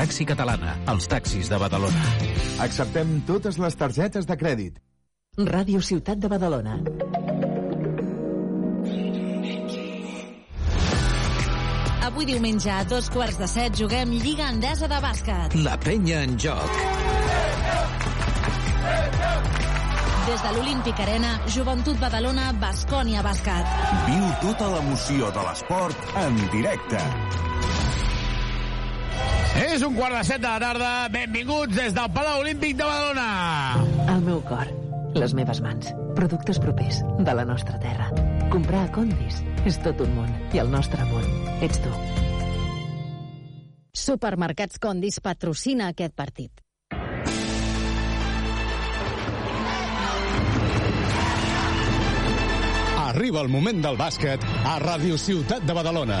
Taxi Catalana, els taxis de Badalona. Acceptem totes les targetes de crèdit. Ràdio Ciutat de Badalona. Avui diumenge a dos quarts de set juguem Lliga Endesa de Bàsquet. La penya en joc. Des de l'Olímpic Arena, Joventut Badalona, Bascònia Bàsquet. Viu tota l'emoció de l'esport en directe. És un quart de set de la tarda. Benvinguts des del Palau Olímpic de Badalona. El meu cor, les meves mans, productes propers de la nostra terra. Comprar a Condis és tot un món i el nostre món ets tu. Supermercats Condis patrocina aquest partit. Arriba el moment del bàsquet a Ràdio Ciutat de Badalona.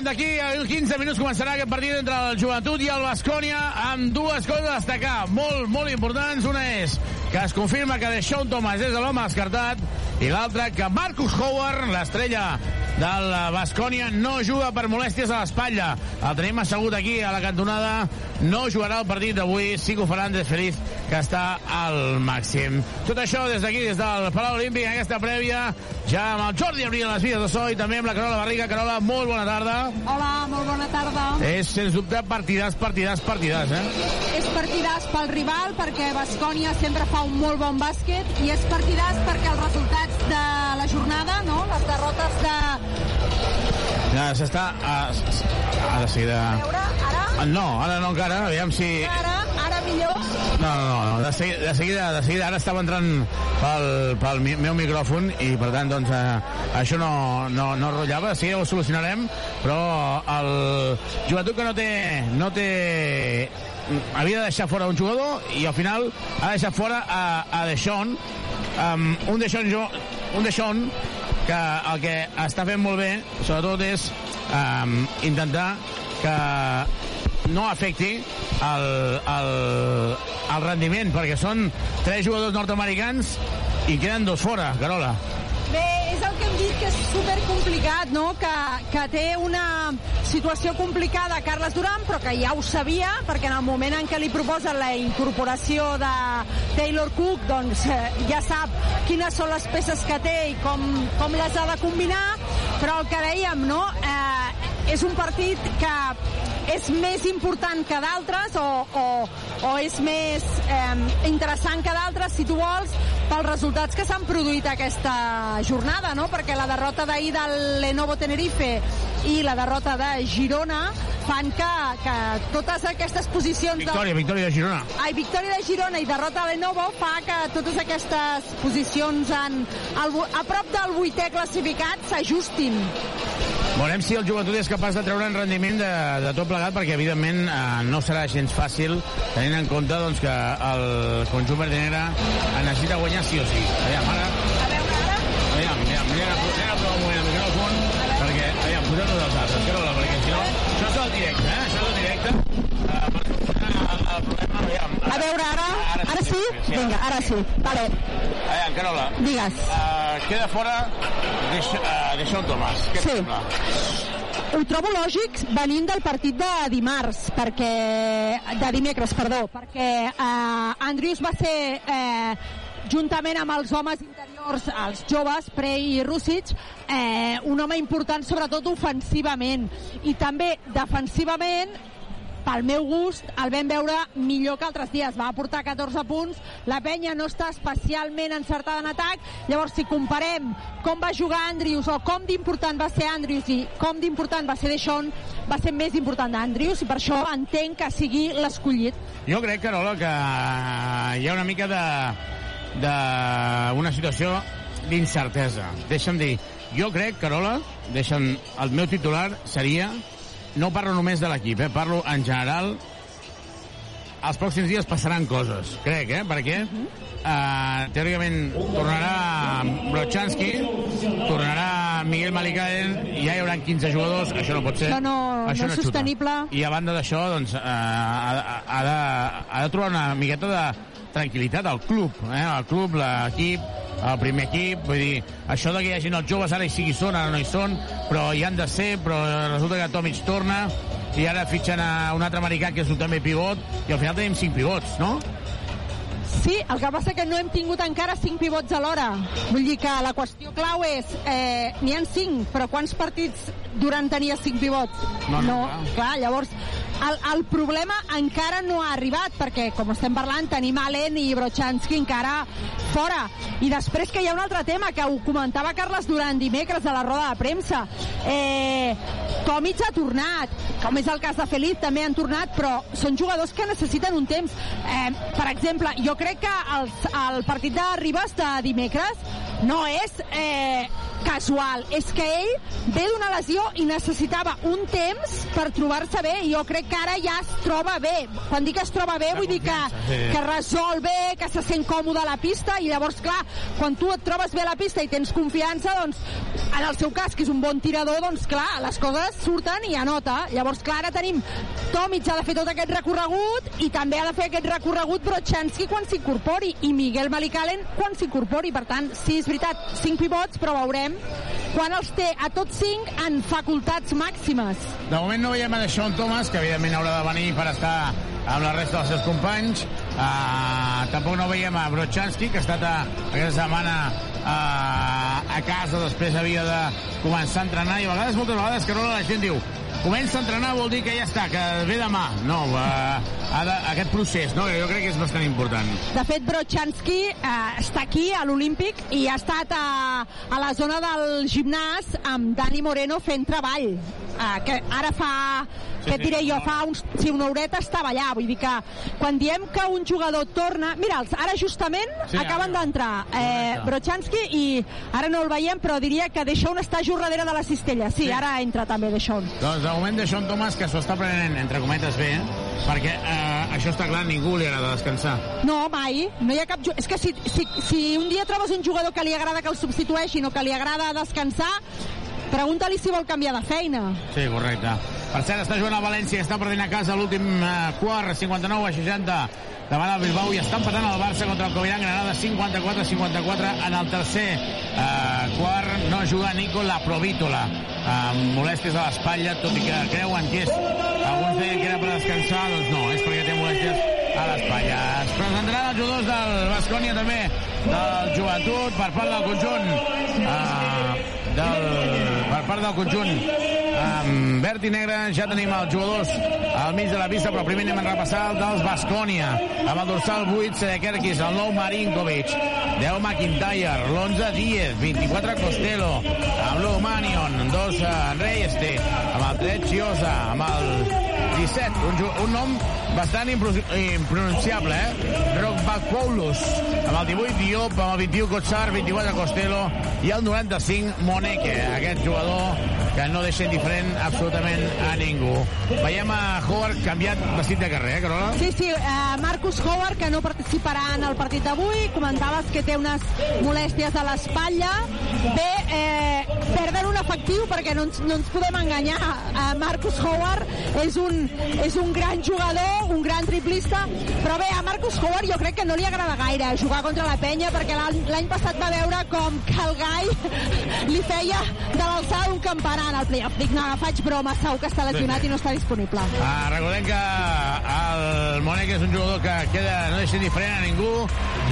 On d'aquí a 15 minuts començarà aquest partit entre el Joventut i el Bascònia amb dues coses a destacar, molt, molt importants. Una és que es confirma que Deixón Thomas és l'home descartat i l'altra que Marcus Howard, l'estrella del Bascònia, no juga per molèsties a l'espatlla. El tenim assegut aquí a la cantonada, no jugarà el partit d'avui, sí que ho farà Andrés Feliz, que està al màxim. Tot això des d'aquí, des del Palau Olímpic, en aquesta prèvia, ja amb el Jordi Abril a les vides de so i també amb la Carola Barriga. Carola, molt bona tarda. Hola, molt bona tarda. És, sens dubte, partidàs, partidàs, partidàs, eh? És partidàs pel rival perquè Bascònia sempre fa un molt bon bàsquet i és partidàs perquè els resultats de la jornada, no? les derrotes de... Ja s'està... A, a de seguida... Veure, ara, No, ara no encara, aviam si... ara, ara millor. No, no, no. De, seguida, de, seguida, de seguida ara estava entrant pel, pel mi- meu micròfon i per tant doncs eh, això no, no, no rotllava, sí, ho solucionarem però el joventut que no té, no té havia de deixar fora un jugador i al final ha deixat fora a, a Deixón um, un Deixón un Deixón que el que està fent molt bé sobretot és um, intentar que no afecti el, el, el rendiment, perquè són tres jugadors nord-americans i queden dos fora, Carola. Bé, és el que hem dit que és super complicat, no? Que, que té una situació complicada Carles Duran, però que ja ho sabia, perquè en el moment en què li proposen la incorporació de Taylor Cook, doncs eh, ja sap quines són les peces que té i com, com les ha de combinar, però el que dèiem, no? Eh, és un partit que és més important que d'altres o, o, o és més eh, interessant que d'altres, si tu vols, pels resultats que s'han produït aquesta jornada, no? Perquè la derrota d'ahir del Lenovo Tenerife i la derrota de Girona fan que, que totes aquestes posicions... Victòria, victòria de Girona. Ai, victòria de Girona i derrota de Lenovo fa que totes aquestes posicions en, a prop del vuitè classificat s'ajustin. Veurem si el joventut és capaç de treure en rendiment de, de tot plegat, perquè evidentment eh, no serà gens fàcil, tenint en compte doncs, que el conjunt verd i negre necessita guanyar sí o sí. Aviam, ara... Aviam, aviam, anem a anem a provar un perquè, aviam, posem-nos els altres, Carola, perquè si no... Això és el directe, eh? Això és el directe. Uh, problema, aviam... A veure, ara, ara sí? Vinga, ara sí. Vale, Aviam, Carola. digues. Uh, queda fora Deixón uh, Deixón Tomàs. Què Sí. sembla? Ho trobo lògic venint del partit de dimarts, perquè de dimecres, perdó, perquè eh, Andrius va ser eh, juntament amb els homes interiors, els joves, Prey i Rússic, eh, un home important sobretot ofensivament. I també defensivament pel meu gust, el vam veure millor que altres dies. Va aportar 14 punts, la penya no està especialment encertada en atac, llavors si comparem com va jugar Andrius o com d'important va ser Andrius i com d'important va ser Deixón, va ser més important Andrius i per això entenc que sigui l'escollit. Jo crec, Carola, que hi ha una mica de, de una situació d'incertesa. Deixa'm dir, jo crec, Carola, deixa'm, el meu titular seria, no parlo només de l'equip, eh, parlo en general, els pròxims dies passaran coses, crec, eh? Per què? Uh, teòricament tornarà Brochanski, tornarà Miguel Malicaen, i ja hi haurà 15 jugadors, això no pot ser. Això no, això no és xuta. sostenible. I a banda d'això, doncs, uh, ha, ha, de, ha de trobar una miqueta de tranquil·litat al club, eh? el club, l'equip, el primer equip, vull dir, això de que hi hagin els joves ara hi sigui són, ara no hi són, però hi han de ser, però resulta que Tomic torna, i ara fitxen a un altre americà que és un també pivot, i al final tenim cinc pivots, no? Sí, el que passa que no hem tingut encara cinc pivots alhora. Vull dir que la qüestió clau és, eh, n'hi han cinc, però quants partits durant tenia cinc pivots? No, no, no clar. clar, llavors el, el problema encara no ha arribat perquè, com estem parlant, tenim Allen i Brochanski encara fora. I després que hi ha un altre tema que ho comentava Carles Duran dimecres a la roda de premsa. Eh, Tomic ha tornat, com és el cas de Felip, també han tornat, però són jugadors que necessiten un temps. Eh, per exemple, jo crec que el, el partit de Ribas de dimecres no és eh, casual, és que ell ve d'una lesió i necessitava un temps per trobar-se bé i jo crec que ara ja es troba bé. Quan dic que es troba bé vull dir que, sí. que resol bé, que se sent còmode a la pista i llavors, clar, quan tu et trobes bé a la pista i tens confiança, doncs, en el seu cas, que és un bon tirador, doncs, clar, les coses surten i anota. Llavors, clar, ara tenim Tomic ha de fer tot aquest recorregut i també ha de fer aquest recorregut Brochanski quan s'incorpori i Miguel Malicalen quan s'incorpori. Per tant, sí, és veritat, cinc pivots, però veurem quan els té a tots cinc en facultats màximes. De moment no veiem a Sean Thomas, que evidentment haurà de venir per estar amb la resta dels seus companys. Uh, tampoc no veiem a Brochanski, que ha estat a, aquesta setmana uh, a casa, després havia de començar a entrenar, i a vegades, moltes vegades, que la gent diu comença a entrenar vol dir que ja està, que ve demà. No, ha de, aquest procés, no? jo crec que és bastant important. De fet, Brochanski eh, està aquí, a l'Olímpic, i ha estat a, a la zona del gimnàs amb Dani Moreno fent treball. Eh, que ara fa, Sí, què et sí, diré jo, no. fa uns, si una horeta estava allà. Vull dir que quan diem que un jugador torna... Mira, ara justament Sí, acaben d'entrar eh. Brochanski i ara no el veiem, però diria que Deixón està just darrere de la cistella. Sí, Sí. ara entra també Deixón. Doncs de moment de Sean Thomas, que s'ho està prenent, entre cometes, bé, perquè eh, això està clar, ningú li agrada descansar. No, mai. No hi ha cap... És que si, si, si un dia trobes un jugador que li agrada que el substitueixin o que li agrada descansar, pregunta-li si vol canviar de feina. Sí, correcte. Per cert, està jugant a València, està perdent a casa l'últim eh, quart, 59 a 60, davant el Bilbao, i està empatant el Barça contra el Coviran Granada, 54-54 en el tercer eh, quart. No juga Nico La Provítola, amb molèsties a l'espatlla, tot i que creuen que és... Alguns deien que era per descansar, doncs no, és perquè té molèsties a l'espatlla. Es presentaran els jugadors del Bascònia també, del joventut, per part del conjunt eh, del, per part del conjunt amb verd i negre ja tenim els jugadors al mig de la pista però primer anem a repassar el dels Bascònia. Amb el dorsal 8 Sedekerkis el nou Marinkovic 10 McIntyre l'11 Díez 24 Costello amb l'1 Manion 2 Reyeste amb el 3 Chiosa amb el 17 un, un nom bastant impro- impronunciable eh? Rockbakpoulos amb el 18 Diop amb el 21 Kotsar 24 Costello i el 95 Moneke aquest jugador que no deixa indiferent absolutament a ningú veiem a Howard canviat vestit de carrer, eh, Carola? Sí, sí, eh, Marcus Howard, que no participarà en el partit d'avui, comentaves que té unes molèsties a l'espatlla. Bé, eh, perden un efectiu perquè no ens, no ens podem enganyar. Eh, Marcus Howard és un, és un gran jugador, un gran triplista, però bé, a Marcus Howard jo crec que no li agrada gaire jugar contra la penya perquè l'any passat va veure com que el gai li feia de l'alçada d'un campanar al playoff. Dic, no, faig broma, segur que està lesionat i no està disponible. Ah, recordem que el Monek és un jugador que queda, no deixa indiferent a ningú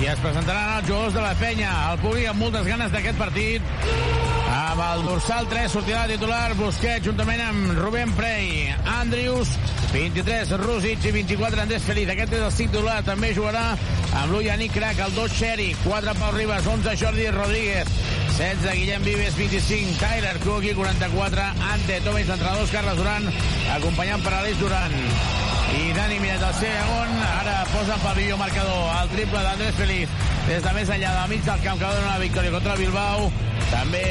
i es presentaran els jugadors de la penya al públic amb moltes ganes d'aquest partit Amb el dorsal 3 sortirà titular Busquets juntament amb Rubén Prey, Andrius, 23 Rússic i 24 Andrés Feliz. Aquest és el titular. També jugarà amb l'Uyani Crac, el 2 Xeri, 4 Pau Ribas, 11 Jordi Rodríguez, 16 Guillem Vives, 25 Tyler Cookie, 44 Ante Tomis, l'entrenador Carles Duran, acompanyant per Aleix Duran. I Dani Miret al segon, ara posa en pavilló marcador el triple d'Andrés Feliz des de més enllà del mig del camp que dona una victòria contra el Bilbao també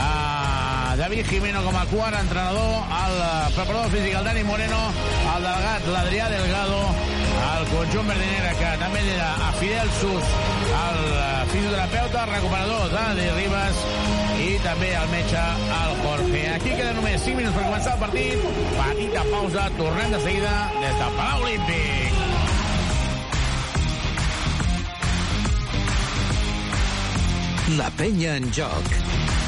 a David Jimeno com a quart entrenador el preparador físic el Dani Moreno el delegat l'Adrià Delgado el conjunt verdinera que també era a Fidel Sus el fisioterapeuta, el recuperador Dani Ribas i també el metge el Jorge. Aquí queda només 5 minuts per començar el partit. Petita pausa, tornem de seguida des del Palau Olímpic. La penya en joc.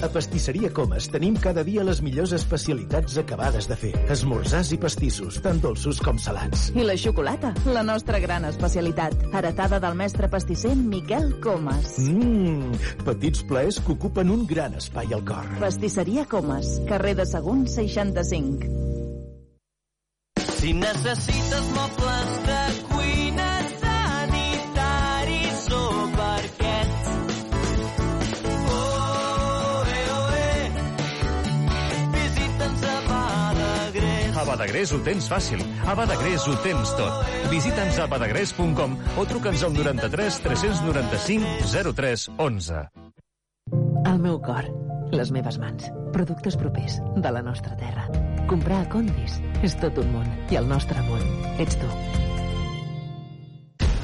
A Pastisseria Comas tenim cada dia les millors especialitats acabades de fer. Esmorzars i pastissos, tant dolços com salats. I la xocolata, la nostra gran especialitat. Heretada del mestre pastisser Miquel Comas. Mmm, petits plaers que ocupen un gran espai al cor. Pastisseria Comas, carrer de Sagunt 65. Si necessites mobles de Badagrés. Ho tens fàcil. A Badagrés ho tens tot. Visita'ns a badagrés.com o truca'ns al 93 395 03 11. El meu cor, les meves mans, productes propers de la nostra terra. Comprar a Condis és tot un món i el nostre món ets tu.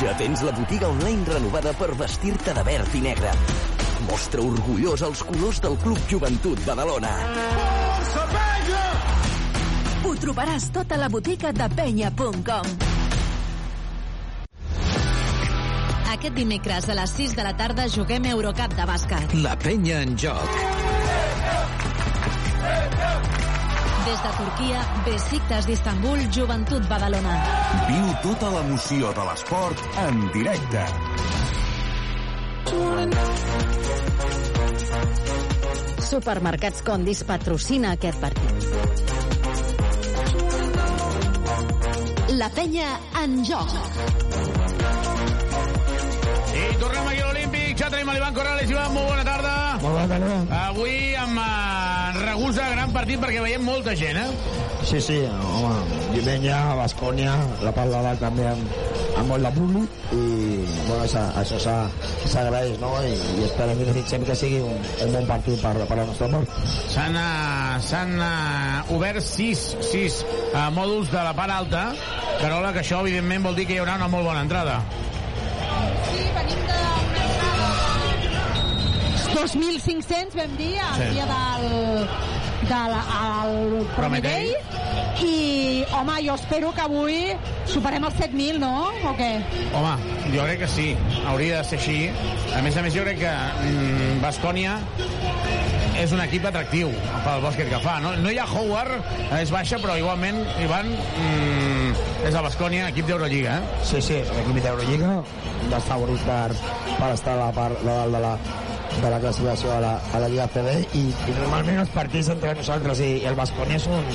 Ja tens la botiga online renovada per vestir-te de verd i negre. Mostra orgullós els colors del Club Joventut Badalona. Força penya! Ho trobaràs tot a la botiga de penya.com. Aquest dimecres a les 6 de la tarda juguem Eurocup de bàsquet. La penya en joc. Des de Turquia, Besiktas d'Istanbul, Joventut Badalona. Viu tota l'emoció de l'esport en directe. Supermercats Condis patrocina aquest partit. La penya en joc. I tornem aquí a l'Olímpic. Ja tenim l'Ivan Corrales. Ivan, molt bona tarda. Molt bona tarda. Avui amb uh, Ragusa, gran partit perquè veiem molta gent, eh? Sí, sí, home, diumenge a Bascònia, la part de dalt també amb, amb molt de públic i bueno, això, això s'agraeix, no? I, i esperem i desitgem que sigui un, un bon partit per, per la nostra part. S'han uh, uh, obert sis, sis uh, mòduls de la part alta, Carola, que això evidentment vol dir que hi haurà una molt bona entrada. Sí, venim de 2.500 vam dir el Sí. dia del, del el Prometei i home, jo espero que avui superem els 7.000, no? O què? Home, jo crec que sí, hauria de ser així. A més a més, jo crec que mm, Bascònia és un equip atractiu pel bàsquet que fa. No, no hi ha Howard, és baixa, però igualment, Ivan, mm, és a Bascònia, equip d'Eurolliga, eh? Sí, sí, és un equip d'Eurolliga, dels favorits per, per estar a la part de dalt de la, de la classificació a la, a la Lliga CB i, i normalment els partits entre nosaltres i, i el Bascònia són,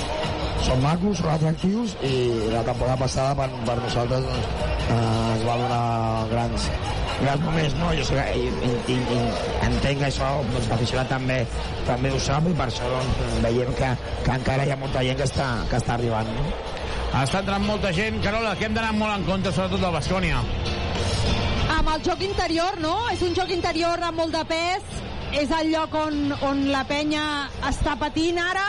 són macos, són atractius i la temporada passada per, per nosaltres doncs, eh, es va donar grans, grans moments, no? Jo sé i, i, i, entenc això doncs, l'aficionat també, també ho sap i per això doncs, veiem que, que encara hi ha molta gent que està, que està arribant. No? Està entrant molta gent. Carola, que hem d'anar molt en compte, sobretot del Bascònia. Amb el joc interior, no? És un joc interior amb molt de pes, és el lloc on, on la penya està patint ara,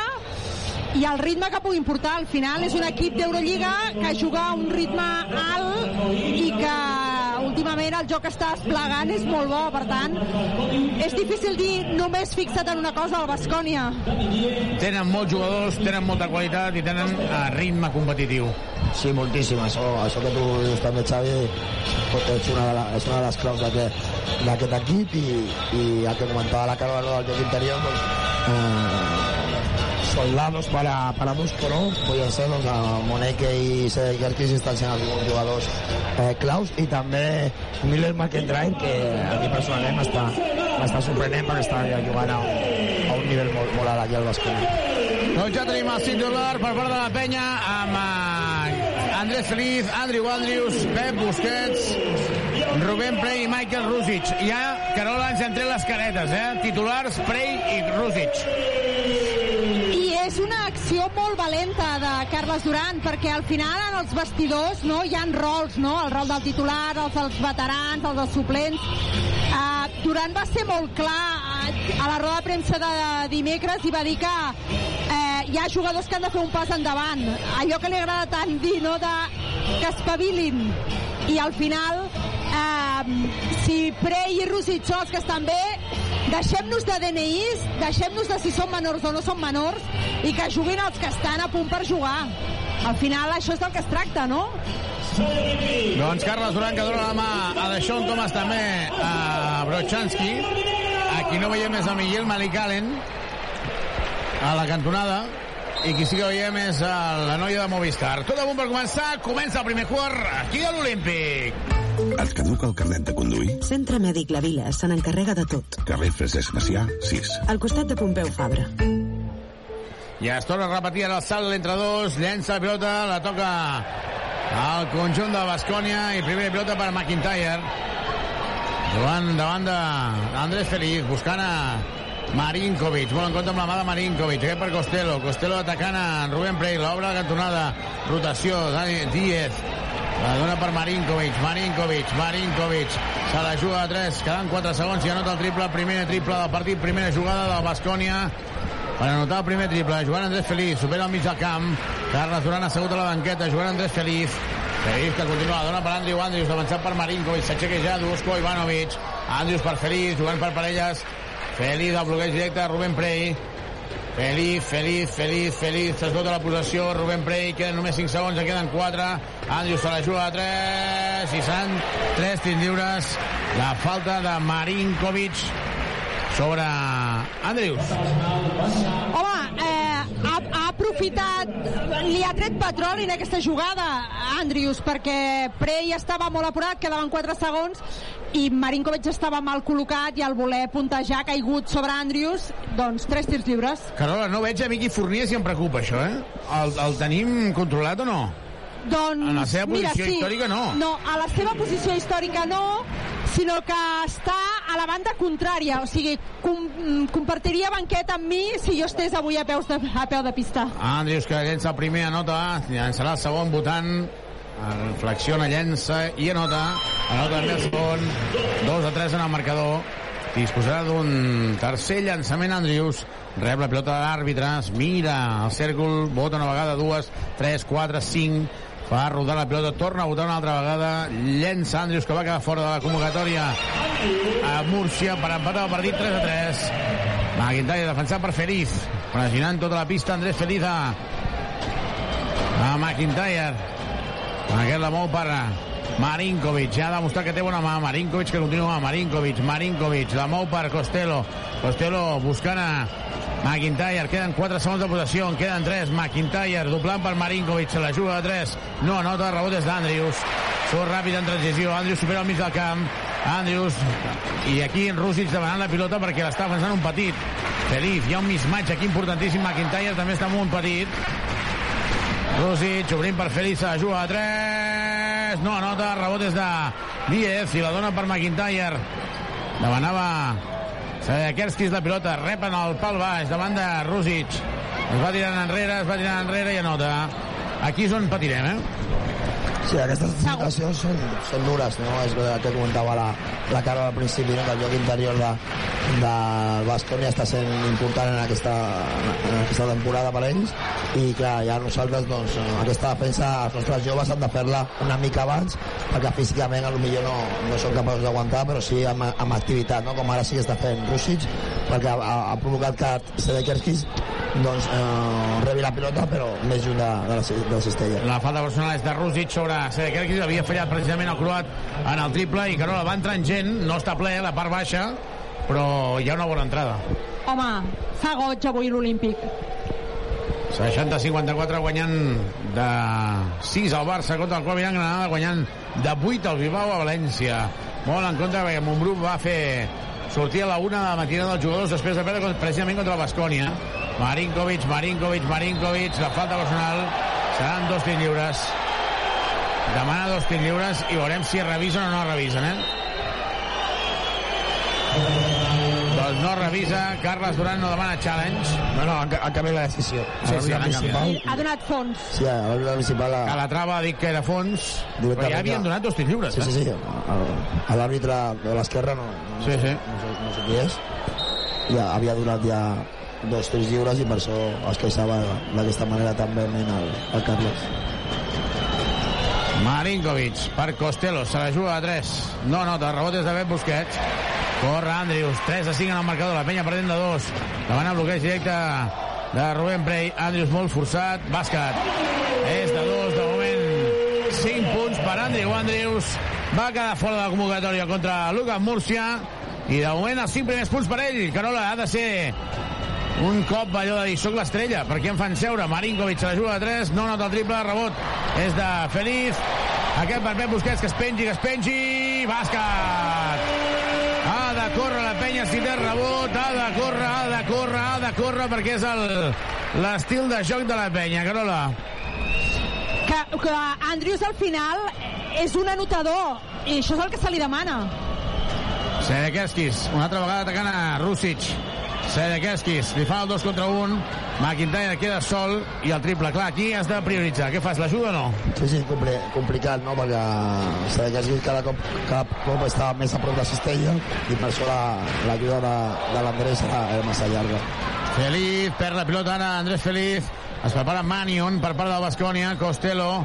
i el ritme que puguin portar al final és un equip d'Eurolliga que juga a un ritme alt i que últimament el joc està desplegant és molt bo, per tant és difícil dir només fixa't en una cosa al Bascònia Tenen molts jugadors, tenen molta qualitat i tenen eh, ritme competitiu. Sí, moltíssim. Això, això que tu dius també, Xavi, és una de, la, és una de les claus d'aquest d'aquest equip i, i el que comentava la Carola del joc interior, doncs, eh, soldados para, para Múscoro, podien ser doncs, el Moneke i Sergis estan sent els jugadors eh, claus i també Miller McIntyre que a mi personalment m'està m'està sorprenent perquè està jugant a un, a un nivell molt, molt alt aquí al Bascona. Doncs ja tenim el titular per part de la penya amb eh, Andrés Feliz, Andrew Andrews, Pep Busquets, Rubén Prey i Michael Rusic. Ja, Carola, ens hem tret les caretes, eh? Titulars, Prey i Rusic. És una acció molt valenta de Carles Duran perquè al final en els vestidors no, hi han rols, no? el rol del titular, els dels veterans, els dels suplents uh, Duran va ser molt clar eh, a la roda de premsa de dimecres i va dir que eh, hi ha jugadors que han de fer un pas endavant allò que li agrada tant dir no? de, que espavilin i al final eh, si Prey i són els que estan bé deixem-nos de DNIs deixem-nos de si són menors o no són menors i que juguin els que estan a punt per jugar al final això és del que es tracta, no? Doncs Carles Duran, que dona la mà a Deixón Thomas també a Brochanski. Aquí no veiem és a Miguel Malik Allen a la cantonada i qui sí que veiem és a la noia de Movistar. Tot a punt per començar, comença el primer quart aquí a l'Olímpic. Et caduca el carnet de conduir? Centre Mèdic La Vila se n'encarrega de tot. Carrer Francesc Macià, 6. Al costat de Pompeu Fabra. Ja es torna a repetir ara el salt entre dos, llença la pilota, la toca al conjunt de Bascònia i primera pilota per McIntyre. Jugant davant d'Andrés Feliz, buscant a Marinkovic, molt en compte amb la mà de Marinkovic, aquest per Costello, Costello atacant a Rubén Prey, l'obre la cantonada, rotació, Dani Díez, la dona per Marinkovic, Marinkovic, Marinkovic, se la juga a 3, quedant 4 segons i anota el triple, primer triple del partit, primera jugada del Bascònia, per anotar el primer triple, jugant Andrés Feliz, supera al mig del camp, Carles Duran assegut a la banqueta, jugant Andrés Feliz, Feliz que continua, dona per Andrew Andrews, avançat per Marinkovic, s'aixeca ja Dusko Ivanovic, Andrews per Feliz, jugant per parelles, Feliz al bloqueig directe de Rubén Prey, Feliz, Feliz, Feliz, Feliz, s'esgota la possessió, Rubén Prey, queden només 5 segons, en queden 4, Andrews se la juga a 3, i seran 3 tirs lliures, la falta de Marinkovic sobre Andrews. Home, eh, ha, ha aprofitat, li ha tret petroli en aquesta jugada, Andrius, perquè Prey estava molt apurat, quedaven 4 segons, i Marinkovic estava mal col·locat i al voler puntejar ha caigut sobre Andrius, doncs 3 tirs lliures. Carola, no veig a Miqui Fournier si em preocupa això, eh? El, el tenim controlat o no? Doncs, En la seva mira, posició sí. històrica, no. No, a la seva posició històrica no, sinó que està a la banda contrària. O sigui, com, mm, compartiria banqueta amb mi si jo estés avui a, peus de, a peu de pista. Andrius que llença el primer, anota, llançarà el segon votant, flexiona, llença i anota, anota segon, 2 a 3 en el marcador, disposarà d'un tercer llançament Andrius, rep la pilota de l'àrbitre, es mira el cèrcol, vota una vegada, dues, tres, quatre, cinc, fa rodar la pilota, torna a votar una altra vegada, llença Andrius que va quedar fora de la convocatòria a Múrcia per empatar el partit 3 a 3. McIntyre defensat per Feliz, pressionant tota la pista Andrés Feliz a, a McIntyre. Aquest la mou per Marinkovic, ja ha demostrat que té bona mà Marinkovic que continua, Marinkovic. Marinkovic, la mou per Costello. Costello buscant a McIntyre, queden 4 segons de possessió, en queden 3, McIntyre doblant per Marinkovic, se la juga a 3, no anota, rebot és d'Andrius, surt ràpid en transició, Andrius supera al mig del camp, Andrius, i aquí en Rússic demanant la pilota perquè l'està avançant un petit, Feliz, hi ha un mismatch aquí importantíssim, McIntyre també està molt petit, Rússic, obrint per la juga a 3. No anota, rebot és de Díez i la dona per McIntyre. Demanava Sadekerskis la pilota, rep en el pal baix davant de Rússic. Es va tirant enrere, es va tirant enrere i anota. Aquí és on patirem, eh? Sí, aquestes situacions són, són dures, no? És el que comentava la, la cara al principi, no? que el joc interior de, del Bascònia està sent important en aquesta, en aquesta temporada per ells i clar, ja nosaltres doncs, aquesta defensa, els nostres joves han de fer-la una mica abans perquè físicament a lo millor no, no són capaços d'aguantar però sí amb, amb activitat, no? com ara sí que està fent Rússic perquè ha, ha provocat que Sedekerskis doncs, eh, rebi la pilota però més lluny de, de, la, de la cistella La falta personal és de Rússic sobre Sedekerskis, havia fallat precisament el croat en el triple i Carola va entrant gent, no està ple, la part baixa, però hi ha una bona entrada. Home, fa goig avui l'Olímpic. 60-54 guanyant de 6 al Barça contra el Club Gran Granada guanyant de 8 al Bilbao a València molt en contra perquè Montbrú va fer sortir a la una de la matina dels jugadors després de perdre precisament contra el Bascònia Marinkovic, Marinkovic, Marinkovic la falta personal seran dos tirs lliures demana dos tirs lliures i veurem si revisen o no revisen eh? doncs no revisa Carles Duran no demana challenge no, no, ha, ha canviat la decisió Sí, sí, han canviat. Ha donat fons. Sí, a l'àrbitre principal... que la trava ha dit que era fons però ja havien donat dos tirs lliures Sí, eh? sí, sí. A- A l'àrbitre de l'esquerra no, no, Sí, sí. no, sé, no sé qui és. Ja havia donat ja dos tirs lliures i per això es queixava d'aquesta manera també el, el Carles. Marinkovic per Costello, se la juga a 3 no nota, rebot és de Bet Busquets. Corre Andrius, 3 a 5 en el marcador la penya perdent de 2, demana bloqueig directe de Rubén Prey Andrius molt forçat, bàsquet. És de 2 de moment 5 punts per Andrew Andrius va quedar fora de la convocatòria contra Lucas Múrcia i de moment els 5 primers punts per ell Carola ha de ser un cop allò de dir soc l'estrella, perquè em fan seure. Marinkovic se la juga a 3, no nota el triple rebot és de Feliz. Aquest per Pep Busquets que es pengi, que es pengi. Bàsquet! Ha de córrer la penya si té rebot ha de córrer, ha de córrer, ha de córrer perquè és el- l'estil de joc de la penya, Carola. Que, que Andrius al final és un anotador i això és el que se li demana. Sedekerskis, una altra vegada atacant a Rússic. Sedekerskis, li fa el 2 contra 1. McIntyre queda sol i el triple. Clar, aquí has de prioritzar. Què fas, l'ajuda o no? Sí, sí, compli complicat, no? Perquè Sedekerskis cada cop, cada cop estava més a prop de cistella i per això la- l'ajuda la, de, de l'Andrés era, era massa llarga. Feliz, perd la pilota ara Andrés Feliz. Es prepara Manion per part del Bascònia. Costello.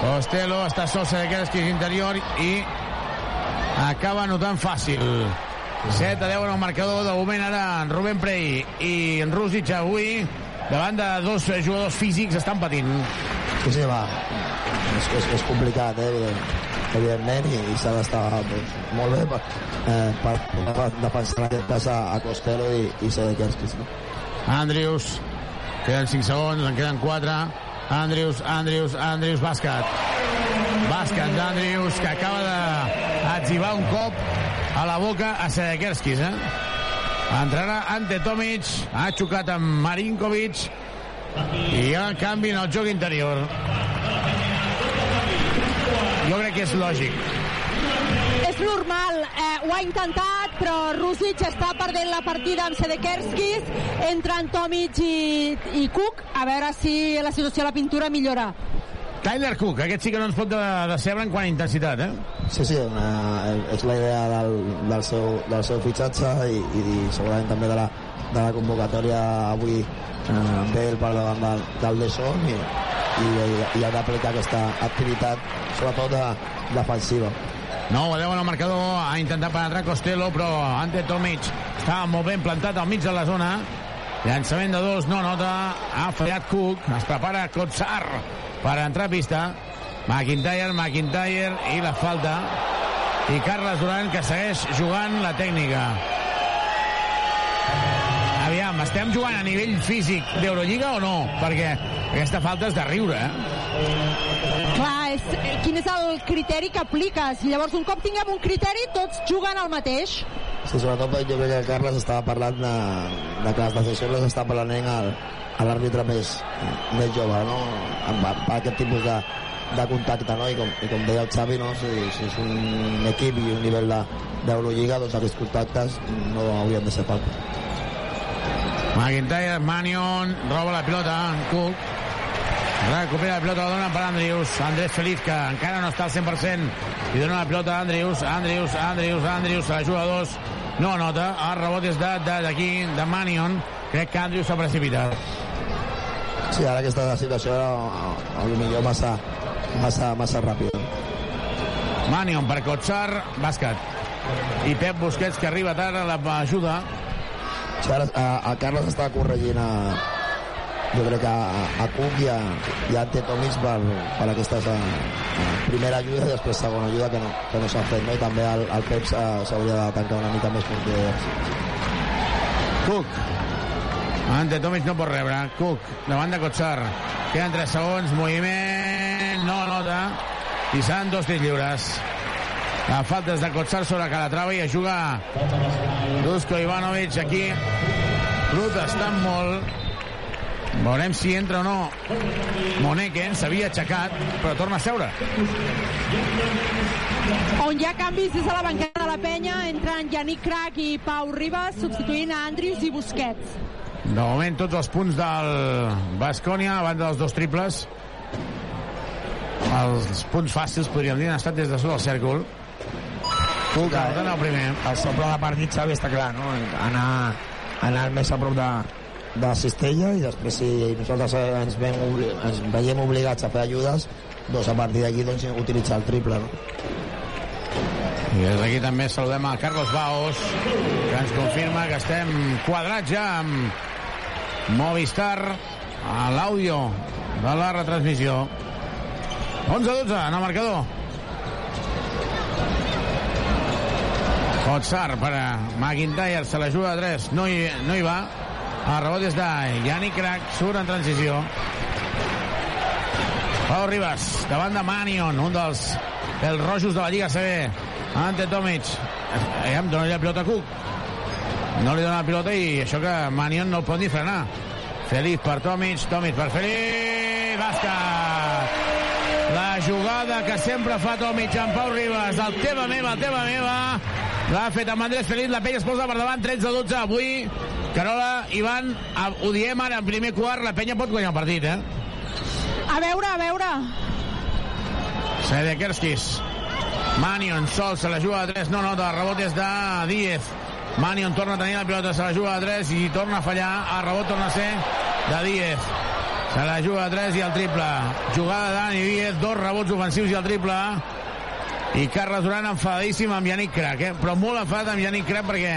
Costello està sol Sedekerskis interior i acaba anotant fàcil. 7 a 10 en el marcador. De moment ara en Rubén Prey i en Rússic avui davant de dos jugadors físics estan patint. Sí, sí, va. És, és, és complicat, eh, evident, evidentment, i, i s'ha d'estar doncs, molt bé per, eh, per, per defensar en aquest cas a, a Costello i, i Sedekerskis. No? Andrius, queden 5 segons, en queden 4. Andrius, Andrius, Andrius, bàsquet. Bàsquet d'Andrius, que acaba d'atzivar un cop a la boca a Sedekerskis, eh? Entrarà Ante Tomic, ha xocat amb Marinkovic i hi ha canvi en el joc interior. Jo crec que és lògic. És normal, eh, ho ha intentat, però Rússic està perdent la partida amb Sedekerskis, entren Tomic i, i Cook, a veure si la situació a la pintura millora. Tyler Cook, aquest sí que no ens pot de- decebre en quant a intensitat, eh? Sí, sí, una, és la idea del, del, seu, del seu fitxatge i, i segurament també de la, de la convocatòria avui eh, d'ell per davant del, del Deson i, i, i ha d'aplicar aquesta activitat sobretot de, defensiva. 9 a 10 en el marcador, ha intentat penetrar Costello, però Ante Tomic estava molt ben plantat al mig de la zona. Llançament de dos, no nota, ha fallat Cook, es prepara Kotsar per entrar a pista. McIntyre, McIntyre i la falta. I Carles Duran que segueix jugant la tècnica. Aviam, estem jugant a nivell físic d'Eurolliga o no? Perquè aquesta falta és de riure, eh? Clar, és, eh, quin és el criteri que apliques? Llavors, un cop tinguem un criteri, tots juguen al mateix. Sí, sobretot jo crec que el Carles estava parlant de, de que les decisions les està prenent el, a l'àrbitre més, més jove, no? Amb, amb aquest tipus de, de contacte, no? I com, i com deia el Xavi, no? Si, si és un equip i un nivell de- d'Eurolliga, doncs aquests contactes no haurien de ser falta. McIntyre, Manion, roba la pilota, Cook. Recupera la pilota, la dona per Andrius. Andrés Feliz, que encara no està al 100%. I dona la pilota a Andrius, Andrius, Andrius, Andrius, a dos. No nota, el rebot és de- de- d'aquí, de, de Manion. Crec que Andrius s'ha precipitat. Sí, ara aquesta situació a, lo millor massa, massa, massa ràpida. Manion per Kotsar, bàsquet. I Pep Busquets, que arriba tard a l'ajuda. Sí, ara, a, a Carles està corregint a, jo crec que a, a Cook i a, i a per, per aquesta a, a primera ajuda i després segona ajuda que no, que no s'ha fet no? i també el, el Pep s'ha- s'hauria de tancar una mica més porter Cook. Ante Tomic no pot rebre. Cook, davant de Kotsar. Queden 3 segons, moviment, no nota. I seran dos tirs lliures. La falta és de Kotsar sobre Calatrava i juga Dusko Ivanovic aquí protestant molt. Veurem si entra o no. Moneken s'havia aixecat, però torna a seure. On hi ha canvis és a la banqueta de la penya, entren Yannick Crac i Pau Ribas, substituint a Andrius i Busquets. De moment, tots els punts del Bascònia, a banda dels dos triples. Els punts fàcils, podríem dir, han estat des de sota el cèrcol. Cook, anotant el primer. el seu pla de partit Xavi està clar no? anar, anar més a prop de, de Cistella i després si nosaltres eh, ens, obli ens veiem obligats a fer ajudes doncs a partir d'aquí doncs, utilitzar el triple no? I des d'aquí també saludem a Carlos Baos, que ens confirma que estem quadrats ja amb Movistar a l'àudio de la retransmissió. 11-12 en el marcador. Kotsar per a McIntyre, se la juga a 3, no hi, no hi va. El rebot és de Yannick Crac, surt en transició. Pau Ribas, davant de Manion, un dels els rojos de la Lliga CB. Ante Tomic. Em dona la pilota a Cook. No li dona la pilota i això que Manion no el pot ni frenar. Feliz per Tomic, Tomic per Feliz, bàsquet! La jugada que sempre fa Tomic amb Pau Ribas, el teva meva, el teva meva, l'ha fet amb Andrés Feliz, la penya es posa per davant, 13-12, avui, Carola, Ivan, ho diem ara en primer quart, la penya pot guanyar el partit, eh? A veure, a veure. Sedekerskis. Manion sol, se la juga a 3, no nota, el rebot és de Díez. Manion torna a tenir la pilota, se la juga a 3 i torna a fallar, el rebot torna a ser de Díez. Se la juga a 3 i el triple. Jugada de Dani Díez, dos rebots ofensius i el triple. I Carles Duran enfadadíssim amb Yannick Crac, eh? però molt enfadat amb Yannick Crac perquè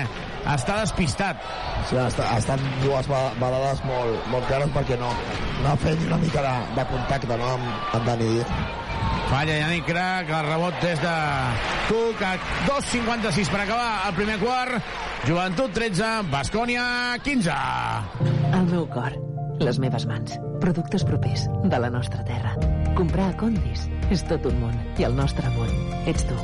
està despistat. Sí, ha, estat, ha estat dues vegades molt, molt clares perquè no, no ha fet una mica de, de contacte no, amb, amb Dani Díaz. Falla Yannick Crac, el rebot des de Cook a 2.56 per acabar el primer quart. Joventut 13, Bascònia 15. El meu cor, les meves mans, productes propers de la nostra terra. Comprar a Condis és tot un món i el nostre món ets tu.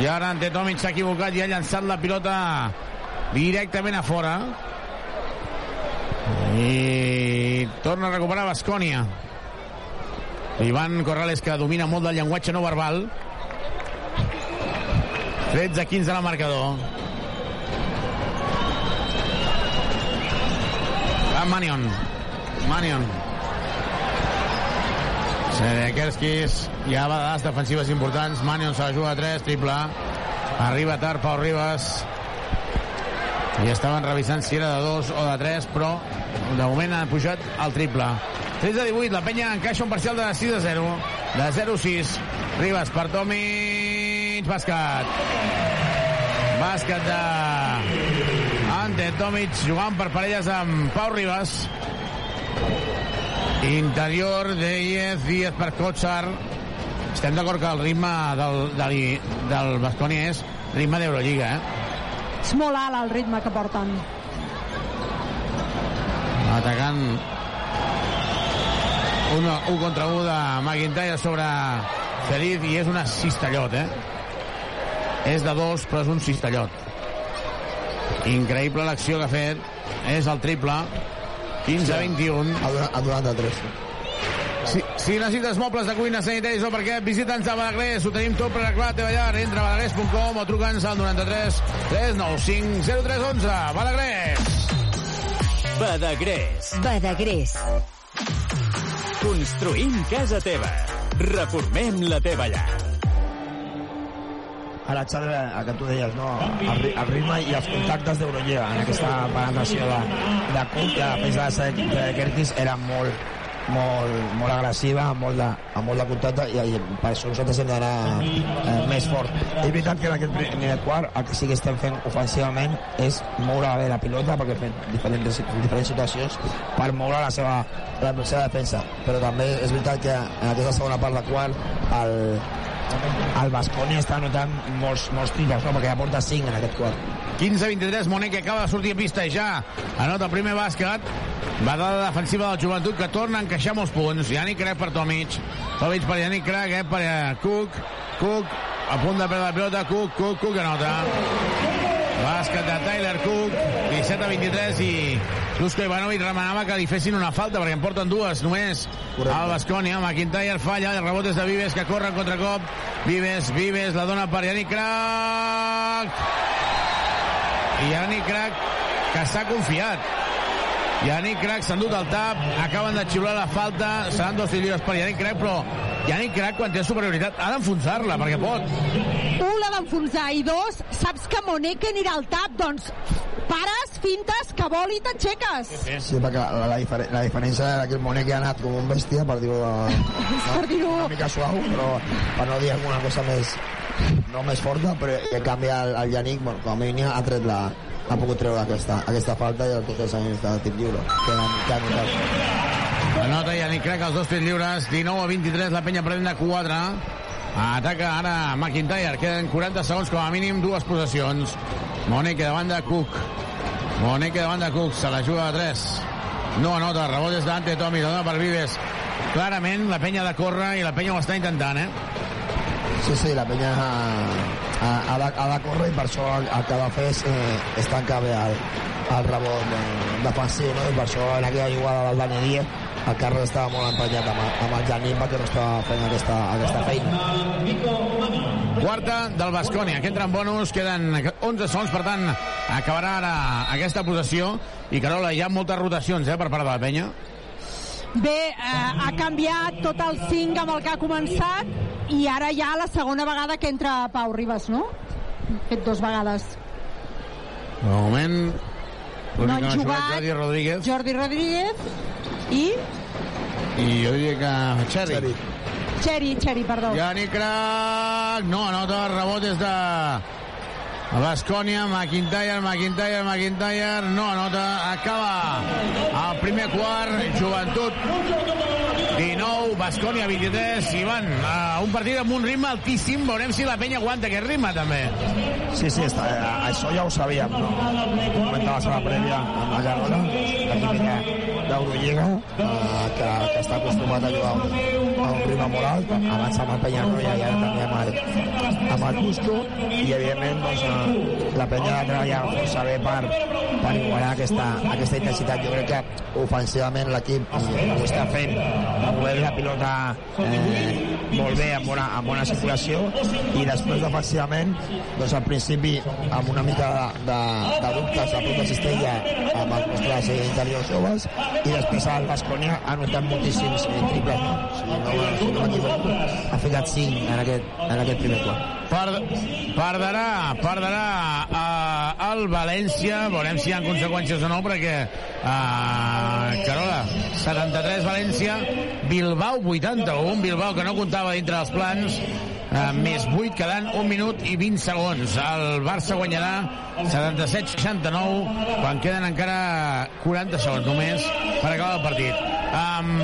I ara Ante Tomic s'ha equivocat i ha llançat la pilota directament a fora. I torna a recuperar Bascònia. Ivan Corrales, que domina molt del llenguatge no verbal. 13-15 al marcador. Va Manion. Manion. Sedekerskis, hi ha vegades defensives importants. Manion se la juga a 3, triple. Arriba tard Pau Ribas. I estaven revisant si era de 2 o de 3, però de moment han pujat al triple. 13 a 18, la penya encaixa un parcial de 6 a 0. De 0 a 6. Ribas per Tomic, bàsquet. Bàsquet de Ante Tomic jugant per parelles amb Pau Ribas. Interior de Díez, Díez per Kotsar. Estem d'acord que el ritme del, del, del Bascònia és ritme d'Eurolliga, eh? És molt alt el ritme que porten. Atacant un, un contra un de McIntyre sobre Feliz i és una cistellot, eh? És de dos, però és un cistellot. Increïble l'acció que ha fet. És el triple. 15-21. A 93. Si, si necessites mobles de cuina sanitaris o perquè visita'ns a Badagrés, ho tenim tot per arreglar la teva llar. Entra a badagrés.com o truca'ns al 93 395 0311. Badagrés! Badagrés. Badagrés. Construïm casa teva. Reformem la teva llar. Ara, Xavi, el que tu deies, no? el, el ritme i els contactes d'Eurolliga en aquesta penetració de, de Cook, que a més de de Kerkis, era molt, molt, molt agressiva, amb molt de, amb molt de contacte, i, i per això nosaltres hem d'anar eh, més fort. És veritat que en aquest primer quart el que sí que estem fent ofensivament és moure bé la pilota, perquè fem diferents, diferents situacions per moure la seva, la seva defensa. Però també és veritat que en aquesta segona part de quart el, el Basconi està anotant molts, molts tiros, no? perquè ja porta 5 en aquest quart. 15-23, Monet que acaba de sortir a pista ja anota el primer bàsquet. Badada defensiva del joventut que torna a encaixar molts punts. Yannick Crac per Tomic. Tomic per Yannick Crac, eh, per eh, Cook. Cook a punt de perdre la pilota. Cook, Cook, Cook anota. Bàsquet de Tyler Cook, 17 a 23 i Dusko Ivanovic remenava que li fessin una falta perquè en porten dues només al Bascònia. McIntyre falla, el rebot és de Vives que corre en contracop. Vives, Vives, la dona per Yannick. I Yannick Crac que s'ha confiat. Yannick Crac s'ha endut el tap, acaben de xiular la falta, seran dos lliures per Yannick Crac, però Yannick Crac, quan té superioritat, ha d'enfonsar-la, perquè pot. Un l'ha d'enfonsar i dos, saps que Monet que anirà al tap, doncs pares, fintes, que vol i t'aixeques. Sí, perquè la, la, difer la diferència era que el Monet que ha anat com un bèstia, per dir-ho de- per dir una mica suau, però per no dir alguna cosa més no més forta, però en canvi el, el Yannick, bueno, com a mínim ha tret la, ha pogut treure aquesta, aquesta falta i el tot els anys de tir lliure que han, que han notat. Anota Yannick Crac els dos tirs lliures, 19 a 23, la penya pren de 4. Ataca ara McIntyre, queden 40 segons com a mínim, dues possessions. Moneke davant de Cook. Moneke davant de Cook, se la juga a 3. No anota, rebot és d'Ante Tomi, dona per Vives. Clarament la penya de córrer i la penya ho està intentant, eh? Sí, sí, la penya ha, ha, de, ha de córrer i per això el, el que de fer és, eh, és tancar bé el, el rebot eh, defensiu, no? I per això en aquella jugada del Dani Díaz el Carles estava molt emprenyat amb, amb el Janín perquè no estava fent aquesta, aquesta feina. Quarta del Bascònia, que entra en bonus, queden 11 segons, per tant, acabarà ara aquesta possessió. I, Carola, hi ha moltes rotacions, eh, per part de la penya. Bé, eh, ha canviat tot el 5 amb el que ha començat i ara ja la segona vegada que entra Pau Ribas, no? Ha fet dues vegades. De moment, No han jugat Jordi Rodríguez Jordi Rodríguez i i jo diria que Cherry. Xeri, Xeri, perdó. Yannick Crac, no anota, rebot és de Bascònia, McIntyre, McIntyre, McIntyre, no anota, acaba el primer quart, joventut 19, Bascònia 23, i van a un partit amb un ritme altíssim, veurem si la penya aguanta aquest ritme també. Sí, sí, està, eh, això ja ho sabíem, no? Ho comentaves a la prèvia amb la Carola, l'equip d'Eurolliga, eh, que, que està acostumat a jugar a a un ritme molt alt, abans amb el Penyarroia i ara també amb el, amb el Cusco, i evidentment doncs, eh, la penya de treballar força bé per, per igualar aquesta, aquesta intensitat. Jo crec que ofensivament l'equip ho està fent, movent la pilota eh, molt bé, amb bona, amb bona circulació, i després defensivament, doncs al principi amb una mica de, de, de dubtes a prop de cistella amb els nostres interiors joves, i després el Bascònia ha notat moltíssims eh, triples? Si no, si no m'equivoco, ha ficat 5 en aquest, en aquest primer quart. Per, perderà, perderà uh, el València, veurem si hi ha conseqüències o no, perquè uh, Carola, 73 València, Bilbao 81, Bilbao que no comptava dintre dels plans, uh, més 8 quedant 1 minut i 20 segons. El Barça guanyarà 77-69 quan queden encara 40 segons només per acabar el partit. Um,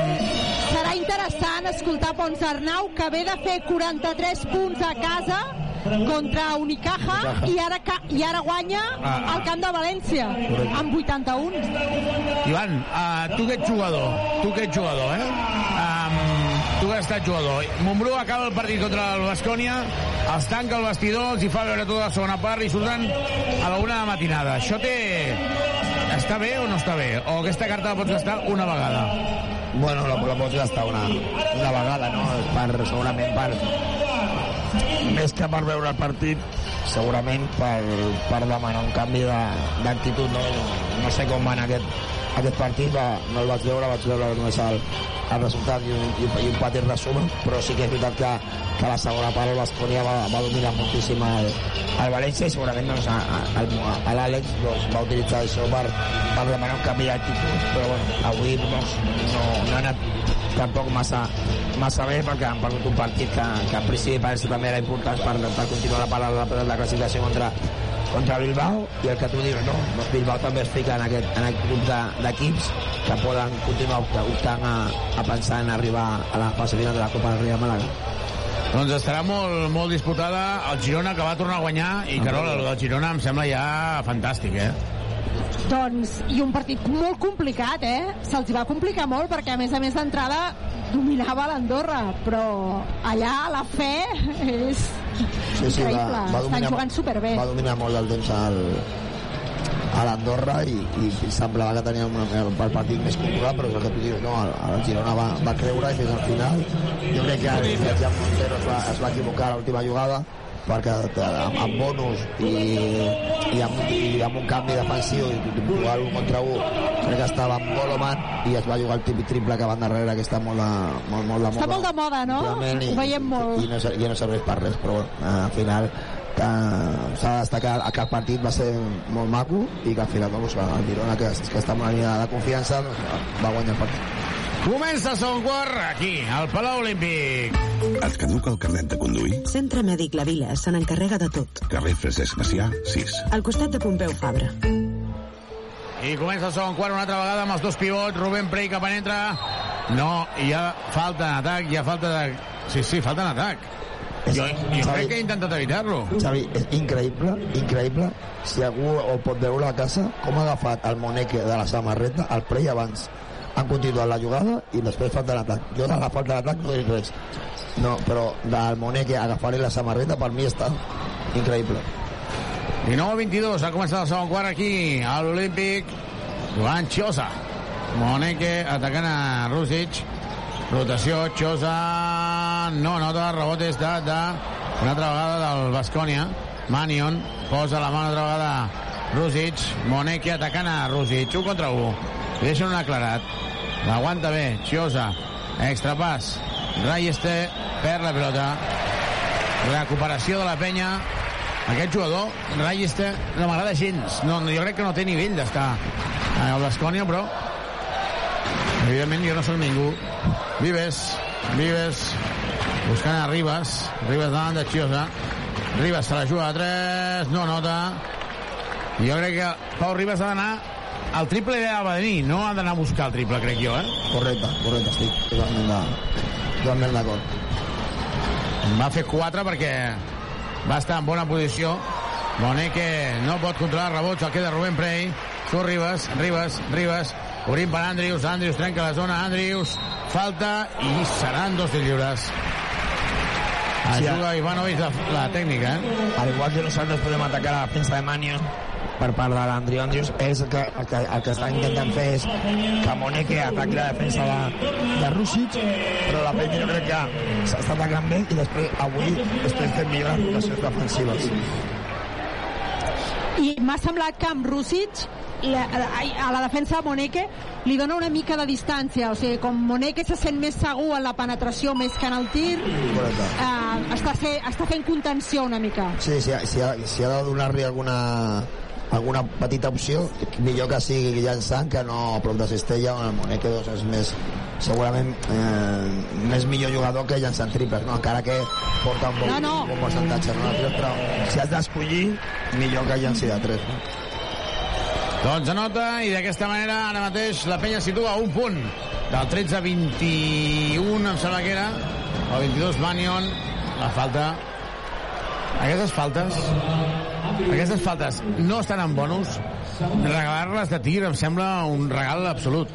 Serà interessant escoltar Pons Arnau, que ve de fer 43 punts a casa contra Unicaja i ara, i ara guanya al camp de València amb 81. Ivan, uh, tu que ets jugador, tu que ets jugador, eh? Um, tu que has estat jugador. Montbrú acaba el partit contra el Bascònia, els tanca el vestidor, els hi fa veure tota la segona part i surten a la una de matinada. Això té... està bé o no està bé? O aquesta carta la pots gastar una vegada? Bueno, la, la pots gastar una, una vegada, no? Per, segurament per... Més que per veure el partit, segurament per, per demanar un canvi d'actitud, no? No sé com va anar aquest, aquest partit, va, no el vaig veure, vaig veure només el, el resultat i un, i, un- i un petit resum, però sí que és veritat que, que la segona part el Baskonia va, va dominar moltíssim el, el València i segurament doncs, l'Àlex doncs, va utilitzar això per, per demanar un canvi d'actitud, però bueno, avui doncs, no, no ha anat tampoc massa, massa bé perquè han perdut un partit que, que en principi parece també era important per, per continuar la, la, la, la classificació contra, contra Bilbao i el que tu dius, no? Doncs Bilbao també es fica en aquest, en aquest grup de- d'equips que poden continuar opta- optant a, a pensar en arribar a la fase final de la Copa del Rei a Màlaga. Doncs estarà molt, molt disputada el Girona, que va tornar a guanyar, i Carol, el del Girona em sembla ja fantàstic, eh? Doncs, i un partit molt complicat, eh? Se'ls va complicar molt perquè, a més a més d'entrada, dominava l'Andorra, però allà la fe és increïble. Estan jugant superbé. Va dominar molt el temps al, a l'Andorra i, i semblava que tenia una, el, el partit més controlat però és el que tu dius, no, el, el Girona va, va creure i fins al final jo crec que el, el Jan Montero es va, es va equivocar a l'última jugada perquè eh, amb, amb bonus i, i, amb, i amb un canvi defensiu i jugar un contra un crec que estava amb Goloman i es va jugar el típic triple que van darrere que està molt de, molt, molt de Està moda molt de moda, no? últimament, Ho veiem molt. i no, ser- i no serveix per res però bueno, al final que s'ha de destacar que el partit va ser molt maco i que al final doncs, el Girona que, que està en una línia de confiança doncs, va guanyar el partit Comença el segon quart aquí, al Palau Olímpic. Et caduca el carnet de conduir? Centre Mèdic La Vila se n'encarrega de tot. Carrer Francesc Macià, 6. Al costat de Pompeu Fabra. I comença el segon quart una altra vegada amb els dos pivots. Rubén Prey que penetra. No, hi ha falta en atac, hi ha falta de... Sí, sí, falta en atac. Jo, jo crec que he intentat evitar-lo. Xavi, és increïble, increïble si algú ho pot veure a casa com ha agafat el moneque de la samarreta el prei abans han continuat la jugada i després falta l'atac. Jo de la falta d'atac no dic res. No, però del Moneque que agafaré la samarreta per mi està increïble. 19 22, ha començat el segon quart aquí a l'Olímpic. Joan Chiosa Moneke atacant a Rusic. Rotació, Chiosa no nota, rebot és de, de una altra vegada del Bascònia Manion posa la mà una altra vegada Rusic, Moneke atacant a Rusic, un contra 1 deixa un aclarat. L'aguanta bé, Xiosa extrapàs, Rayeste perd la pilota recuperació de la penya. Aquest jugador, Rayeste no m'agrada gens, no, no, jo crec que no té nivell d'estar eh, a l'Escònia, però evidentment jo no sóc ningú. Vives, Vives buscant a Ribas. Ribas davant de Xiosa Ribas se la juga a 3, no nota. Jo crec que Pau Ribas ha d'anar al triple de Badení, no ha d'anar a buscar el triple, crec jo, eh? correcte, correcte, estic totalment de- totalment d'acord. Va fer 4 perquè va estar en bona posició. Boneque no pot controlar rebots el queda Rubén Prey. Tu Ribas, Ribas, Ribas. Obrint per Andrius, Andrius trenca la zona Andrius, falta i seran dos tirs lliures. Ajuda Ivanovic la, la tècnica eh? al igual que nosaltres podem atacar la defensa de Manion per part de l'Andriu Andrius és que, el, que, el que estan intentant fer és que Moneque ataqui la defensa de, de Rússic però la penya jo crec que s'està atacant bé i després avui estem fent millor les rotacions defensives. I m'ha semblat que amb Rússic la, a la defensa de Moneque li dona una mica de distància, o sigui, com Moneque se sent més segur en la penetració més que en el tir, correcte. eh, està, fer, està fent contenció una mica. Sí, si, si, ha, si ha de donar-li alguna alguna petita opció millor que sigui llançant que no a prop de Cistella on el Moneque doncs, és més segurament eh, més millor jugador que llançant triples no? encara que porta un bon, No, no. un bon percentatge no? però si has d'escollir millor que llanci de 3 no? Doncs anota i d'aquesta manera ara mateix la penya situa un punt del 13 a 21 em sembla que era o 22 Manion la falta aquestes faltes aquestes faltes no estan en bonus regalar-les de tir em sembla un regal absolut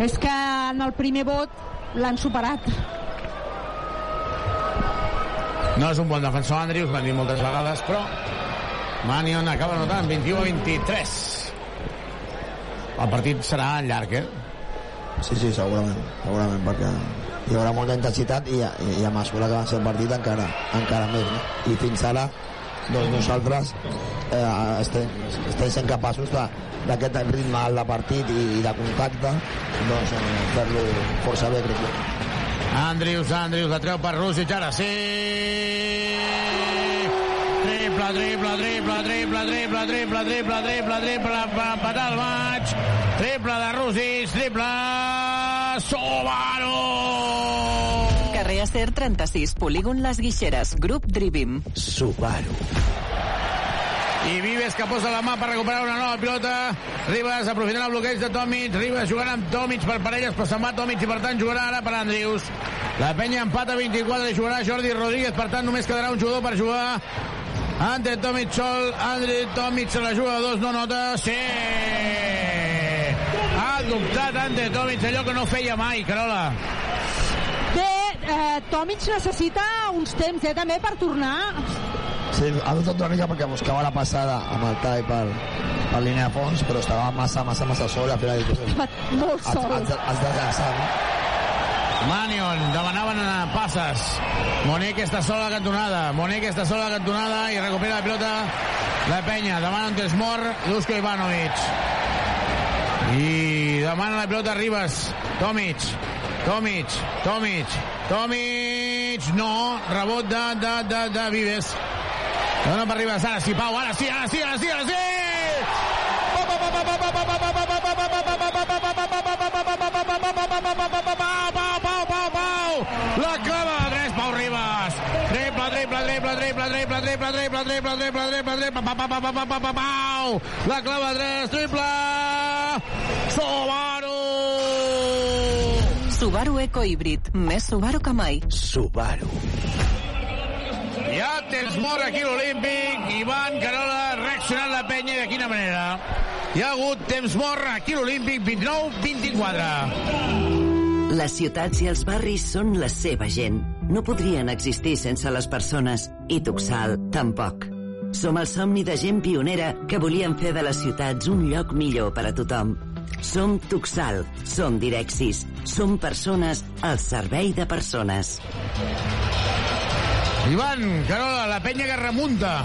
És que en el primer vot l'han superat. no és un bon defensor Andrius, m'han dit moltes vegades però Manion acaba notant 21 a 23 el partit serà llarg, eh? Sí, sí, segurament, segurament, perquè hi haurà molta intensitat i, i, i a mesura que avanci el partit encara, encara més, no? I fins ara, doncs nosaltres eh, estem, estem sent capaços d'aquest ritme alt de partit i, i de contacte, doncs eh, fer-lo força bé, crec. Andrius, Andrius, la treu per Rússic, ara sí! Triple, triple, triple, triple, triple, triple, triple, triple, triple, per empatar el maig. Triple de Rússic, triple... Subaru! Acer 36, polígon Les Guixeres, grup Drivim. Subaru. I Vives que posa la mà per recuperar una nova pilota. Ribas aprofitant el bloqueig de Tomic. Ribas jugant amb Tomic per parelles, però se'n va Tomic i per tant jugarà ara per Andrius. La penya empata 24 i jugarà Jordi Rodríguez, per tant només quedarà un jugador per jugar. Ante Tomic sol, Andre Tomic se la juga a dos, no nota. Sí! Ha dubtat Ante Tomic, allò que no feia mai, Carola. Eh, Tomic necessita uns temps, eh, també, per tornar. Sí, ha dubtat una mica perquè buscava la passada amb el tall per, per línia de fons, però estava massa, massa, massa sol al final dius, Molt has, sol. has, de- has de descansar, no? Manion, demanaven a passes. Que està sola a la cantonada. Que està sola a la cantonada i recupera la pilota. La penya, demana un Tesmor, Dusko Ivanovic. I demana la pilota Ribas. Tomic, Tomic, Tomic, Tomic, no, rebot de, de, de, de Vives. Dona per Ribas, ara sí, Pau, ara sí, ara sí, ara sí, ara sí! La clava de tres, Pau. Triple, triple, triple, triple, triple, triple, triple, triple, triple, triple, triple, pa, pa, pa, pa, pa, pa, pa, Pau. Subaru Eco Híbrid, més Subaru que mai. Subaru. Ha temps mort aquí l'Olímpic. Ivan Carola reaccionant la penya i de quina manera. Hi ha hagut temps mort aquí l'Olímpic 29-24. Les ciutats i els barris són la seva gent. No podrien existir sense les persones, i Tuxal tampoc. Som el somni de gent pionera que volien fer de les ciutats un lloc millor per a tothom. Som Tuxal, som Direxis, som persones al servei de persones. Ivan, Carola, la penya que remunta.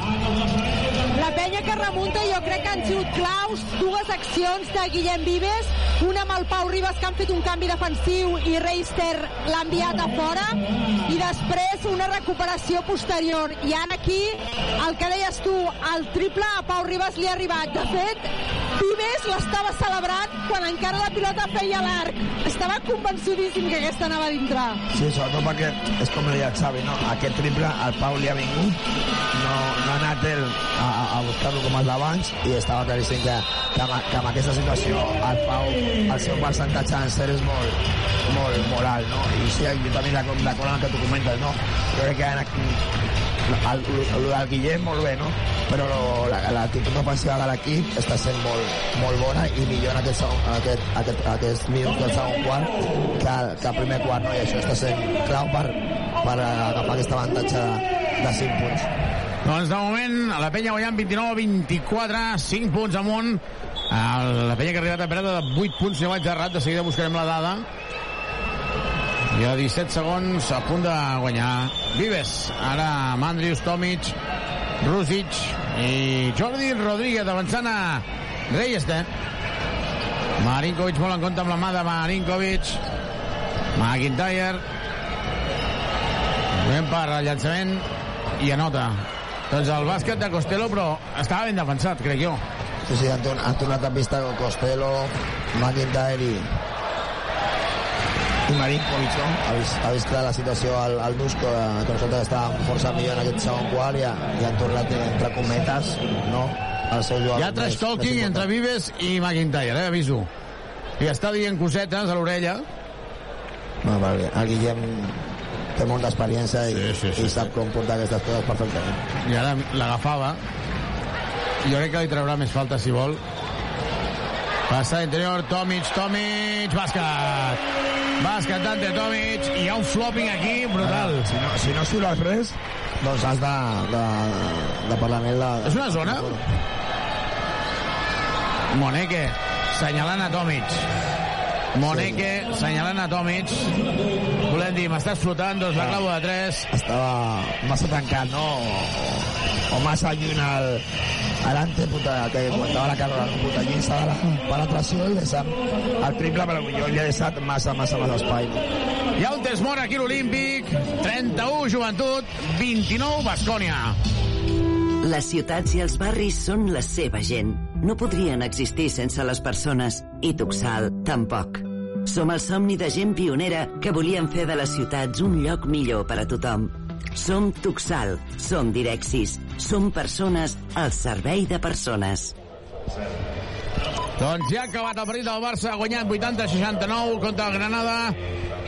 La penya que remunta jo crec que han sigut claus dues accions de Guillem Vives una amb el Pau Ribas que han fet un canvi defensiu i Reister l'ha enviat a fora i després una recuperació posterior i ara aquí el que deies tu el triple a Pau Ribas li ha arribat de fet Vives l'estava celebrant quan encara la pilota feia l'arc estava convençudíssim que aquesta anava a dintre Sí, sobretot perquè és com deia el Xavi, no? Aquest triple al Pau li ha no, no ha a, a- buscar-lo com els d'abans i estava claríssim que, que, amb, que amb aquesta situació el Pau, el seu percentatge d'encert és molt, molt, molt alt, no? I sí, jo també d'acord amb el que tu comentes, no? Jo crec que en el, el, el del Guillem molt bé, no? Però la- l'actitud ofensiva de l'equip està sent molt, molt bona i millor en aquest, segon, en aquest, aquest, aquest minut del segon quart que, que el primer quart, no? I això està sent clau per, per agafar aquest avantatge de, de 5 punts. Doncs de moment, la penya guanyant 29-24, 5 punts amunt. La penya que ha arribat a perdre de 8 punts, si no vaig errat, de seguida buscarem la dada. I a 17 segons a punt de guanyar Vives. Ara Mandrius, Tomic, Rusic i Jordi Rodríguez avançant a Reyeste. Marinkovic molt en compte amb la mà de Marinkovic. McIntyre. Ben per al llançament i anota. Doncs el bàsquet de Costello, però estava ben defensat, crec jo. Sí, sí, han, han tornat a pista Costello, McIntyre i, i Marinkovic, no? Ha vist, ha vist clar la situació al, al Dusko, eh, que nosaltres estàvem força millor en aquest segon quart i, ha, i han tornat entre cometes, no? El seu jugador Hi ha trash talking entre Vives i McIntyre, eh, aviso. I està dient cosetes a l'orella. No, perquè el Guillem té molta experiència i, Sí, sí, sí, i sap com portar aquestes coses perfectament. I ara l'agafava. Jo crec que li traurà més falta si vol. Passa interior, Tomic, Tomic, bàsquet. Bàsquet d'Ante Tomic, hi ha un flopping aquí brutal. Si no, si no xiules res, doncs has de, de, de parlar amb ell. De, És una zona? Moneque. senyalant a Tomic. Moneke senyalant a Tomic. Volem dir, m'estàs flotant, doncs la clau de 3. Estava massa tancat, no? O, massa lluny al, adelante, puta, que comentaba la Carla, puta, s'ha de la penetració i deixant el triple, però jo li he deixat massa, massa, massa espai. Hi ha un test mort aquí a l'Olímpic. 31, Joventut. 29, Bascònia. Les ciutats i els barris són la seva gent. No podrien existir sense les persones. I Tuxal, tampoc. Som el somni de gent pionera que volien fer de les ciutats un lloc millor per a tothom. Som Tuxal, som Direxis, som persones al servei de persones. Doncs ja ha acabat el partit del Barça, ha guanyat 80-69 contra el Granada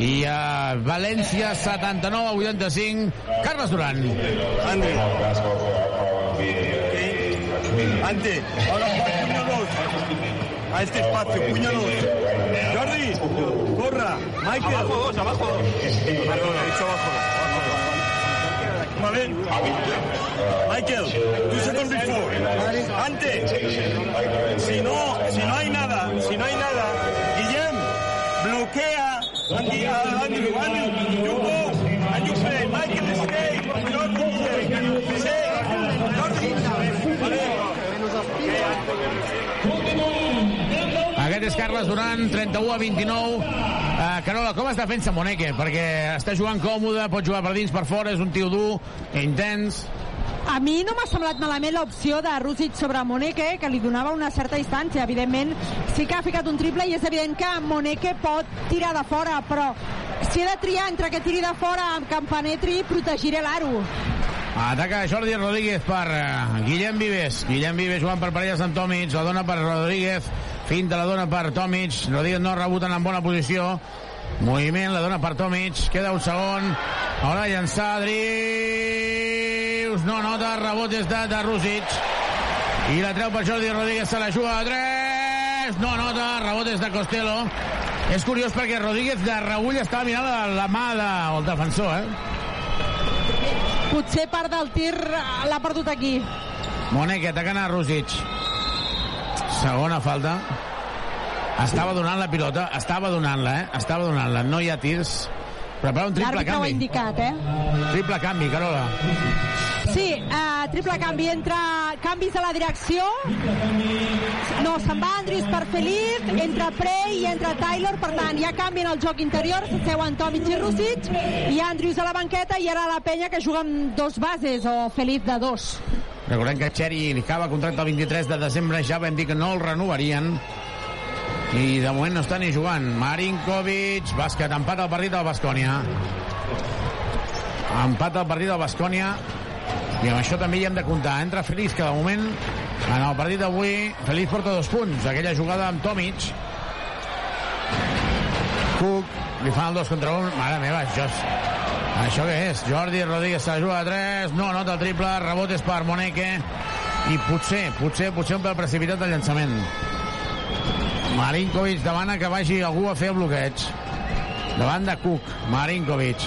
i a València 79 a 85. Carles Duran. Ande. Ante, ahora puñalos. A este espacio, puñalos. Corra. Michael. Abajo, dos, abajo. Perdón, he dicho abajo. Vale. Michael, two seconds before. Ante, si no, si no hay nada, Carles Duran, 31 a 29. Uh, Carola, com es defensa Moneke? Perquè està jugant còmode, pot jugar per dins, per fora, és un tio dur, intens. A mi no m'ha semblat malament l'opció de Rússic sobre Moneke, que li donava una certa distància. Evidentment, sí que ha ficat un triple i és evident que Moneke pot tirar de fora, però si he de triar entre que tiri de fora amb que em penetri, protegiré l'aro. Ataca Jordi Rodríguez per uh, Guillem Vives. Guillem Vives jugant per parelles amb Tomic. La dona per Rodríguez. Finta la dona per Tomic. Rodríguez no rebuten en bona posició. Moviment, la dona per Tomic. Queda un segon. Haurà de llançar Drius. No nota. Rebot és de, de Rússic. I la treu per Jordi Rodríguez. Se la juga a 3. No nota. Rebot és de Costello. És curiós perquè Rodríguez de reull estava mirant la, la mà del defensor, eh? Potser part del tir l'ha perdut aquí. Moneke atacant a Rússic. Segona falta. Estava donant la pilota, estava donant-la, eh? Estava donant-la. No hi ha tirs. Prepara un triple L'àrbitre ho ha canvi. indicat, eh? Triple canvi, Carola. Sí, uh, triple canvi entre canvis a la direcció. No, se'n va Andrius per Feliz, entre Prey i entre Taylor, per tant, ja canvien el joc interior, se seuen Tomic i Rússic, i Andrius a la banqueta i ara la penya que juga amb dos bases, o Feliz de dos. Recordem que Xeri li acaba contracte el 23 de desembre, ja vam dir que no el renovarien. I de moment no està ni jugant. Marinkovic, bàsquet, empat el partit del Bascònia. Empat el partit del Bascònia. I amb això també hi hem de comptar. Entra Feliz, que de moment, en el partit d'avui, Feliz porta dos punts. Aquella jugada amb Tomic. Cook, li fan el dos contra un. Mare meva, això és... Això què és? Jordi Rodríguez se la juga a 3, no nota el triple, rebot és per Moneke, i potser, potser, potser un pèl precipitat el llançament. Marinkovic demana que vagi algú a fer el bloqueig. Davant de Cook, Marinkovic.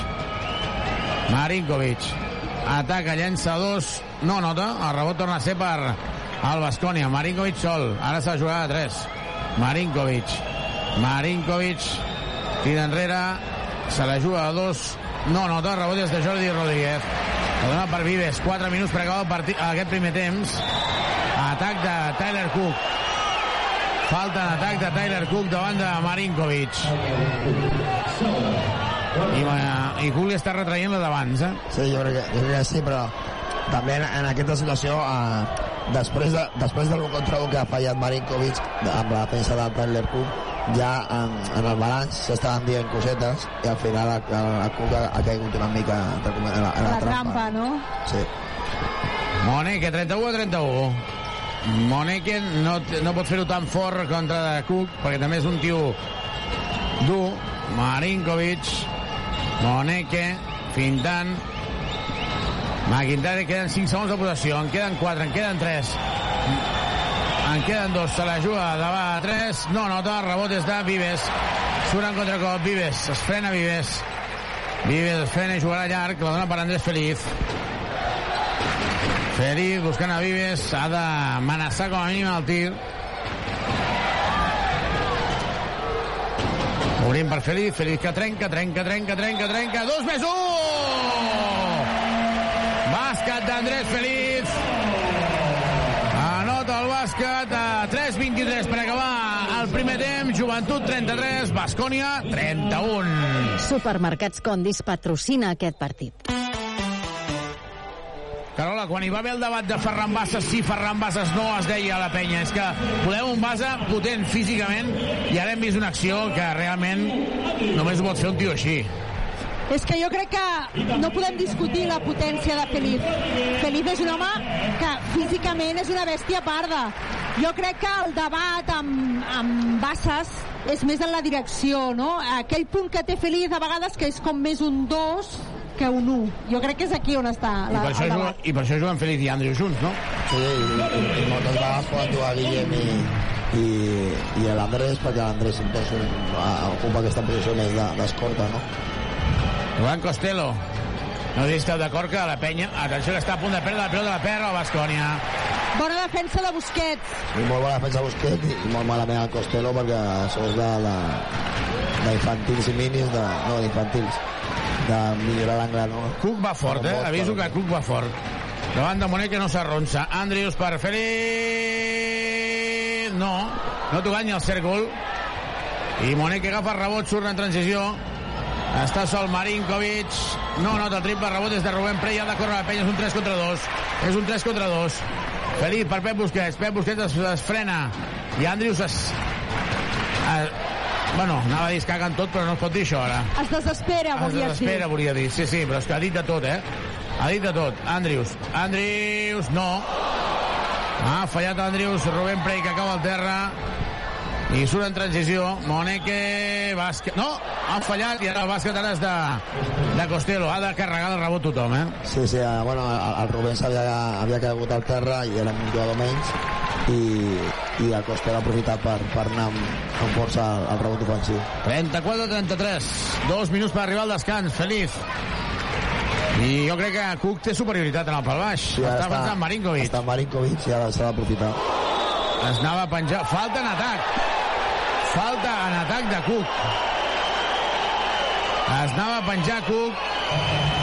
Marinkovic. Ataca, llença dos, no nota, el rebot torna a ser per el Bascònia. Marinkovic sol, ara s'ha jugat a 3. Marinkovic. Marinkovic tira enrere, se la juga a dos, no nota, rebot és de Jordi Rodríguez. La dona per Vives, 4 minuts per acabar partit, aquest primer temps. Atac de Tyler Cook. Falta en atac de Tyler Cook davant de Marinkovic. I, i Cook li està retraient la d'abans, eh? Sí, jo crec, que, jo crec que sí, però també en, en aquesta situació, eh, després, de, després del contra un que ha fallat Marinkovic amb la defensa del Tyler Cook, ja en, en el balanç s'estaven dient cosetes i al final el, el, el ha, ha caigut una mica entre en la, en la, La trampa, no? Sí. Moneke, 31 a 31. Moneke no, no pot fer-ho tan fort contra de Cook, perquè també és un tio dur. Marinkovic, Moneke, fintant. McIntyre, queden 5 segons de possessió, en queden 4, en queden 3. En queden 2, se la juga davant a 3, no nota, rebot és de Vives. Surt en contracop, Vives, es frena Vives. Vives es frena i jugarà llarg, la dona per Andrés Feliz. Feliz buscant a Vives, ha d'amenaçar com a mínim el tir. Obrim per Feliz, Feliz que trenca, trenca, trenca, trenca, trenca, dos més un! Bàsquet d'Andrés Feliz. Bàsquet a 3-23 per acabar el primer temps. Joventut 33, Bascònia 31. Supermercats Condis patrocina aquest partit. Carola, quan hi va haver el debat de Ferran Bassas, sí, Ferran Bassas no, es deia a la penya. És que volem un base potent físicament i ara hem vist una acció que realment només ho pot fer un tio així. És que jo crec que no podem discutir la potència de Felip. Felip és un home que físicament és una bèstia parda. Jo crec que el debat amb, amb Bassas és més en la direcció, no? Aquell punt que té Felip a vegades que és com més un 2 que un 1. Jo crec que és aquí on està I la, per, això el juguen, debat. I per això juguen Feliz i Andrew junts, no? Sí, i, i, i moltes vegades poden jugar Guillem i, i, i l'Andrés, perquè l'Andrés sempre ocupa aquesta posició més de- d'escorta, no? Joan Costello. No sé si esteu d'acord que la penya... Atenció, que està a punt de perdre la pilota de la perra o Bascònia. Bona defensa de Busquets. I molt bona defensa Busquets i, molt malament el Costello perquè això és de, de, d'infantils i minis, de, no, d'infantils, de millorar l'angle, no? Cook va fort, eh? Aviso que Cook va fort. Davant de Monet que no s'arronsa. Andrius per Feliz... No, no tocant ni el cèrcol. I Monet que agafa rebot, surt en transició. Està sol Marinkovic. No nota el triple, rebot és de Rubén Prey. Ha de córrer la penya, és un 3 contra 2. És un 3 contra 2. Feliz per Pep Busquets. Pep Busquets es, es frena. I Andrius es... es bueno, anava a dir es caguen tot, però no es pot dir això ara. Es desespera, Es volies dir. desespera, volia dir. Sí, sí, però és que ha dit de tot, eh? Ha dit de tot. Andrius. Andrius, no. Ha fallat Andrius. Rubén Prey que acaba al terra. I surt en transició. Moneke, bàsquet... No, ha fallat i ara el bàsquet ara és de, de Costello. Ha de carregar el rebot tothom, eh? Sí, sí, eh, bueno, el, el Rubens havia, havia caigut al terra i era un jugador menys i, i el Costello ha aprofitat per, per anar amb, amb força al, al rebot ofensiu. 34-33. Dos minuts per arribar al descans. Feliz. I jo crec que Cook té superioritat en el pal baix. Sí, està, està Marinkovic. Està Marinkovic i ara s'ha d'aprofitar. Es anava a penjar. Falta en atac. Falta en atac de Cook. Es anava a penjar Cook.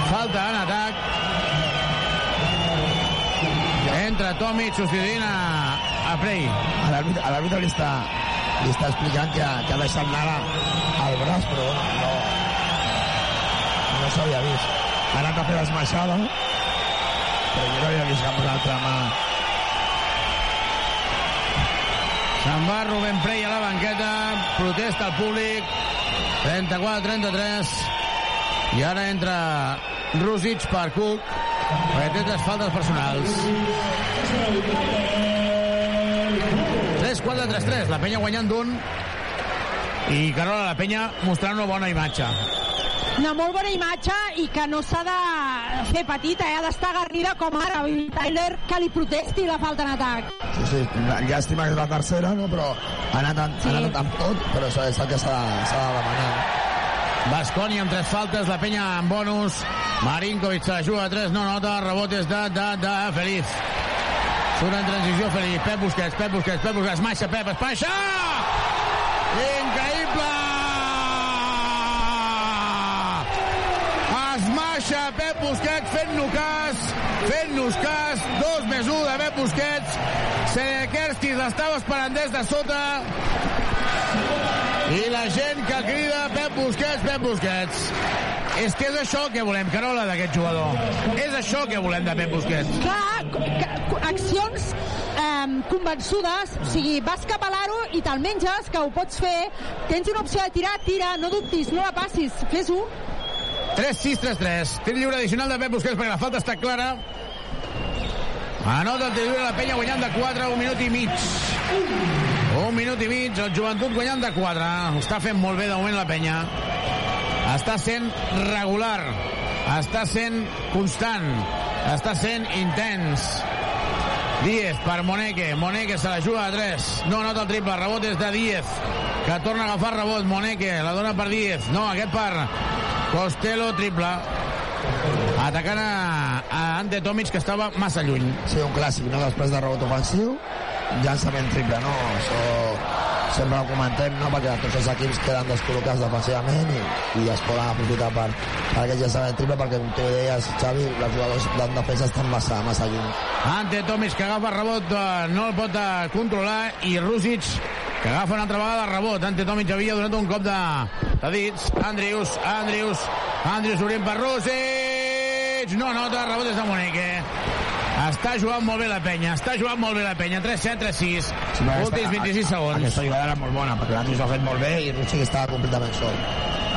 Falta en atac. Entra Tomic substituint a, a Prey. A l'àrbitre li, està, li està explicant que, que ha deixat anar al braç, però no, no s'havia vist. Ha anat a fer l'esmaixada, però jo no havia vist cap una altra mà. Se'n va Rubén Prey a la banqueta. Protesta el públic. 34-33. I ara entra Rusic per Cook perquè té tres faltes personals. 3-4-3-3. La penya guanyant d'un. I Carola, la penya mostrant una bona imatge. Una molt bona imatge i que no s'ha de fer petita, eh? ha d'estar agarrida com ara. I Tyler que li protesti la falta en atac. Sí, sí, llàstima que és la tercera, no? però ha anat, amb, sí. ha anat amb tot, però això és el que s'ha de, s'ha de demanar. Basconi amb tres faltes, la penya amb bonus. Marinkovic se la juga a tres, no nota, rebotes de, de, de Feliz. Surt en transició Feliz, Pep Busquets, Pep Busquets, Pep Busquets, maixa Pep, es baixa! Increïble! Maixa Pep Busquets fent-nos cas, fent-nos cas, dos més un de Pep Busquets. Sedekerski l'estava esperant des de sota. I la gent que crida Pep Busquets, Pep Busquets. És que és això que volem, Carola, d'aquest jugador. És això que volem de Pep Busquets. Clar, accions eh, convençudes, o sigui, vas cap a l'aro i te'l menges, que ho pots fer, tens una opció de tirar, tira, no dubtis, no la passis, fes-ho. 3-6-3-3. Tir lliure addicional de Pep Busquets perquè la falta està clara. Anota el tir lliure la penya guanyant de 4, un minut i mig. Un minut i mig, el joventut guanyant de 4. Ho està fent molt bé de moment la penya. Està sent regular. Està sent constant. Està sent intens. Díez per Moneke. Moneke se la juga a 3. No nota el triple. Rebot és de Díez, que torna a agafar rebot. Moneke la dona per Díez. No, aquest per Costello, triple. Atacant a, a Ante Tomic, que estava massa lluny. Sí, un clàssic, no? Després de rebot ofensiu, llançament triple, no? Això sempre ho comentem, no? perquè tots els equips queden descol·locats defensivament i, i es poden aprofitar per, per aquest llançament triple perquè, com tu deies, Xavi, els jugadors de defensa estan massa, massa lluny. Ante Tomic que agafa rebot, eh, no el pot eh, controlar i Rússic que agafa una altra vegada rebot. Ante Tomic havia donat un cop de, de dits. Andrius, Andrius, Andrius obrint per Rússic. No nota, rebot des de Monique. Està jugant molt bé la penya, està jugant molt bé la penya. 3-7, 3-6, últims 26 segons. Aquesta jugada era molt bona, perquè l'Andrius ho ha fet molt bé i Rússic estava completament sol.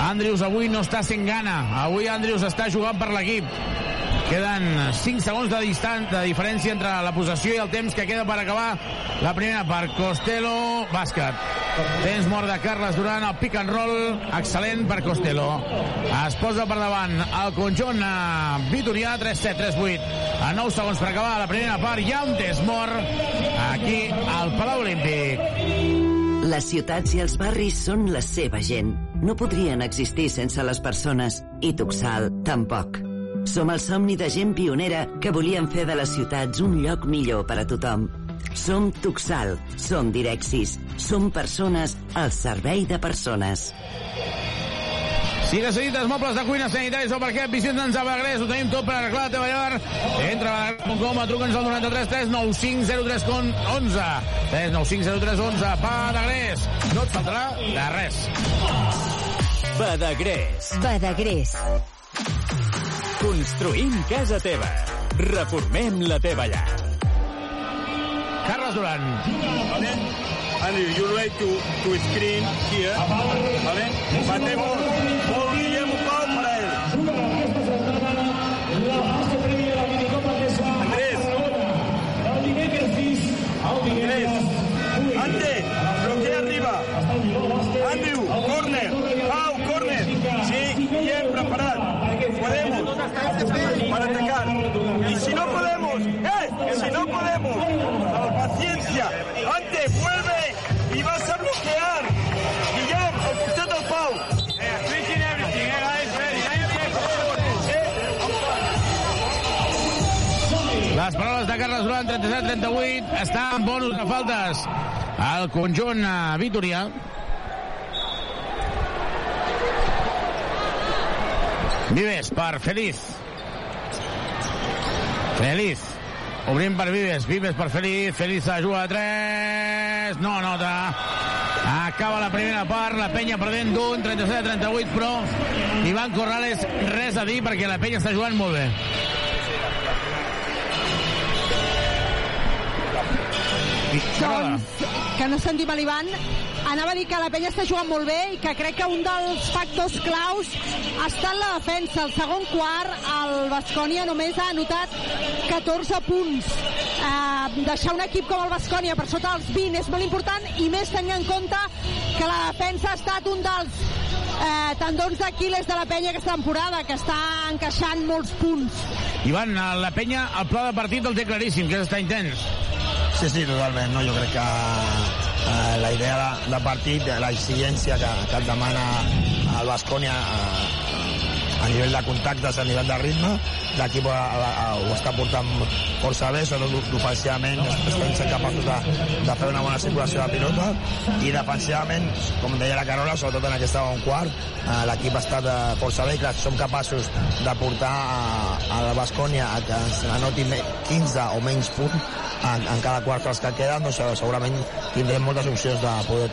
Andrius avui no està sent gana. Avui Andrius està jugant per l'equip. Queden 5 segons de, distant, de diferència entre la possessió i el temps que queda per acabar la primera part. Costello, bàsquet. Temps mort de Carles Duran, el pick and roll, excel·lent per Costello. Es posa per davant el conjunt eh, Vitorià, 3-7, 3-8. A 9 segons per acabar la primera part. Hi ha un temps mort aquí al Palau Olímpic. Les ciutats i els barris són la seva gent. No podrien existir sense les persones, i Tuxal tampoc. Som el somni de gent pionera que volien fer de les ciutats un lloc millor per a tothom. Som Tuxal, som Direxis, som persones al servei de persones. Si necessites mobles de cuina sanitaris o parquet, visita'ns a Badagrés, ho tenim tot per arreglar la teva llar. Entra a badagrés.com o truca'ns al 93 395 03 11. 395 03 11. Badagrés. No et faltarà de res. Badagrés. Badagrés. Construïm casa teva. Reformem la teva llar. Carles Duran. ¿Vale? Andrew, you like to, to screen here. ¿Vale? Batemos Duran, 37-38, està en bonus de faltes al conjunt eh, Vitorià. Vives per Feliz. Feliz. Obrim per Vives. Vives per Feliz. Feliz a juga a 3. No nota. Acaba la primera part. La penya perdent d'un 37-38, però Ivan Corrales res a dir perquè la penya està jugant molt bé. Doncs, que no sentim l'Ivan, anava a dir que la penya està jugant molt bé i que crec que un dels factors claus ha estat la defensa. El segon quart, el Bascònia només ha anotat 14 punts. Eh, deixar un equip com el Bascònia per sota dels 20 és molt important i més tenint en compte que la defensa ha estat un dels eh, tendons d'Aquiles de la penya aquesta temporada, que està encaixant molts punts. Ivan, la penya, el pla de partit el té claríssim, que estar intens. Sí, sí, totalment. No? Jo crec que eh, la idea de, de partit, l'exigència que, que et demana el Bascònia eh, a nivell de contactes, a nivell de ritme, l'equip ho, està portant força bé, sobretot ofensivament estem sent capaços de, de fer una bona circulació de pilota i defensivament, com deia la Carola, sobretot en aquest segon quart, eh, l'equip ha estat eh, força bé, clar, som capaços de portar a, a la Bascònia a que ens anoti me- 15 o menys punts en, en cada quart que queden, doncs segurament tindrem moltes opcions de poder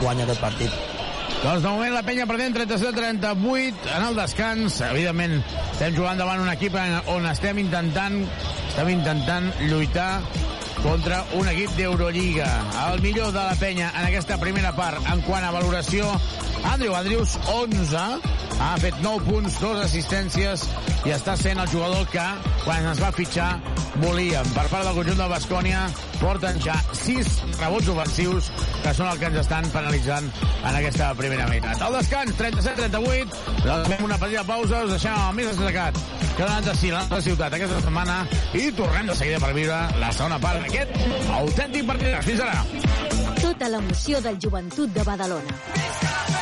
guanyar aquest partit. Doncs de moment la penya perdent 37-38 en el descans. Evidentment estem jugant davant un equip on estem intentant estem intentant lluitar contra un equip d'Eurolliga. El millor de la penya en aquesta primera part en quant a valoració Andrew Andrews, 11, ha fet 9 punts, 2 assistències i està sent el jugador que, quan es va fitxar, volíem. Per part del conjunt del Bascònia, porten ja 6 rebots ofensius que són el que ens estan penalitzant en aquesta primera meitat. Al descans, 37-38, doncs fem una petita pausa, us deixem el més destacat que anat de la nostra ciutat aquesta setmana i tornem de seguida per viure la segona part d'aquest autèntic partit. Fins ara! Tota l'emoció del joventut de Badalona.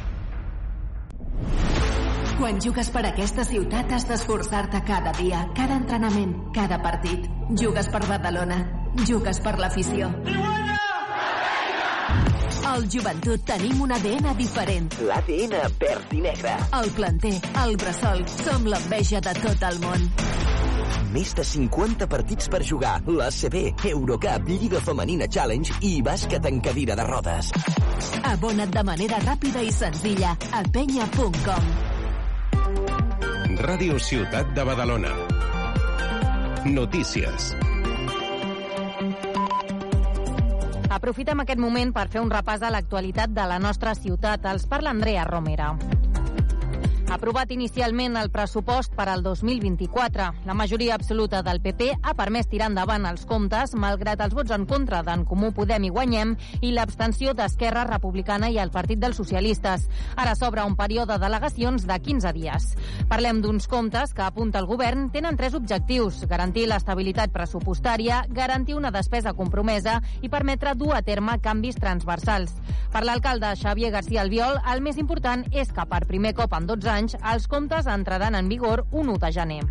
Quan jugues per aquesta ciutat has d'esforçar-te cada dia, cada entrenament, cada partit. Jugues per Badalona. Jugues per l'afició. Al Joventut tenim un ADN diferent. L'ADN verd i negre. El planter, el bressol, som l'enveja de tot el món. Més de 50 partits per jugar. L'ACB, Eurocup, Lliga Femenina Challenge i bàsquet en cadira de rodes. Abona't de manera ràpida i senzilla a penya.com. Ràdio Ciutat de Badalona. Notícies. Aprofitem aquest moment per fer un repàs a l'actualitat de la nostra ciutat. Els parla Andrea Romera. Aprovat inicialment el pressupost per al 2024. La majoria absoluta del PP ha permès tirar endavant els comptes, malgrat els vots en contra d'en Comú Podem i Guanyem i l'abstenció d'Esquerra Republicana i el Partit dels Socialistes. Ara s'obre un període d'al·legacions de 15 dies. Parlem d'uns comptes que apunta el govern tenen tres objectius. Garantir l'estabilitat pressupostària, garantir una despesa compromesa i permetre dur a terme canvis transversals. Per l'alcalde Xavier García Albiol, el més important és que per primer cop en 12 anys anys, els comptes entraran en vigor un 1 de gener.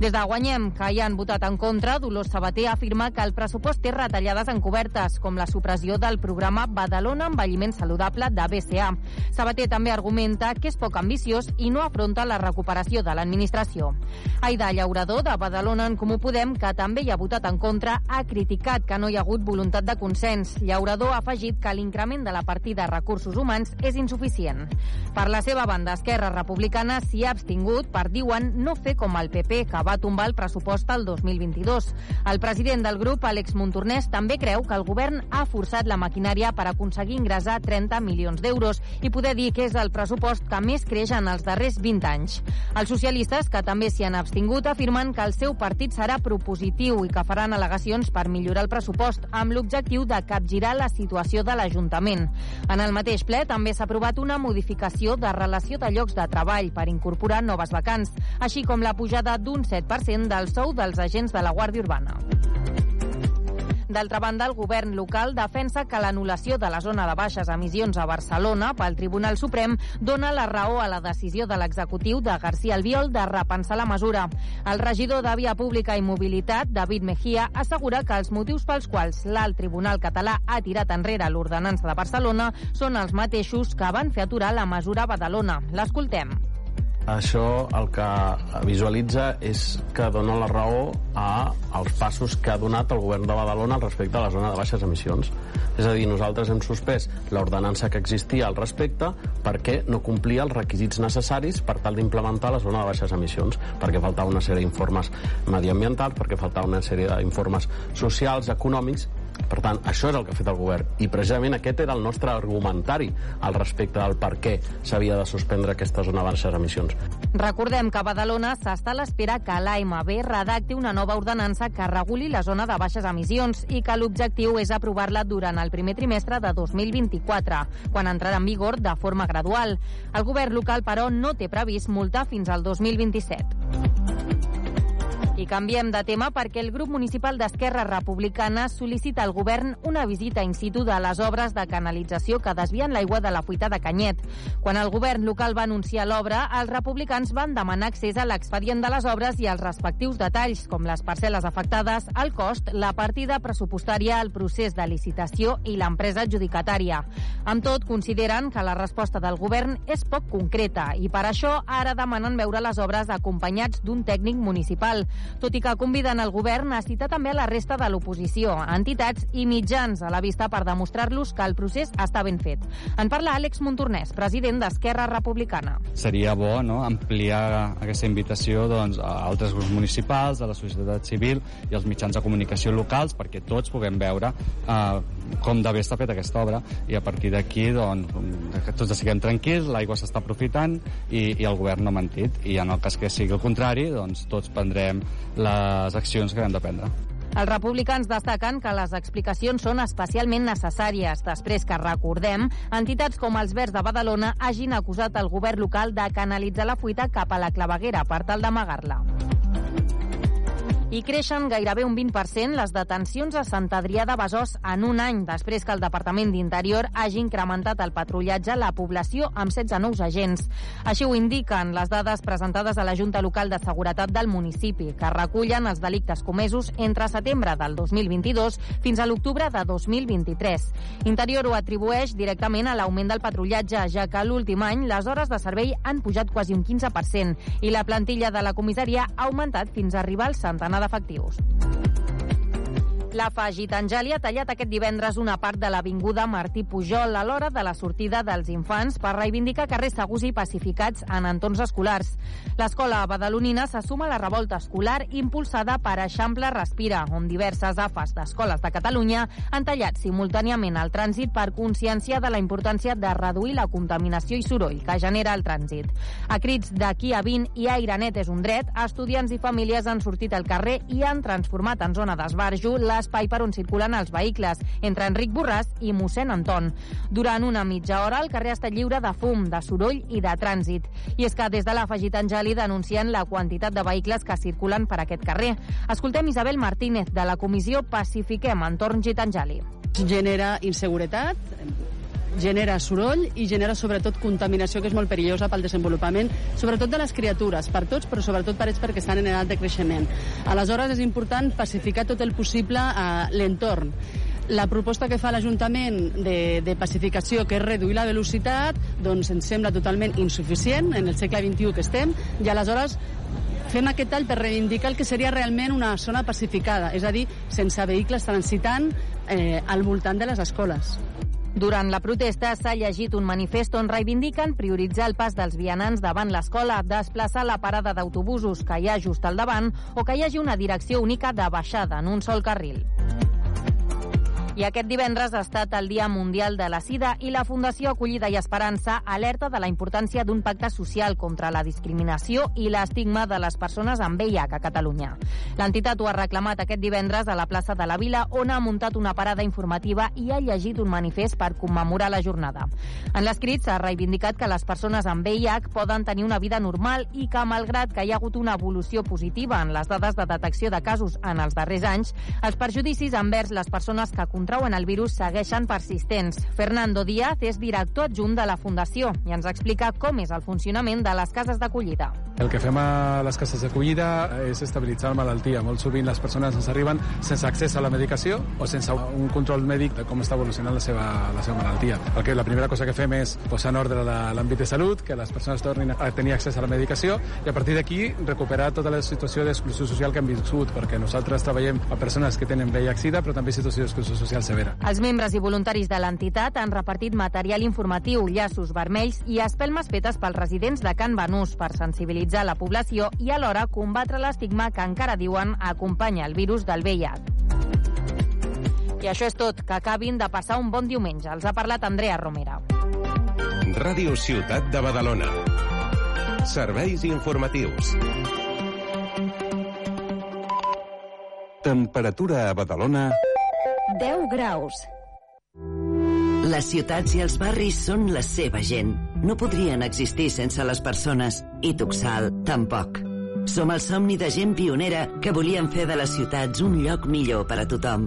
Des de Guanyem, que hi han votat en contra, Dolors Sabater afirma que el pressupost té retallades encobertes, com la supressió del programa Badalona Envelliment Saludable de BCA. Sabater també argumenta que és poc ambiciós i no afronta la recuperació de l'administració. Aida Llaurador, de Badalona en Comú Podem, que també hi ha votat en contra, ha criticat que no hi ha hagut voluntat de consens. Llaurador ha afegit que l'increment de la partida de recursos humans és insuficient. Per la seva banda, Esquerra Republicana s'hi ha abstingut per, diuen, no fer com el PP, que va tombar el pressupost al 2022. El president del grup, Àlex Montornès, també creu que el govern ha forçat la maquinària per aconseguir ingressar 30 milions d'euros i poder dir que és el pressupost que més creix en els darrers 20 anys. Els socialistes, que també s'hi han abstingut, afirmen que el seu partit serà propositiu i que faran al·legacions per millorar el pressupost, amb l'objectiu de capgirar la situació de l'Ajuntament. En el mateix ple també s'ha aprovat una modificació de relació de llocs de treball per incorporar noves vacants, així com la pujada d'un 7% del sou dels agents de la Guàrdia Urbana. D'altra banda, el govern local defensa que l'anul·lació de la zona de baixes emissions a Barcelona pel Tribunal Suprem dona la raó a la decisió de l'executiu de García Albiol de repensar la mesura. El regidor de Via Pública i Mobilitat, David Mejía, assegura que els motius pels quals l'alt Tribunal català ha tirat enrere l'ordenança de Barcelona són els mateixos que van fer aturar la mesura a Badalona. L'escoltem. Això el que visualitza és que dona la raó a als passos que ha donat el govern de Badalona al respecte a la zona de baixes emissions. És a dir, nosaltres hem suspès l'ordenança que existia al respecte perquè no complia els requisits necessaris per tal d'implementar la zona de baixes emissions, perquè faltava una sèrie d'informes mediambientals, perquè faltava una sèrie d'informes socials, econòmics, per tant, això és el que ha fet el govern. I precisament aquest era el nostre argumentari al respecte del per què s'havia de suspendre aquesta zona de baixes emissions. Recordem que a Badalona s'està a l'espera que l'AMB redacti una nova ordenança que reguli la zona de baixes emissions i que l'objectiu és aprovar-la durant el primer trimestre de 2024, quan entrarà en vigor de forma gradual. El govern local, però, no té previst multar fins al 2027. I canviem de tema perquè el grup municipal d'Esquerra Republicana sol·licita al govern una visita in situ de les obres de canalització que desvien l'aigua de la fuita de Canyet. Quan el govern local va anunciar l'obra, els republicans van demanar accés a l'expedient de les obres i als respectius detalls, com les parcel·les afectades, el cost, la partida pressupostària, el procés de licitació i l'empresa adjudicatària. Amb tot, consideren que la resposta del govern és poc concreta i per això ara demanen veure les obres acompanyats d'un tècnic municipal tot i que conviden el govern a citar també la resta de l'oposició, entitats i mitjans a la vista per demostrar-los que el procés està ben fet. En parla Àlex Montornès, president d'Esquerra Republicana. Seria bo no, ampliar aquesta invitació doncs, a altres grups municipals, a la societat civil i als mitjans de comunicació locals perquè tots puguem veure eh, com d'haver està feta aquesta obra i a partir d'aquí doncs, que tots estiguem tranquils, l'aigua s'està aprofitant i, i el govern no ha mentit i en el cas que sigui el contrari doncs tots prendrem les accions que hem de prendre. Els republicans destaquen que les explicacions són especialment necessàries després que, recordem, entitats com els Verds de Badalona hagin acusat el govern local de canalitzar la fuita cap a la claveguera per tal d'amagar-la i creixen gairebé un 20% les detencions a Sant Adrià de Besòs en un any, després que el Departament d'Interior hagi incrementat el patrullatge a la població amb 16 nous agents. Així ho indiquen les dades presentades a la Junta Local de Seguretat del municipi, que recullen els delictes comesos entre setembre del 2022 fins a l'octubre de 2023. Interior ho atribueix directament a l'augment del patrullatge, ja que l'últim any les hores de servei han pujat quasi un 15% i la plantilla de la comissaria ha augmentat fins a arribar al centenar d'efectius. La fa Gitangeli ha tallat aquest divendres una part de l'Avinguda Martí Pujol a l'hora de la sortida dels infants per reivindicar carrers segurs i pacificats en entorns escolars. L'escola badalonina se suma a la revolta escolar impulsada per Eixample Respira, on diverses AFAs d'escoles de Catalunya han tallat simultàniament el trànsit per consciència de la importància de reduir la contaminació i soroll que genera el trànsit. A crits d'aquí a 20 i aire net és un dret, estudiants i famílies han sortit al carrer i han transformat en zona d'esbarjo l'espai per on circulen els vehicles, entre Enric Borràs i mossèn Anton. Durant una mitja hora el carrer ha estat lliure de fum, de soroll i de trànsit. I és que des de l'afegit Angeli denuncien la quantitat de vehicles que circulen per aquest carrer. Escoltem Isabel Martínez, de la comissió Pacifiquem Entorn Gitangeli. Genera inseguretat, genera soroll i genera sobretot contaminació que és molt perillosa pel desenvolupament, sobretot de les criatures, per tots, però sobretot per ells perquè estan en edat de creixement. Aleshores és important pacificar tot el possible a l'entorn. La proposta que fa l'Ajuntament de, de pacificació, que és reduir la velocitat, doncs ens sembla totalment insuficient en el segle XXI que estem, i aleshores fem aquest tall per reivindicar el que seria realment una zona pacificada, és a dir, sense vehicles transitant eh, al voltant de les escoles. Durant la protesta s'ha llegit un manifest on reivindiquen prioritzar el pas dels vianants davant l'escola, desplaçar la parada d'autobusos que hi ha just al davant o que hi hagi una direcció única de baixada en un sol carril. I aquest divendres ha estat el Dia Mundial de la Sida i la Fundació Acollida i Esperança alerta de la importància d'un pacte social contra la discriminació i l'estigma de les persones amb VIH a Catalunya. L'entitat ho ha reclamat aquest divendres a la plaça de la Vila, on ha muntat una parada informativa i ha llegit un manifest per commemorar la jornada. En l'escrit s'ha reivindicat que les persones amb VIH poden tenir una vida normal i que, malgrat que hi ha hagut una evolució positiva en les dades de detecció de casos en els darrers anys, els perjudicis envers les persones que contrauen el virus segueixen persistents. Fernando Díaz és director adjunt de la Fundació i ens explica com és el funcionament de les cases d'acollida. El que fem a les cases d'acollida és estabilitzar la malaltia. Molt sovint les persones ens arriben sense accés a la medicació o sense un control mèdic de com està evolucionant la seva, la seva malaltia. El que la primera cosa que fem és posar en ordre l'àmbit de salut, que les persones tornin a tenir accés a la medicació i a partir d'aquí recuperar tota la situació d'exclusió social que han viscut, perquè nosaltres treballem a persones que tenen VIH-Sida, però també situació d'exclusió social severa. Els membres i voluntaris de l'entitat han repartit material informatiu, llaços vermells i espelmes fetes pels residents de Can Banús per sensibilitzar la població i alhora combatre l'estigma que encara diuen acompanya el virus del VIH. I això és tot. Que acabin de passar un bon diumenge. Els ha parlat Andrea Romera. Ràdio Ciutat de Badalona. Serveis informatius. Temperatura a Badalona... 10 graus. Les ciutats i els barris són la seva gent. No podrien existir sense les persones. I Tuxal, tampoc. Som el somni de gent pionera que volien fer de les ciutats un lloc millor per a tothom.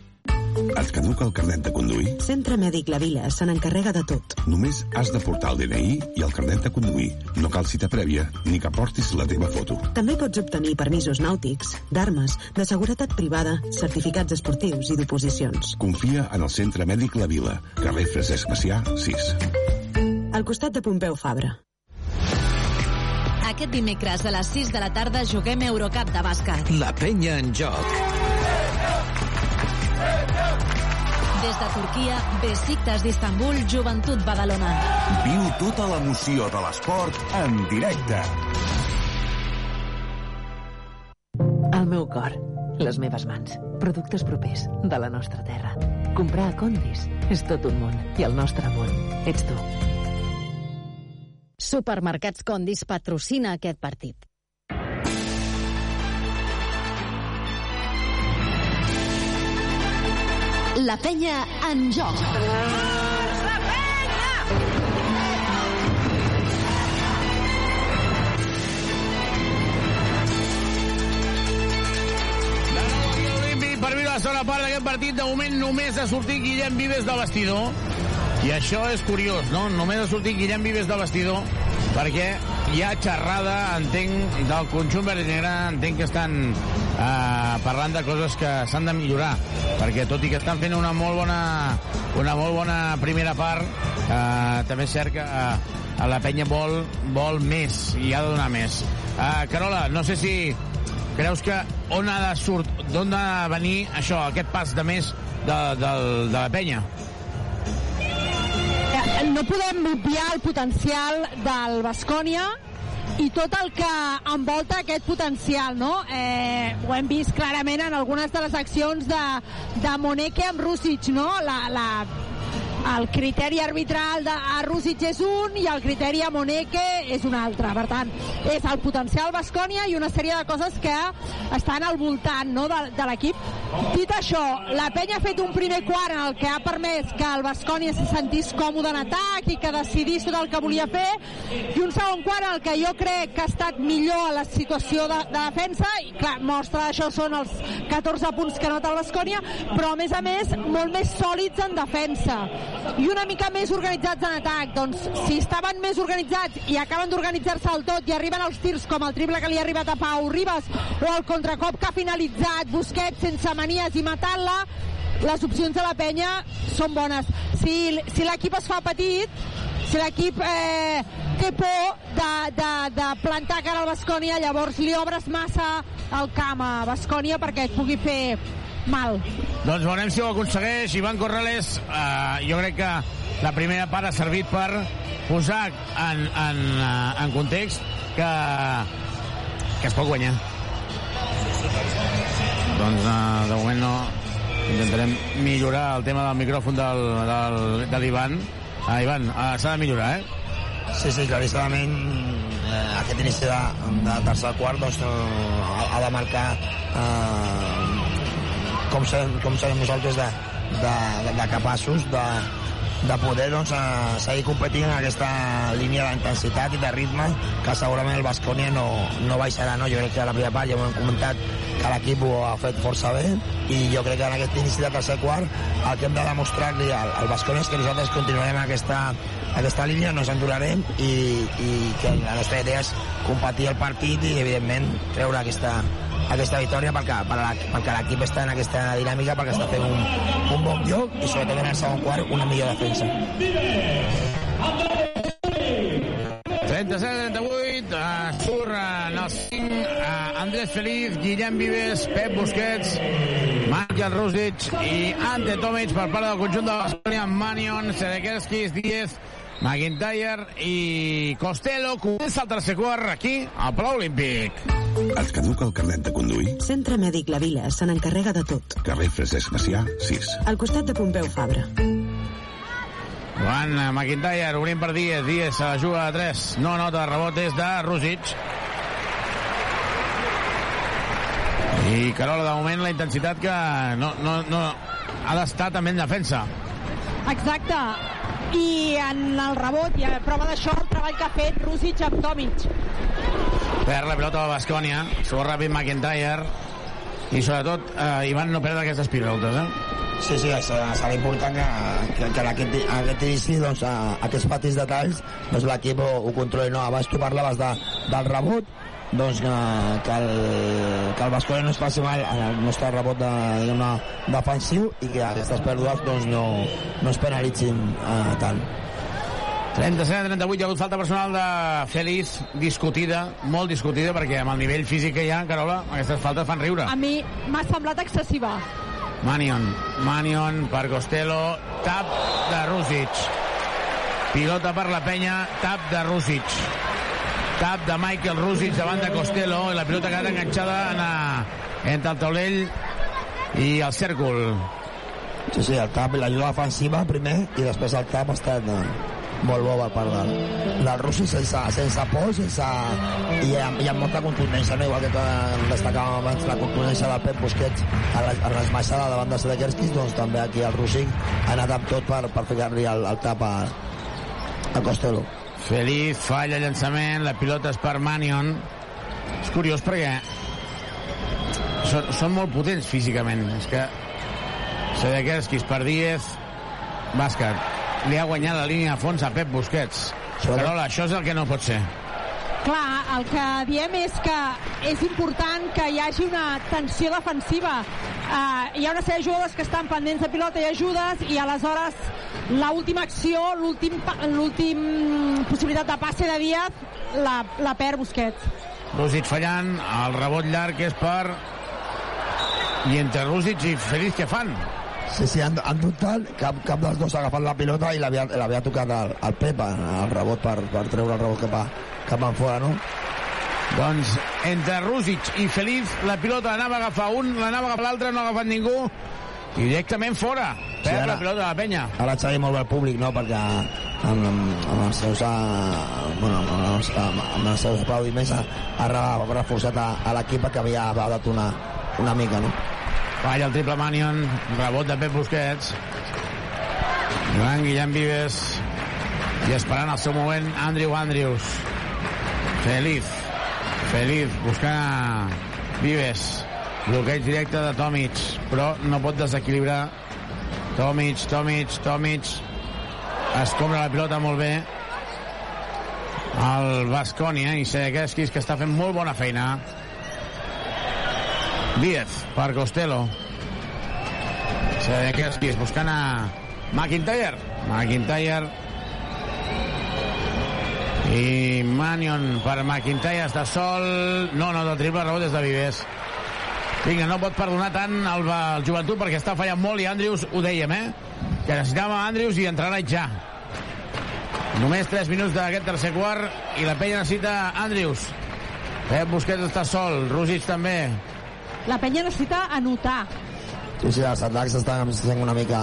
Et caduca el carnet de conduir? Centre Mèdic La Vila se n'encarrega de tot. Només has de portar el DNI i el carnet de conduir. No cal cita prèvia ni que portis la teva foto. També pots obtenir permisos nàutics, d'armes, de seguretat privada, certificats esportius i d'oposicions. Confia en el Centre Mèdic La Vila, carrer Francesc Macià, 6. Al costat de Pompeu Fabra. Aquest dimecres a les 6 de la tarda juguem Eurocup de bàsquet. La penya en joc. Des de Turquia, Besiktas d'Istanbul, Joventut Badalona. Viu tota l'emoció de l'esport en directe. El meu cor, les meves mans, productes propers de la nostra terra. Comprar a Condis és tot un món i el nostre món ets tu. Supermercats Condis patrocina aquest partit. La penya en joc. Olímpic per viure la segona part d'aquest partit. De moment només ha sortit Guillem Vives del vestidor. I això és curiós, no? Només ha sortit Guillem Vives del vestidor perquè hi ha xerrada, entenc, del conjunt verd i negre, entenc que estan eh, parlant de coses que s'han de millorar, perquè tot i que estan fent una molt bona, una molt bona primera part, eh, també és cert que eh, la penya vol, vol més i ha de donar més. Eh, Carola, no sé si creus que on ha de surt, d'on ha de venir això, aquest pas de més de, de, de la penya? Eh, no podem obviar el potencial del Bascònia i tot el que envolta aquest potencial, no? Eh, ho hem vist clarament en algunes de les accions de, de Moneke amb Rússic, no? La, la, el criteri arbitral de, Rússic és un i el criteri a Moneke és un altre. Per tant, és el potencial Bascònia i una sèrie de coses que estan al voltant no, de, de l'equip. Dit això, la penya ha fet un primer quart en el que ha permès que el Bascònia se sentís còmode en atac i que decidís tot el que volia fer i un segon quart en el que jo crec que ha estat millor a la situació de, de defensa i clar, mostra d'això són els 14 punts que nota el Bascònia però a més a més molt més sòlids en defensa i una mica més organitzats en atac. Doncs si estaven més organitzats i acaben d'organitzar-se al tot i arriben els tirs com el triple que li ha arribat a Pau Ribas o el contracop que ha finalitzat Busquets sense manies i matant-la, les opcions de la penya són bones. Si, si l'equip es fa petit, si l'equip eh, té por de, de, de plantar cara al Bascònia, llavors li obres massa el camp a Bascònia perquè et pugui fer mal. Doncs veurem si ho aconsegueix. Ivan Corrales, eh, jo crec que la primera part ha servit per posar en, en, eh, en context que, que es pot guanyar. Doncs eh, de moment no intentarem millorar el tema del micròfon del, del, de l'Ivan. Ah, Ivan, eh, s'ha de millorar, eh? Sí, sí, claríssimament eh, aquest inici de, de tercer quart doncs, eh, ha, ha de marcar eh, com, serem, com serem nosaltres de, de, de, de capaços de, de poder doncs, eh, seguir competint en aquesta línia d'intensitat i de ritme que segurament el Bascònia no, no baixarà. No? Jo crec que a la primera part ja ho hem comentat que l'equip ho ha fet força bé i jo crec que en aquest inici de tercer quart el que hem de demostrar-li al, al Bascònia és que nosaltres continuarem aquesta, aquesta línia, no ens endurarem i, i que la nostra idea és competir el partit i evidentment treure aquesta, aquesta victòria perquè, perquè l'equip està en aquesta dinàmica, perquè està fent un, un bon joc i sobretot en el segon quart una millor defensa. 37-38, uh, surt en el 5, uh, Andrés Feliz, Guillem Vives, Pep Busquets, Michael Rusic i Ante Tomic per part del conjunt de l'Esconia, Manion, Sedekerskis, Díez, McIntyre i Costello. Comença el tercer quart aquí, al Palau Olímpic. Et caduca el carnet de conduir? Centre Mèdic La Vila se n'encarrega de tot. Carrer Francesc Macià, 6. Al costat de Pompeu Fabra. Joan McIntyre, obrint per Díez. Díez se la juga a 3. No nota, rebot és de Rosic. I Carola, de moment, la intensitat que no, no, no ha d'estar també en defensa. Exacte. I en el rebot, i a prova d'això, el treball que ha fet Rússic amb Tomic. Perd la pilota de Bascònia, surt ràpid McIntyre, i sobretot eh, Ivan no perd aquestes pilotes, eh? Sí, sí, serà important que, que, que aquest, aquest inici, doncs, a, aquests petits detalls, doncs l'equip ho, ho controli. No, abans tu parlaves de, del rebot, doncs que, que el, que el Basconia no es faci mal en el nostre rebot de, diguem defensiu i que aquestes pèrdues doncs, no, no es penalitzin eh, tant. 37-38, hi ha hagut falta personal de Félix, discutida, molt discutida, perquè amb el nivell físic que hi ha, Carola, aquestes faltes fan riure. A mi m'ha semblat excessiva. Manion. Manion per Costello. Tap de Rússic. Pilota per la penya. Tap de Rússic. Tap de Michael Rússic davant de Costello. I la pilota ha quedat enganxada en a, entre el taulell i el cèrcol. Sí, sí, el tap, l'ajuda defensiva primer i després el tap ha estat eh, molt bo per part del, del Russi sense, sense por, sense... I, amb, i amb molta contundència, no? igual que destacàvem abans la contundència del Pep Busquets a l'esmaixada davant de Sedekerskis, doncs també aquí el Russi ha anat amb tot per, per ficar-li el, el tap a, a Costello. Feliz falla llançament, la pilota és per Manion. És curiós perquè són, són molt potents físicament. És que Sedekerskis per Díez, bàsquet. Li ha guanyat la línia a fons a Pep Busquets. Carola, això és el que no pot ser. Clar, el que diem és que és important que hi hagi una tensió defensiva. Uh, hi ha una sèrie de jugadors que estan pendents de pilota i ajudes i aleshores l'última acció, l'últim l'últim possibilitat de passe de Díaz la, la perd Busquets. Rússic fallant, el rebot llarg és per... I entre Rússic i Feliz què fan? Sí, sí, en, en total, cap, cap dels dos ha agafat la pilota i l'havia tocat al, al Pep, el rebot per, per treure el rebot cap, a, cap enfora, no? Doncs entre Rússic i Feliz la pilota l'anava a agafar un, l'anava a agafar l'altre, no ha agafat ningú i directament fora. Perd sí, ara, la pilota de la penya. Ara et molt bé el públic, no?, perquè amb, amb, amb els seus, uh, bueno, amb els, amb, amb els seus aplaudiments ha, ha reforçat a, a l'equip que havia badat una, una mica, no? Falla el triple Manion, rebot de Pep Busquets. Joan Guillem Vives i esperant el seu moment Andrew Andrews. Feliz. Feliz buscant a Vives. Bloqueig directe de Tomic, però no pot desequilibrar. Tomic, Tomic, Tomic. Escombra la pilota molt bé. El Bascònia i Sedekerskis, que està fent molt bona feina. Díaz per Costello. Sedekerskis buscant a McIntyre. McIntyre i Manion per McIntyre està sol. No, no, del triple rebot és de Vives. Vinga, no pot perdonar tant el, el joventut perquè està fallant molt i Andrews ho dèiem, eh? Que necessitàvem Andrews i entrarà ja. Només 3 minuts d'aquest tercer quart i la penya necessita Andrews. Pep Busquets està sol, Rússic també. La penya necessita anotar. Sí, sí, els atacs estan sent una mica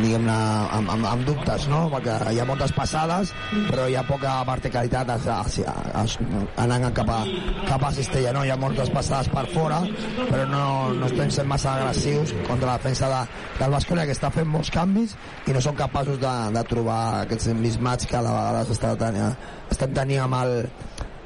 diguem-ne, amb, amb, amb dubtes, no? Perquè hi ha moltes passades, però hi ha poca verticalitat anant cap a, cap a cistella, no? Hi ha moltes passades per fora, però no, no estem sent massa agressius contra la defensa de, del Basconia, que està fent molts canvis i no són capaços de, de trobar aquests mismatch que a vegades està tenint, estem tenint amb el,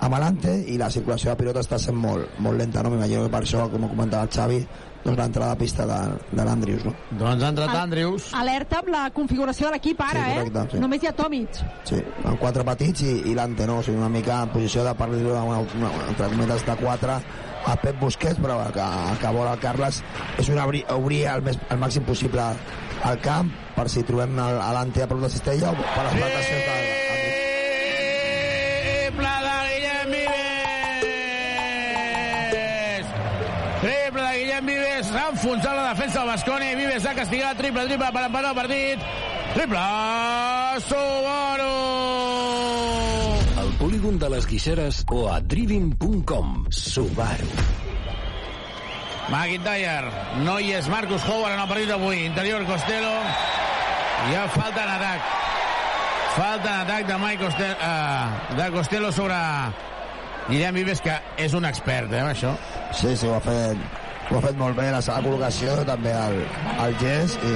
amb l'Ante i la circulació de pilota està sent molt, molt lenta, no? M'imagino que per això, com comentava el Xavi, doncs l'entrada a pista de, de l'Andrius, no? Doncs ha entrat Andrius. Alerta amb la configuració de l'equip ara, sí, correcte, eh? Sí. Només hi ha Tomic. Sí, amb quatre petits i, i l'Ante, no? O sigui, una mica en posició de parlar una, una, una, entre cometes de quatre a Pep Busquets, però que, que vol el Carles és una, obrir, obrir el, més, el màxim possible al camp per si trobem l'Ante a prop de Cistella o per les sí! plantacions del, s'ha enfonsat la defensa del Basconi. Vives ha castigat, triple, triple per empatar el partit. Triple, Subaru! Al polígon de les Guixeres o a driving.com. Subaru. McIntyre, no hi és Marcus Howard en el partit d'avui. Interior Costello. Hi ha falta en atac. Falta en atac de Mike Costello, uh, de Costello sobre Guillem Vives, que és un expert, eh, això. Sí, sí, ho ha fet ho ha fet molt bé la seva col·locació, també el, el gest, i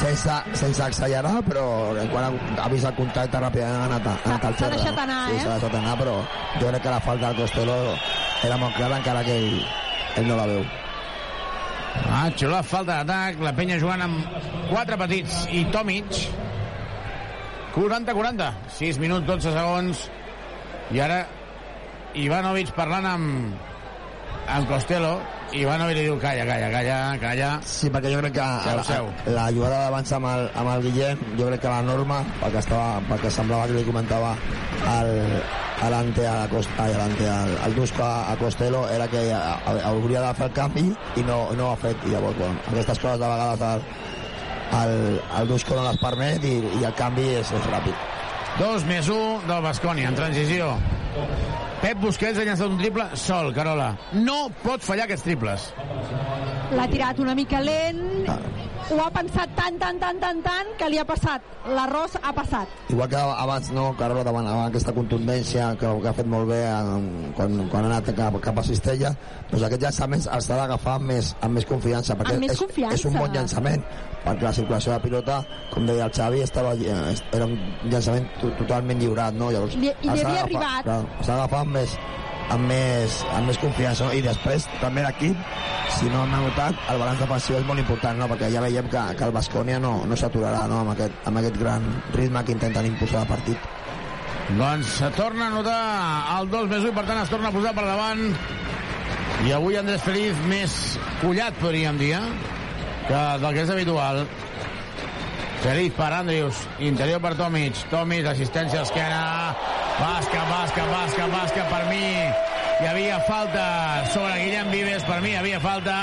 sense, sense accelerar, però quan ha, ha vist el contacte ràpidament ha anat, ha anat al terra. S'ha deixat anar, no? sí, eh? S'ha deixat anar, però jo crec que la falta del Costello era molt clara, encara que ell, ell no la veu. Ah, xula, falta d'atac, la penya jugant amb quatre petits i Tomic 40-40 6 minuts, 12 segons i ara Ivanovic parlant amb amb Costello Ivanovic li diu calla, calla, calla, calla. Sí, perquè jo crec que Seu, seu. la, la jugada d'abans amb, el, amb el Guillem, jo crec que la norma, perquè, estava, perquè semblava que li comentava al, alante a Costa, ai, alante al, al Dusko a, a Costello era que a, a, hauria de fer el canvi i no, no ho ha fet i llavors bueno, aquestes coses de vegades el, el, el Dusko no les permet i, i el canvi és, és ràpid 2 més 1 del Bascònia en transició. Pep Busquets ha llançat un triple sol, Carola. No pot fallar aquests triples. L'ha tirat una mica lent, ho ha pensat tant, tant, tant, tant, tant, que li ha passat. L'arròs ha passat. igual que abans no, Carola davant, davant aquesta contundència que, que ha fet molt bé en, quan, quan ha anat cap, cap a Cistella doncs aquest llançament els ha d'agafar amb més, amb més confiança perquè Amb més és, confiança. és un bon llançament perquè la circulació de pilota com deia el Xavi estava, eh, era un llançament to- totalment lliurat no? Llavors, i ha havia arribat. s'ha d'agafar amb més, amb més, amb més confiança no? i després també l'equip si no hem notat, el balanç defensiu és molt important, no? perquè ja veiem que, que el Bascònia no, no s'aturarà no? amb, aquest, amb aquest gran ritme que intenten imposar el partit. Doncs se torna a notar el 2 més 1 i per tant es torna a posar per davant i avui Andrés Feliz més collat podríem dir eh? que del que és habitual Feliz per Andrius interior per Tomic. Tomic, assistència a esquena. Basca, basca, basca, basca per mi. Hi havia falta sobre Guillem Vives per mi hi havia falta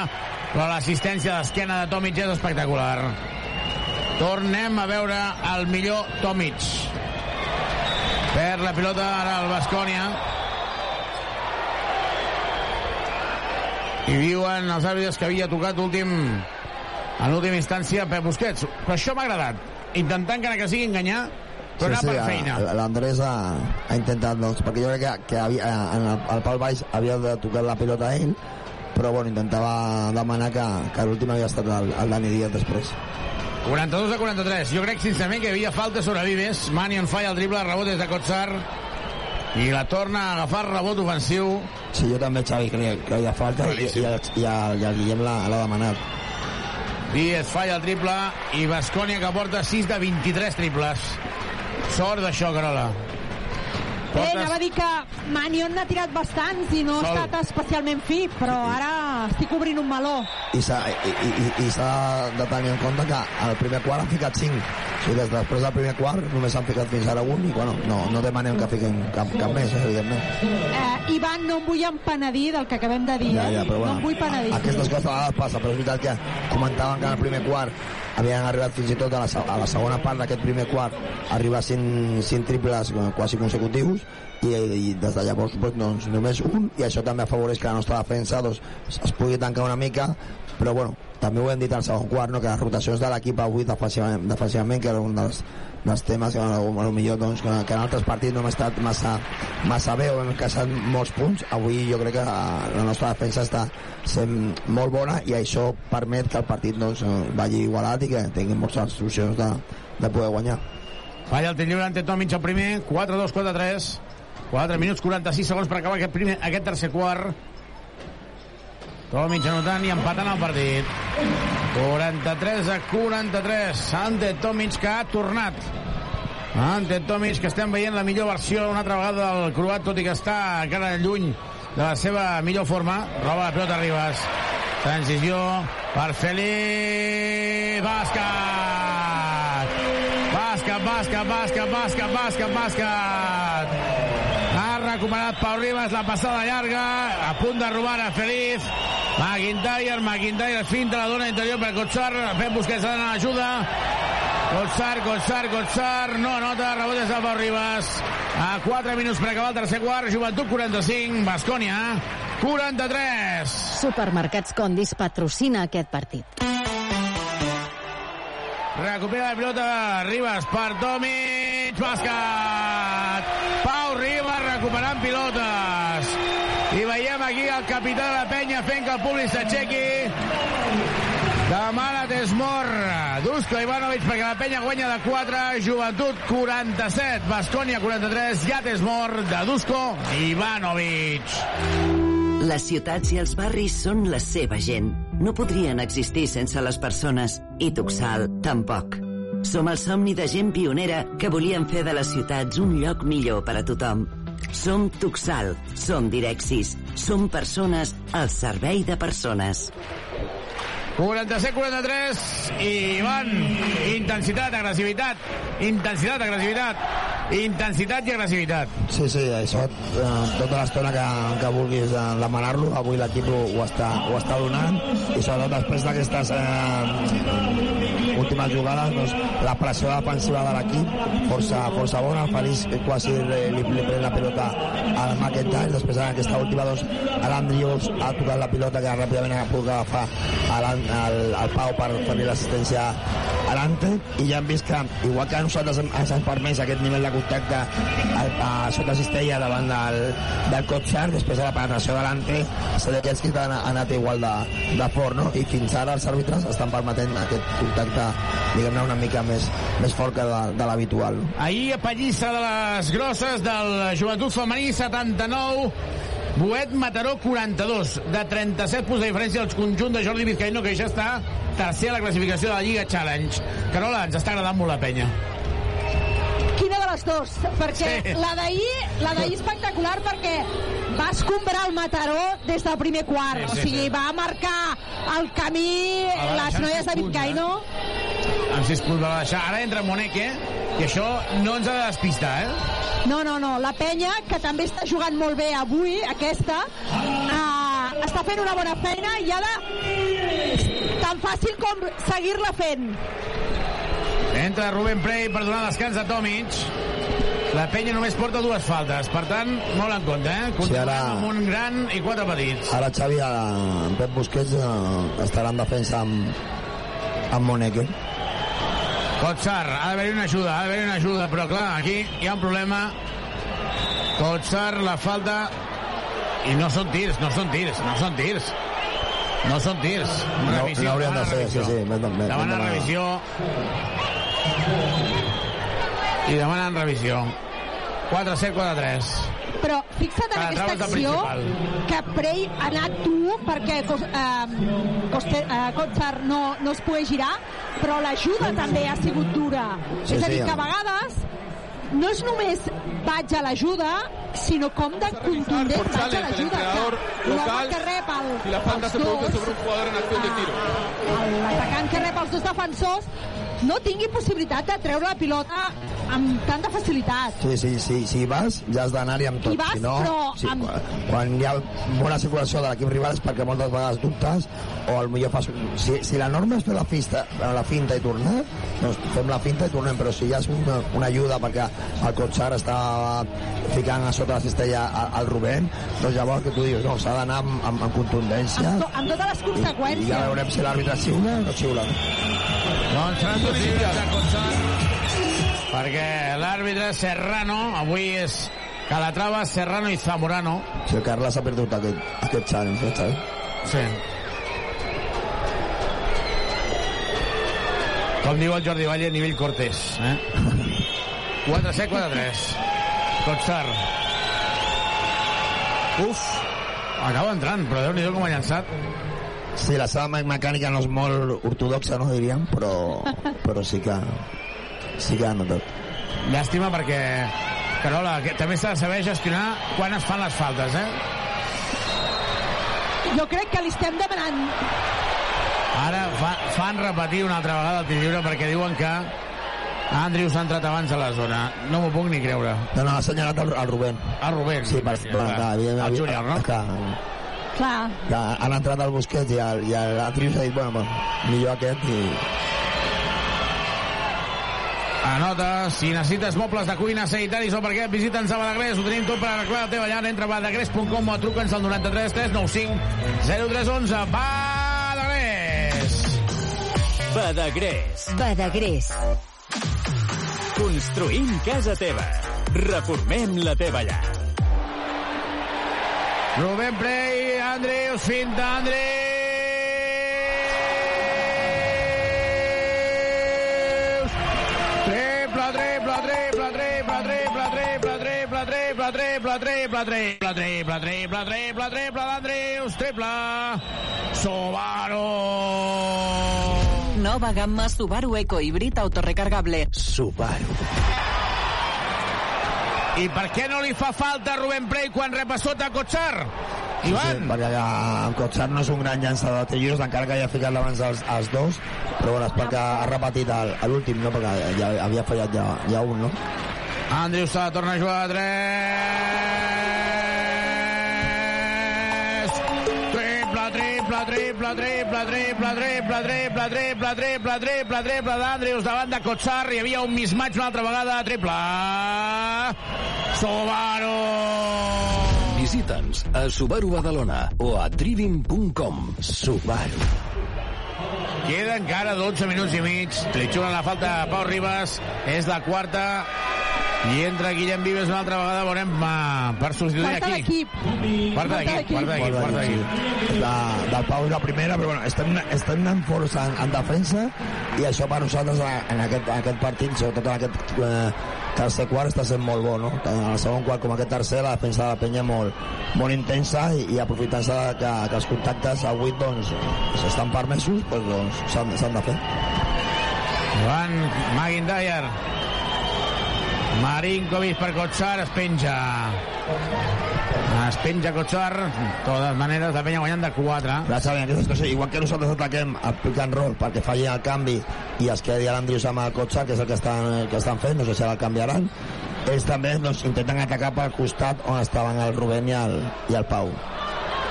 però l'assistència d'esquena de Tomic és espectacular. Tornem a veure el millor Tomic. Per la pilota ara el Bascònia. I diuen els àrbitres que havia tocat últim en última instància Pep Busquets. Però això m'ha agradat. Intentant encara que sigui enganyar però anar per a- feina. L'Andrés ha, ha intentat, doncs, perquè jo crec que, que havia, en el, el pal baix havia de tocar la pilota a ell, però bueno, intentava demanar que, que l'últim havia estat el, el Dani Díaz després. 42 a 43 jo crec sincerament que hi havia falta sobre Vives. Manion falla el triple, rebot des de Kotsar i la torna a agafar rebot ofensiu. Sí, jo també, Xavi, creia que havia falta i, i, el, i, el, i el Guillem l'ha demanat. Díez falla el triple i Bascònia que porta 6 de 23 triples. Sort d'això, Carola Bé, Portes- anava a dir que Manion n'ha tirat bastants i no ha Sol. estat especialment fi, però ara estic obrint un meló. I s'ha i, i, i de tenir en compte que al primer quart han ficat 5. O sigui, des després del primer quart només han ficat fins ara un i bueno, no, no demanem que fiquin cap, cap més, eh, evidentment. Eh, Ivan, no em vull empenedir del que acabem de dir, Ja, ja, eh? però no bueno, em vull penedir. aquestes coses a vegades passa, però és veritat que comentaven que en el primer quart havien arribat fins i tot a la, a la segona part d'aquest primer quart arribar a 5, 5 triples eh, quasi consecutius i, i des de llavors doncs, només un i això també afavoreix que la nostra defensa doncs, es, pugui tancar una mica però bueno, també ho hem dit al segon quart no? que les rotacions de l'equip avui defensivament, defensivament que era un dels, dels temes que lo millor doncs, que, que en altres partits no hem estat massa, massa bé o hem caçat molts punts avui jo crec que eh, la nostra defensa està sent molt bona i això permet que el partit doncs, vagi igualat i que tingui moltes solucions de, de poder guanyar Falla el tir ante Tomic el primer, 4-2, 4-3. 4 minuts 46 segons per acabar aquest, primer, aquest tercer quart. Tomic anotant i empatant el partit. 43 a 43. Ante Tomic que ha tornat. Ante Tomic que estem veient la millor versió una altra vegada del croat, tot i que està encara lluny de la seva millor forma. Roba la pilota Ribas. Transició per Feliz Bàsquet. Bàsquet, bàsquet, bàsquet, bàsquet, bàsquet, bàsquet. Recuperat Pau Ribas la passada llarga, a punt de robar a Feliz. McIntyre, McIntyre finta la dona interior per Kotsar, Pep Busquets ha d'anar a l'ajuda. Kotsar, Kotsar, Kotsar, no anota, rebot des de Pau Ribas. A 4 minuts per acabar el tercer quart, Joventut 45, Bascònia 43. Supermercats Condis patrocina aquest partit. Recupera la pilota Ribas per Tomic, bàsquet! Recuperant pilotes. I veiem aquí el capità de la penya fent que el públic s'aixequi. Demana Desmor, Dusko Ivanovic perquè la penya guanya de 4, Joventut 47, Bascònia 43, ja Desmor de Dusko Ivanovic. Les ciutats i els barris són la seva gent. No podrien existir sense les persones. I Tuxal, tampoc. Som el somni de gent pionera que volien fer de les ciutats un lloc millor per a tothom. Som Tuxal. Som Direxis. Som persones al servei de persones. 47-43 i van intensitat, agressivitat. Intensitat, agressivitat. Intensitat i agressivitat. Sí, sí, això eh, tota l'estona que, que vulguis eh, demanar-lo, avui l'equip ho, ho, està, ho està donant. I sobretot després d'aquestes eh, últimes jugades doncs, la pressió defensiva de l'equip força, força bona, Feliç quasi li, li, li pren la pilota al McIntyre, després en aquesta última doncs, l'Andrius ha tocat la pilota que ràpidament ha pogut agafar a l'An- al, al Pau per fer l'assistència a l'Ante i ja hem vist que igual que nosaltres ens han permès aquest nivell de contacte a, a sota cistella davant del, del Kotsar després de la penetració de l'Ante Sedekelski ha, ha anat igual de, de fort no? i fins ara els àrbitres estan permetent aquest contacte diguem-ne una mica més, més fort que de, de l'habitual? Ahir a Pallissa de les grosses del Joventut Femení 79 Boet Mataró 42 de 37 punts de diferència al conjunt de Jordi Vizcaíno que ja està tercer a la classificació de la Lliga Challenge Carola, ens està agradant molt la penya Quina de les dues? Perquè Sí. la d'ahir la d'ahir espectacular perquè va escombrar el Mataró des del primer quart. Sí, sí, o sigui, sí. va marcar el camí va les noies de Vizcaíno. amb 6 punts va deixar ara entra Moneque i això no ens ha de despistar eh? No, no, no. La penya, que també està jugant molt bé avui, aquesta, uh, està fent una bona feina i ha de tan fàcil com seguir-la fent. entra Rubén Prey per donar descans a Tomic la penya només porta dues faltes per tant, molt en compte eh? continuem ara- amb un gran i quatre petits ara Xavi, ara, en Pep Busquets eh, estarà en defensa amb, amb Moneque Kotsar, ha d'haver-hi una ajuda, ha d'haver-hi una ajuda, però clar, aquí hi ha un problema. Kotsar, la falta... I no són tirs, no són tirs, no són tirs. No són tirs. no, Revisió, no haurien de ser, sí, sí, més, més, Demanen revisió. I demanen revisió. 4-7, 4-3. Però fixa't en aquesta acció principal. que Prey ha anat tu perquè Cos, eh, eh, Kotsar no, no es pugui girar, però l'ajuda també ha sigut dura. Sí, és a sí, dir, que a vegades no és només vaig a l'ajuda, sinó com de contundent vaig a l'ajuda. l'home local, que rep el, y la falta els se produce sobre un jugador en de tiro. l'atacant que rep els dos defensors no tingui possibilitat de treure la pilota amb tanta facilitat. Sí, sí, sí, si hi vas, ja has d'anar-hi amb tot. Hi vas, si no, però sí, amb- quan, quan hi ha bona circulació de l'equip rival és perquè moltes vegades dubtes o al millor fas... Si, si la norma és fer la, fista, la finta i tornar, doncs fem la finta i tornem, però si ja és una, una ajuda perquè el Cotsar està ficant a sota la cistella al, Rubén, doncs llavors que tu dius, no, s'ha d'anar amb, amb, amb contundència Amb, to, amb totes les i, i conseqüències. ja veurem si l'àrbitre xiula o no xiula. Doncs seran perquè l'àrbitre Serrano avui és Calatrava, Serrano i Zamorano el Carles ha perdut aquest, aquest eh, Xavi? Sí. Com diu el Jordi Valle, nivell Cortés. Eh? 4-7, 4-3. Kotsar. Uf, acaba entrant, però déu-n'hi-do com ha llançat. Sí, la seva me- mecànica no és molt ortodoxa, no diríem, però, però sí que sí que ha notat. Llàstima perquè, Carola, que també s'ha de saber gestionar quan es fan les faltes, eh? Jo crec que li estem demanant Ara fa, fan repetir una altra vegada el tir lliure perquè diuen que Andrews ha entrat abans a la zona. No m'ho puc ni creure. No, no, ha assenyalat el, el Rubén. El Rubén. Sí, per, clar, clar. clar, evidentment, El júnior, no? Clar, Clar. que han entrat el Busquets i el- i l'Atrius ha dit, bueno, bueno, millor aquest i... Anota, si necessites mobles de cuina, sanitaris o perquè visita'ns a Badagrés, ho tenim tot per arreglar la teva llar, entra a badagrés.com o truca'ns al 93 395 0311. Badagrés! Badagrés. Badagrés. Construïm casa teva. Reformem la teva llar. Rubén Prey, Andreus, finta, Andreus! Triple, triple, triple, triple, triple, triple, triple, triple, triple, triple, triple, triple, triple, triple, triple d'Andreus, triple! Subaru! Nova gamma Subaru Eco Híbrid autorecargable. Subaru. I per què no li fa falta a Rubén Prey quan rep a sota Cotxar? Sí, Ivan? sí, perquè eh, en Cotxar no és un gran llançador de tiros, encara que hagi ficat abans els, els dos, però bueno, és perquè ha repetit l'últim, no? perquè ja havia fallat ja, ja un, no? Andrew Sala torna a jugar a 3. Triple, triple, triple, triple, triple, triple, triple, triple, triple, triple, d'Andrews davant de Kotsar. Hi havia un mismatch una altra vegada. Triple. Subaru. Visita'ns a Subaru Badalona o a trivim.com. Subaru. Queda encara 12 minuts i mig. Li xulen la falta a Pau Ribas. És la quarta. I entra Guillem Vives una altra vegada. Veurem uh, per substituir Quarta aquí. d'equip. Quarta d'equip, quarta d'equip, quarta d'equip. De, del Pau és la primera, però bueno, estem, estem anant força en, en defensa i això per nosaltres en aquest, en aquest partit, sobretot en aquest eh, tercer quart, està sent molt bo, no? Tant en el segon quart com aquest tercer, la defensa de la penya molt, molt intensa i, i aprofitant-se que, que els contactes a 8 doncs, estan permesos, doncs, doncs s'han de fer. Joan McIntyre. Marinkovic per Kotsar, es penja. Es penja Kotsar. De totes maneres, la penya guanyant de 4. Ja saben, aquestes coses, igual que nosaltres ataquem el pick and roll perquè falli el canvi i es quedi l'Andrius amb el cotxe, que és el que estan, el que estan fent, no sé si ara el canviaran, ells també doncs, intenten atacar pel costat on estaven el Rubén i el, i el Pau.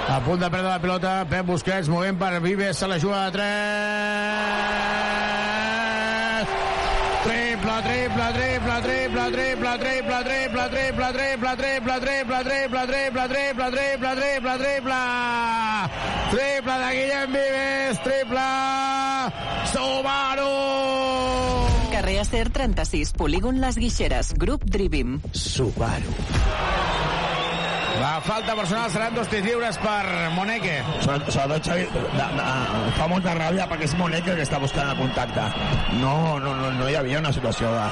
A punt de perdre la pilota, Pep Busquets movent per Vives, se la juga a 3. Triple, triple, triple, triple, triple, triple, triple, triple, triple, triple, triple, triple, triple, triple, triple, triple, triple. Triple de Guillem Vives, triple Subaru. Carrer Acer 36, polígon Les Guixeres, grup Drivim. Subaru. La falta personal seran dos tirs lliures per Moneke. Sobre- Sobretot, Xavi, fa molta ràbia perquè és Monet el que està buscant el contacte. No, no, no, no hi havia una situació de,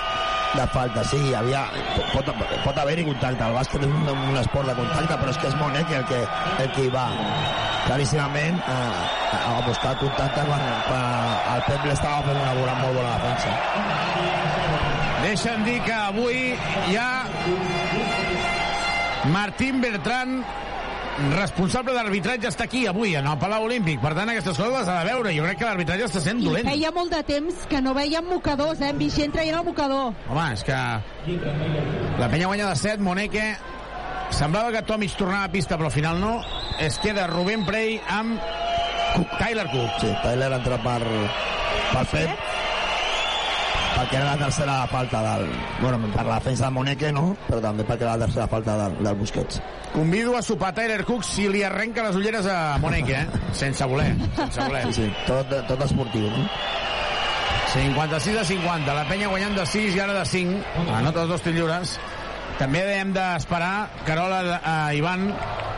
de falta. Sí, hi havia, pot, pot haver-hi contacte. El bàsquet és un, un esport de contacte, però és que és Monet el que, el que hi va claríssimament eh, a buscar contacte quan, quan el Pep l'estava fent una bona, molt bona defensa. Deixa'm dir que avui hi ha Martín Bertran, responsable d'arbitratge, està aquí avui, en el Palau Olímpic. Per tant, aquestes coses les ha de veure. Jo crec que l'arbitratge està sent I dolent. feia molt de temps que no veiem mocadors, eh? En Vicent traient el mocador. Home, és que la penya guanya de 7, Moneke semblava que Tomic tornava a pista, però al final no. Es queda Rubén Prey amb Cook, Tyler Cook. Sí, Tyler entra per, per Pep perquè era la tercera falta del... Bueno, per la defensa de Moneque, no? Però també perquè era la tercera falta del, del Busquets. Convido a sopar Tyler Cook si li arrenca les ulleres a Moneke, eh? Sense voler, sense voler. Sí, sí, tot, tot esportiu, no? 56 a 50, la penya guanyant de 6 i ara de 5, anota els dos tirs lliures. També hem d'esperar, Carola, a Ivan,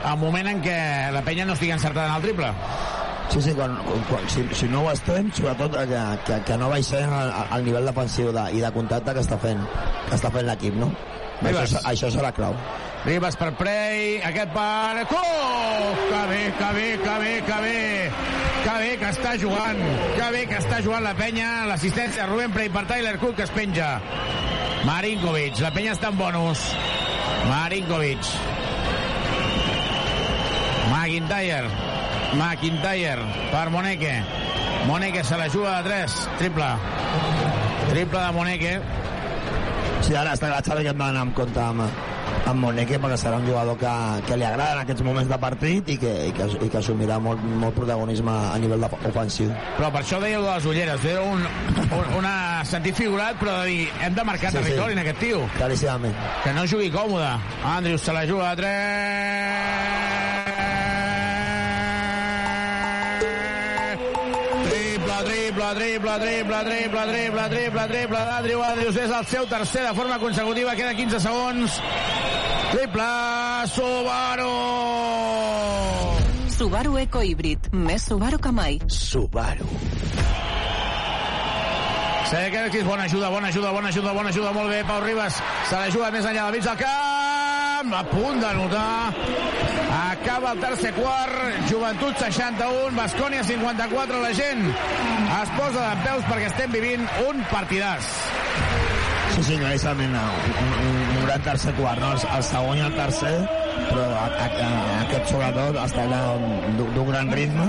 al moment en què la penya no estigui encertada en el triple. Sí, sí, quan, quan, si, si no ho estem, sobretot que, que, que no baixem al, al nivell defensiu de, i de contacte que està fent, que està fent l'equip, no? Això, Ribas. això serà clau. Ribas per Prey, aquest per... Cook! Que bé, que bé, que bé, que bé! Que bé que està jugant, que bé que està jugant la penya, l'assistència de Rubén Prey per Tyler Cook que es penja. Marinkovic, la penya està en bonus. Marinkovic. McIntyre. McIntyre per Moneke. Moneke se la juga de 3. Triple. Triple de Moneke. Sí, ara està clar, que hem d'anar amb compte amb, amb Moneque perquè serà un jugador que, que li agrada en aquests moments de partit i que, i que, i que assumirà molt, molt protagonisme a nivell de- ofensiu. Però per això deia de les ulleres, deia un, un, una sentit figurat, però de dir, hem de marcar Sí, sí. territori en aquest tio. Claríssimament. Que no jugui còmode. Andrews se la juga a 3. Triple, triple, triple, triple, triple, triple, triple d'Andrew. Andrews és el seu tercer de forma consecutiva. Queda 15 segons. Triple, Subaru! Subaru Eco Híbrid, més Subaru que mai. Subaru. Sekerskis, bona ajuda, bona ajuda, bona ajuda, bona ajuda, molt bé, Pau Ribas, se la juga més enllà del mig del camp, a punt de notar, acaba el tercer quart, Joventut 61, Bascònia 54, la gent es posa de peus perquè estem vivint un partidàs. Sí, sí, clarísament, un, un, un gran tercer quart, no? El, el segon i el tercer, però a, a, a, aquest sobretot ha estat d'un gran ritme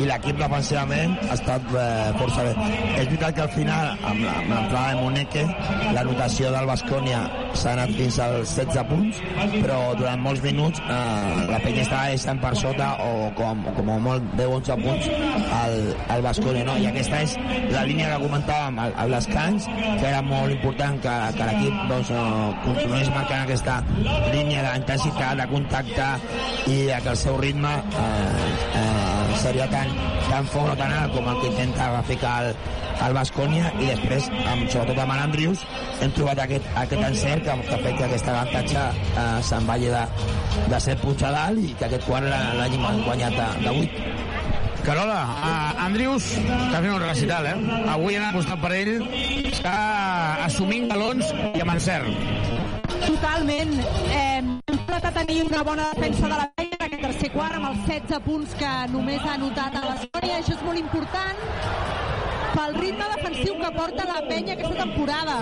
i l'equip defensivament ha estat eh, força bé. És veritat que al final, amb amb l'entrada de Moneque, la notació del Bascònia s'ha anat fins als 16 punts, però durant molts minuts eh, la penya estava deixant per sota o com, com a molt 10-11 punts al, al Bascònia, no? I aquesta és la línia que comentàvem al, al descans, que era molt important que, que l'equip doncs, eh, continués marcant aquesta línia d'intensitat, de contacte i que el seu ritme eh, eh, seria tan, tan fort o tan alt com el que intenta ficar el, el Bascònia i després, amb, sobretot amb l'Andrius, hem trobat aquest, aquest encert que, que ha fet que aquest avantatge eh, se'n vagi de, de 7 punts a dalt i que aquest quart l'ha- l'hàgim guanyat de, de 8. Carola, uh, Andrius està fent un recital, eh? Avui han apostat per ell, està assumint galons i amb encert. Totalment. Eh, hem a tenir una bona defensa de la penya en aquest tercer quart amb els 16 punts que només ha anotat a l'Escòria. Això és molt important pel ritme defensiu que porta la penya aquesta temporada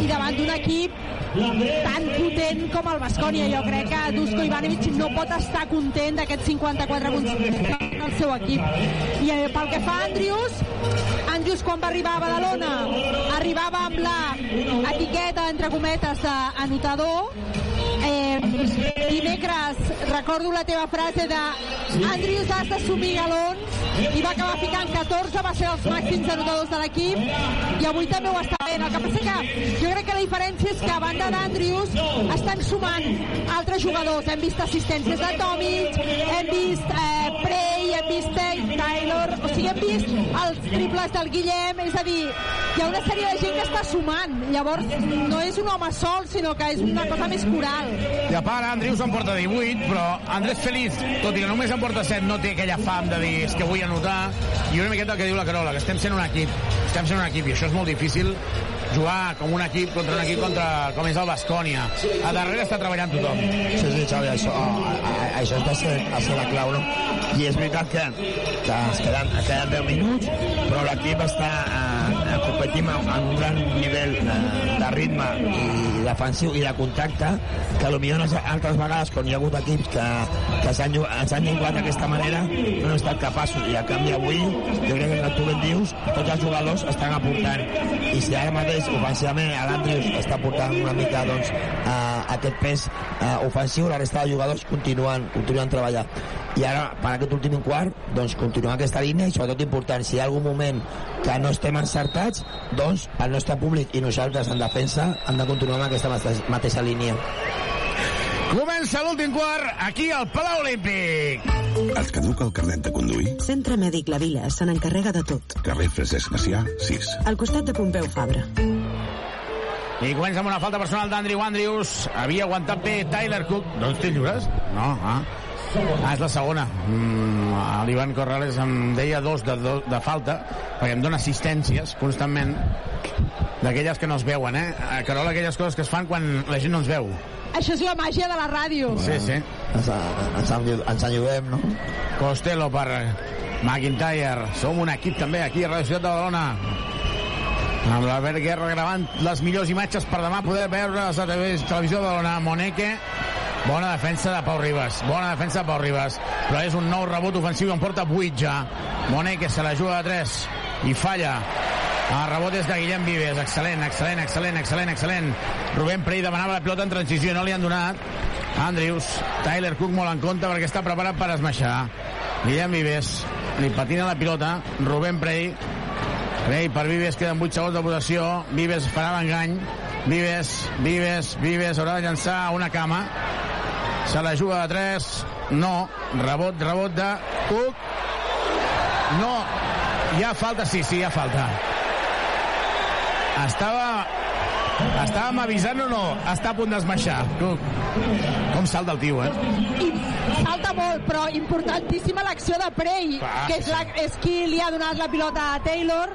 i davant d'un equip tan potent com el Bascònia. Jo crec que Dusko Ivanovic no pot estar content d'aquests 54 punts que té el seu equip. I eh, pel que fa a Andrius, Andrius quan va arribar a Badalona arribava amb la etiqueta, entre cometes, d'anotador. Eh, dimecres recordo la teva frase de Andrius has d'assumir galons i va acabar ficant 14, va ser els màxims anotadors de l'equip i avui també ho està fent. El que passa que jo crec que la diferència és que a banda d'Andrius estan sumant altres jugadors. Hem vist assistències de Tomic, hem vist eh, Prey, hem vist Taylor, o sigui, hem vist els triples del Guillem, és a dir, hi ha una sèrie de gent que està sumant. Llavors, no és un home sol, sinó que és una cosa més coral. I a part, Andrius en porta 18, però Andrés Feliz, tot i que només en porta 7, no té aquella fam de dir és que vull anotar. I una miqueta el que diu la Carola, que estem sent un equip. Estem sent un equip i això és molt difícil jugar com un equip contra un equip contra, com és el Bascònia. A darrere està treballant tothom. Sí, sí, Xavi, això, a, a, això està sent, a ser la clau, no? I és veritat que, que es queden, es queden 10 minuts, però l'equip està eh, competint en un gran nivell de, de ritme i defensiu i de contacte, que potser unes altres vegades, quan hi ha hagut equips que, que s'han jugat d'aquesta manera, no han estat capaços. I a canvi avui, jo crec que tu ben dius, tots els jugadors estan aportant. I si ara mateix, ofensivament, l'Andrius està portant una mica doncs, eh, aquest pes eh, ofensiu, la resta de jugadors continuen, continuen treballant. I ara, per aquest últim quart, doncs continuar aquesta línia i sobretot important, si hi ha algun moment que no estem encertats, doncs el nostre públic i nosaltres en defensa han de continuar amb aquesta mateixa, mateixa línia. Comença l'últim quart aquí al Palau Olímpic. Et caduca el carnet de conduir? Centre Mèdic La Vila se n'encarrega de tot. Carrer Francesc Macià, 6. Al costat de Pompeu Fabra. I comença amb una falta personal d'Andrew Andrews. Havia aguantat bé Tyler Cook. Doncs té lliures? No, ah. Ah, és la segona. Mm, L'Ivan Corrales em deia dos de, de, de falta, perquè em dona assistències constantment d'aquelles que no es veuen, eh? A Carola, aquelles coses que es fan quan la gent no ens veu. Això és la màgia de la ràdio. Sí, sí. Ens, ens, enllu- ens enlludem, no? Costello per McIntyre. Som un equip també aquí a Radio Ciutat de Badalona. Amb l'Albert Guerra gravant les millors imatges per demà poder veure a la televisió de Badalona. Moneque, bona defensa de Pau Ribas. Bona defensa de Pau Ribas. Però és un nou rebot ofensiu que en porta 8 ja. Moneque se la juga de 3 i falla. El rebot és de Guillem Vives. Excel·lent, excel·lent, excel·lent, excel·lent, excel·lent. Rubén Prey demanava la pilota en transició, no li han donat. Andrews, Tyler Cook molt en compte perquè està preparat per esmaixar. Guillem Vives, li patina la pilota. Rubén Prey, Prey per Vives, queden 8 segons de votació. Vives farà l'engany. Vives, Vives, Vives, haurà de llançar una cama. Se la juga de 3. No. Rebot, rebot de Cook. No. Hi ha falta, sí, sí, hi ha falta. Estava... Estàvem avisant o no? Està a punt d'esmaixar. Com salta el tio, eh? I salta molt, però importantíssima l'acció de Prey, Clar, que és, la, és qui li ha donat la pilota a Taylor,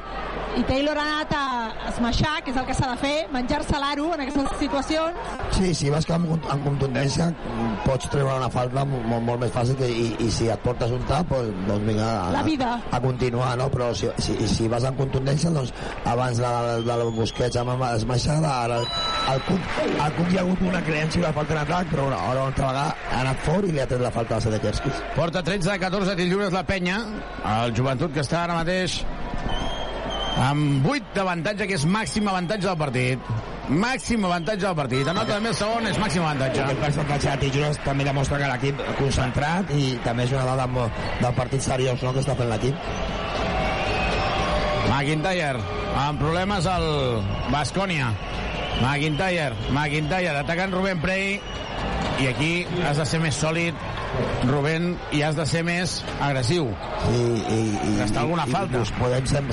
i Taylor ha anat a esmaixar, que és el que s'ha de fer, menjar-se l'aro en aquestes situacions. Sí, si vas amb, amb contundència pots treure una falta molt, molt més fàcil que, i, i si et portes un tap doncs, doncs vinga a, La vida. a continuar no? però si, si, si vas amb contundència doncs abans de, de, de Busquets amb esmaixada ara el, el, Cuc, el Cuc hi ha hagut una creència de falta en atac però ara una altra vegada ha anat fort i li ha tret la falta a Sedekerski Porta 13 de 14 tirs lliures la penya. El joventut que està ara mateix amb 8 d'avantatge, que és màxim avantatge del partit. Màxim avantatge del partit. Anota també el segon, és màxim avantatge. el percentatge de lliures també demostra que l'equip concentrat i també és una dada del partit seriós no, que està fent l'equip McIntyre, amb problemes al Bascònia. McIntyre, McIntyre, atacant Rubén Prey. I aquí has de ser més sòlid, Rubén, i has de ser més agressiu. i, i, i, Gastar alguna i, falta. I, doncs podem ser,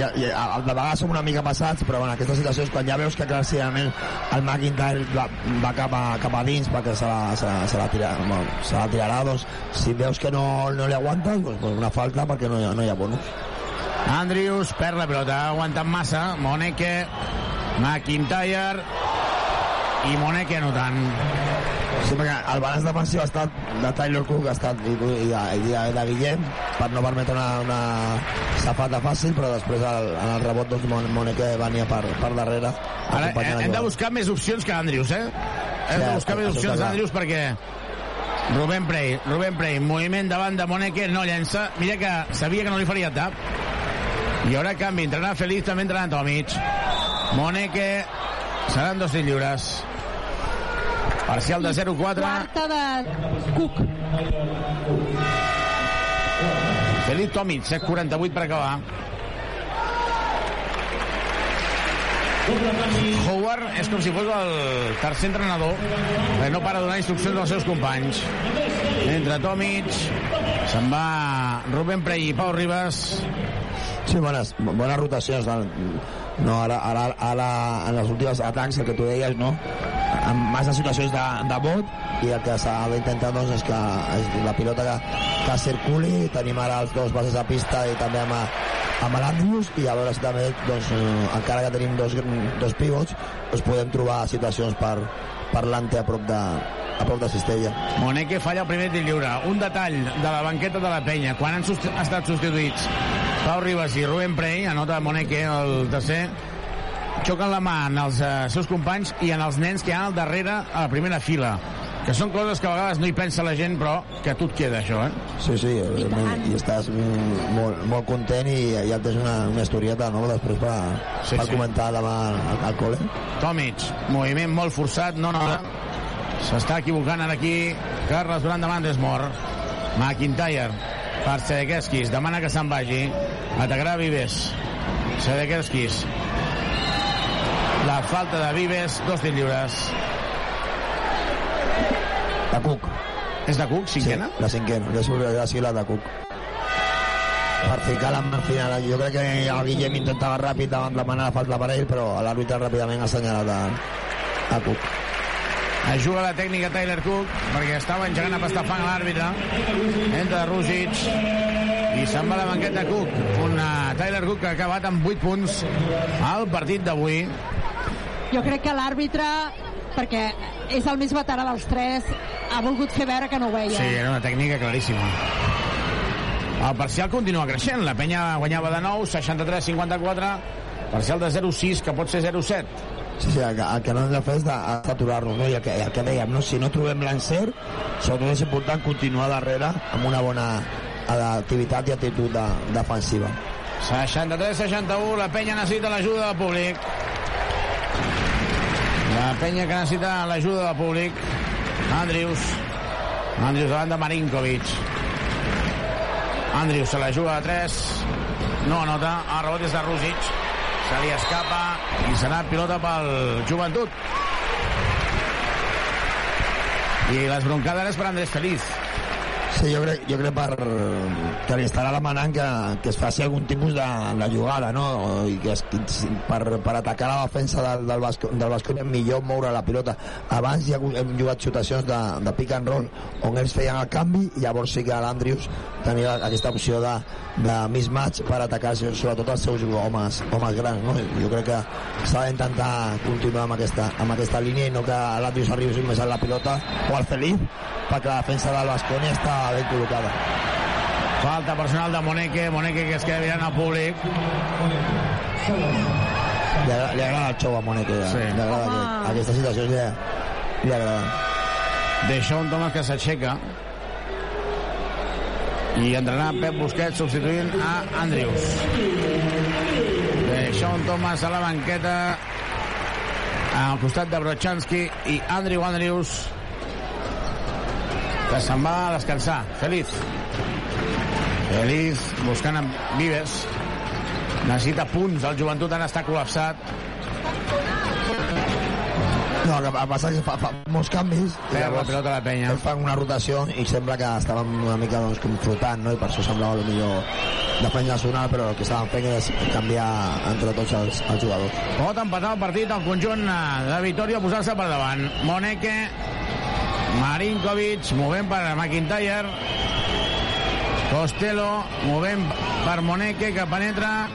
ja, ja, de vegades som una mica passats però en aquestes situacions quan ja veus que clarament el McIntyre va, va cap, a, cap a dins perquè se la, se, la- se la, tira, bueno, se la tirarà doncs si veus que no, no li aguantes doncs, doncs una falta perquè no no hi ha bonus Andrius perd la pilota, ha aguantat massa. Moneke, McIntyre i Moneke anotant. Sí, perquè el balanç defensiu ha estat de Tyler Cook ha estat i, i, de, i de, de Guillem per no permetre una, una safata fàcil però després el, en el rebot doncs Mon- Moneke venia per, per darrere Ara hem el de jugador. buscar més opcions que Andrius, eh? Hem de Sí, buscar més opcions clar. d'Andrius perquè Rubén Prey, Rubén Prey, moviment davant de Moneke, no llença. Mira que sabia que no li faria tap. I ara canvi, entrenarà Feliz, també entrenant al mig. Moneke, seran dos lliures. Parcial de 0-4. Quarta de Cook. Feliz Tomic, 7-48 per acabar. Howard és com si fos el tercer entrenador que no para de donar instruccions als seus companys entre Tomic se'n va Rubén Prey i Pau Ribas Sí, bones, bones rotacions. No ara, ara, ara, en els últims atacs, el que tu deies, no? Amb massa situacions de, de vot i el que s'ha d'intentar doncs, és que és la pilota que, que circuli. Tenim ara els dos bases de pista i també amb, amb l'Andrius i a veure si també, doncs, encara que tenim dos, dos pivots, doncs podem trobar situacions per, per l'ante a prop de, a prop de Cistella. Moneke falla el primer tir lliure. Un detall de la banqueta de la penya. Quan han sust estat substituïts Pau Ribas i Rubén Prey, anota Moneke el tercer, xoquen la mà en els eh, seus companys i en els nens que hi ha al darrere a la primera fila que són coses que a vegades no hi pensa la gent però que a tu et queda això eh? Sí, sí, i, i estàs molt, molt content i ja tens una, una historieta no? després per, Sí, per sí. comentar demà al, al col·le. Tomic, moviment molt forçat, no nota. S'està equivocant ara aquí. Carles Durant davant és mort. McIntyre per Sedekerskis. Demana que se'n vagi. Atacarà Vives. Sedekerskis. La falta de Vives. Dos tirs lliures. De Cook. És de Cook, cinquena? Sí, la cinquena, que surt de la de Cook. Per ficar la mà final. Jo crec que el Guillem intentava ràpid davant la falta per ell, però l'àrbitre ràpidament ha assenyalat a, a Cook. Es juga la tècnica Tyler Cook perquè estava engegant a pastar fang a l'àrbitre. Entra Rusic i se'n va la banqueta Cook. Un uh, Tyler Cook que ha acabat amb 8 punts al partit d'avui. Jo crec que l'àrbitre, perquè és el més veterà dels tres, ha volgut fer veure que no ho veia. Sí, era una tècnica claríssima. El parcial continua creixent. La penya guanyava de nou, 63-54. Parcial de 0-6, que pot ser 0-7. Sí, sí, el, el que no hem de fer és d'aturar-nos, no? I el que, el que dèiem, no? si no trobem l'encert, sobretot és important continuar darrere amb una bona activitat i actitud de, defensiva. 63-61, la penya necessita l'ajuda del públic. La penya que necessita l'ajuda del públic. Andrius. Andrius davant de Marinkovic. Andrius se la juga a 3. No anota. El rebot és de Rusic. Se li escapa i serà pilota pel joventut. I les broncades per Andrés Feliz. Sí, jo crec, jo crec per, que li estarà demanant que, que es faci algun tipus de, de jugada, no? I que es, per, per atacar la defensa del, del, Basco, del Basconia millor moure la pilota. Abans ja hem jugat xotacions de, de pick and roll on ells feien el canvi i llavors sí que l'Andrius tenia aquesta opció de, de mismatch per atacar sobretot els seus homes, homes grans, no? Jo crec que s'ha d'intentar continuar amb aquesta, amb aquesta línia i no que l'Andrius arribi més a la pilota o al Feliz perquè la defensa del Basconia està ben col·locada. Falta personal de Moneke, Moneke que es queda mirant al públic. Li, agrada, li agrada el xou a Moneque. Sí. Li agrada Home. aquest, aquesta situació. Li, li agrada. Deixa un Thomas que s'aixeca i entrarà Pep Busquets substituint a Andrius. Deixa un Thomas a la banqueta al costat de Brochanski i Andrew Andrius que se'n va a descansar. Feliz. Feliz buscant amb Vives. Necessita punts. El joventut ara està col·lapsat. No, el que passa que fa, fa molts canvis. Perd la pilota la penya. Ells fan una rotació i sembla que estaven una mica doncs, com flotant, no? I per això semblava el millor defensa nacional, però el que estaven fent és canviar entre tots els, els jugadors. Pot empatar el partit al conjunt eh, de Vitoria posar-se per davant. Moneke, Marinkovic, movent per McIntyre, Costello, movent per Moneke, que penetra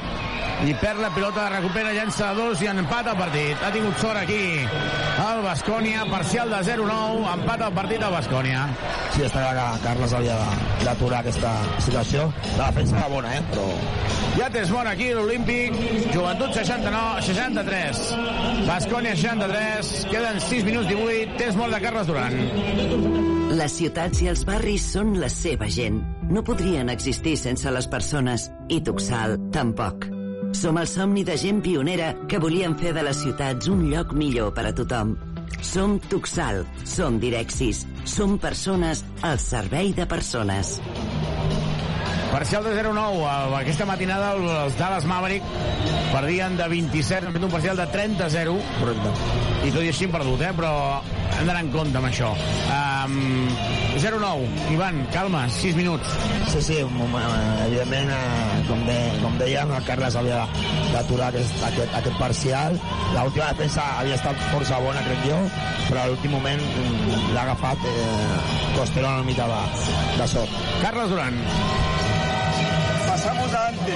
i perd la pilota, recupera, llença de dos i empata el partit. Ha tingut sort aquí el Bascònia, parcial de 0-9, empata el partit al Bascònia. Sí, està clar que Carles havia d'aturar aquesta situació. La defensa era bona, eh? Però Ja tens mort aquí l'Olímpic, Joventut 69, 63, Bascònia 63, queden 6 minuts 18, tens mort de Carles Duran. Les ciutats i els barris són la seva gent. No podrien existir sense les persones, i Tuxal tampoc. Som el somni de gent pionera que volien fer de les ciutats un lloc millor per a tothom. Som Tuxal, som Direxis, som persones al servei de persones. Parcial de 0-9. eh, Aquesta matinada els Dallas Maverick perdien de 27, han fet un parcial de 30-0. Correcte. I tot i així han perdut, eh? però hem d'anar en compte amb això. Um, 0-9. Ivan, calma, 6 minuts. Sí, sí, un moment, eh, evidentment, eh, com, de, com dèiem, el Carles havia d'aturar aquest, aquest, aquest parcial. L'última defensa havia estat força bona, crec jo, però a l'últim moment mm, l'ha agafat eh, Costello una mica de, de sort. Carles Duran. Pasamos adelante.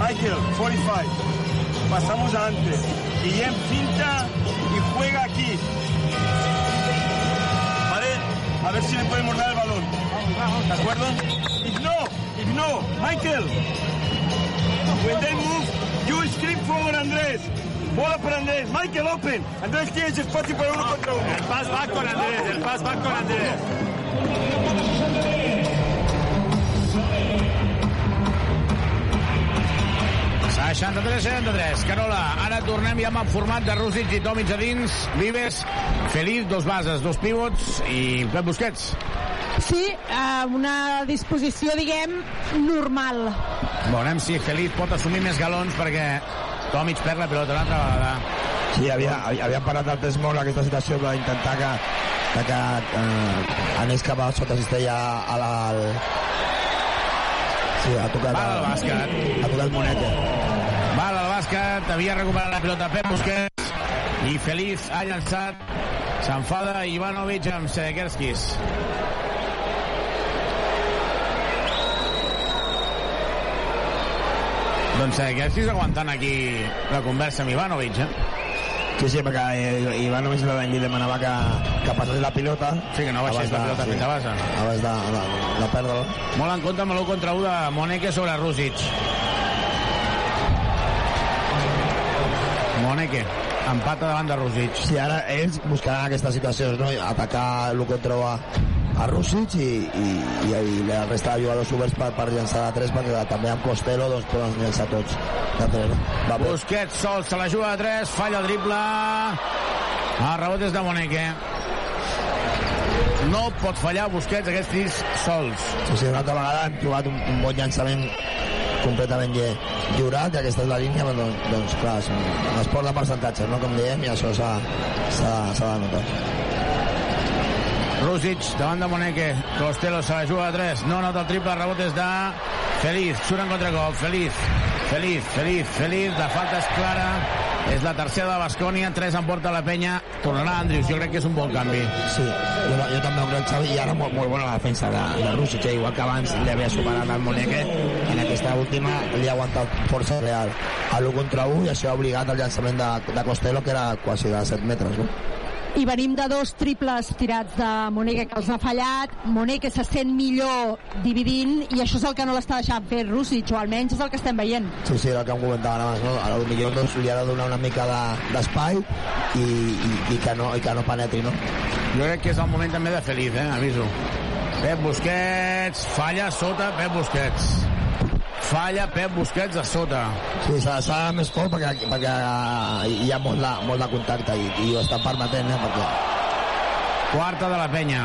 Michael, 45. Pasamos adelante. Guillem finta y juega aquí. ¿Vale? A ver si le podemos dar el balón. ¿De acuerdo? Igno, Igno, Michael. When they move, you scream forward, Andrés. Bola para Andrés. Michael, open. Andrés, tienes espacio para uno contra uno. El pas va con Andrés. El pas va con Andrés. A 63-63, Carola. Ara tornem ja amb el format de Rússic i Tomic a dins. Vives, Feliz, dos bases, dos pivots i Pep Busquets. Sí, eh, una disposició, diguem, normal. Veurem si Feliz pot assumir més galons perquè Tomic perd la pilota una altra vegada. Sí, havia, havia, parat el temps molt aquesta situació per intentar que, que, que eh, anés cap a sota cistella a la... Al... Sí, ha tocat... Val al bàsquet. Ha tocat Moneta. Bàsquet, havia recuperat la pilota Pep Busquets i Feliz ha llançat. S'enfada Ivanovic amb Sedekerskis. Doncs Sedekerskis aguantant aquí la conversa amb Ivanovic, eh? Sí, sí, perquè eh, Ivanovic li demanava que, que passés la pilota. Sí, que no baixés la pilota fins a base. Abans de, de, de perdre-la. Molt en compte amb l'1 contra 1 de Moneke sobre Rússic. Moneke, empata davant de Rússic. Sí, ara ells buscaran aquestes situacions, no? Atacar l'1 contra 1 a, a Rússic i, i, i, i la resta de jugadors oberts per, per llançar de 3 perquè també amb Costello doncs, poden llançar tots de 3. Va bé. Busquets sol, se la juga de 3, falla el drible. El rebot és de Moneke. No pot fallar Busquets aquests tirs sols. Sí, sí, una altra vegada hem trobat un, un bon llançament completament lliurat, i aquesta és la línia, però, doncs, doncs clar, és esport de percentatges, no? com diem, i això s'ha de notar. Rússic davant de Moneke. Costello se la juga de 3. No nota el triple, rebot és de Feliz. Surt en contracop. Feliz. Feliz, Feliz, Feliz. La falta és clara. És la tercera de Bascònia. 3 en porta la penya. Tornarà Andrius. Jo crec que és un bon canvi. Sí, jo, jo també ho crec, Xavi, i ara molt, molt bona la defensa de, de Rússic, eh? igual que abans li havia superat el Moneque, en aquesta última li ha aguantat força real a l'1 contra 1 i això ha obligat el llançament de, de Costello, que era quasi de 7 metres, no? I venim de dos triples tirats de Moneque que els ha fallat Moneque se sent millor dividint i això és el que no l'està deixant fer Rússic o almenys és el que estem veient Sí, sí, el que em comentava abans, no? A millor doncs, li ha de donar una mica de- d'espai de, i, i, i, que no, i que no penetri, no? Jo crec que és el moment també de Feliz, eh? Aviso. Pep Busquets, falla sota Pep Busquets. Falla Pep Busquets a sota. Sí, s'ha d'anar més fort perquè, perquè hi ha molt de, molt de contacte i, i ho estan permetent, eh? Perquè Quarta de la penya.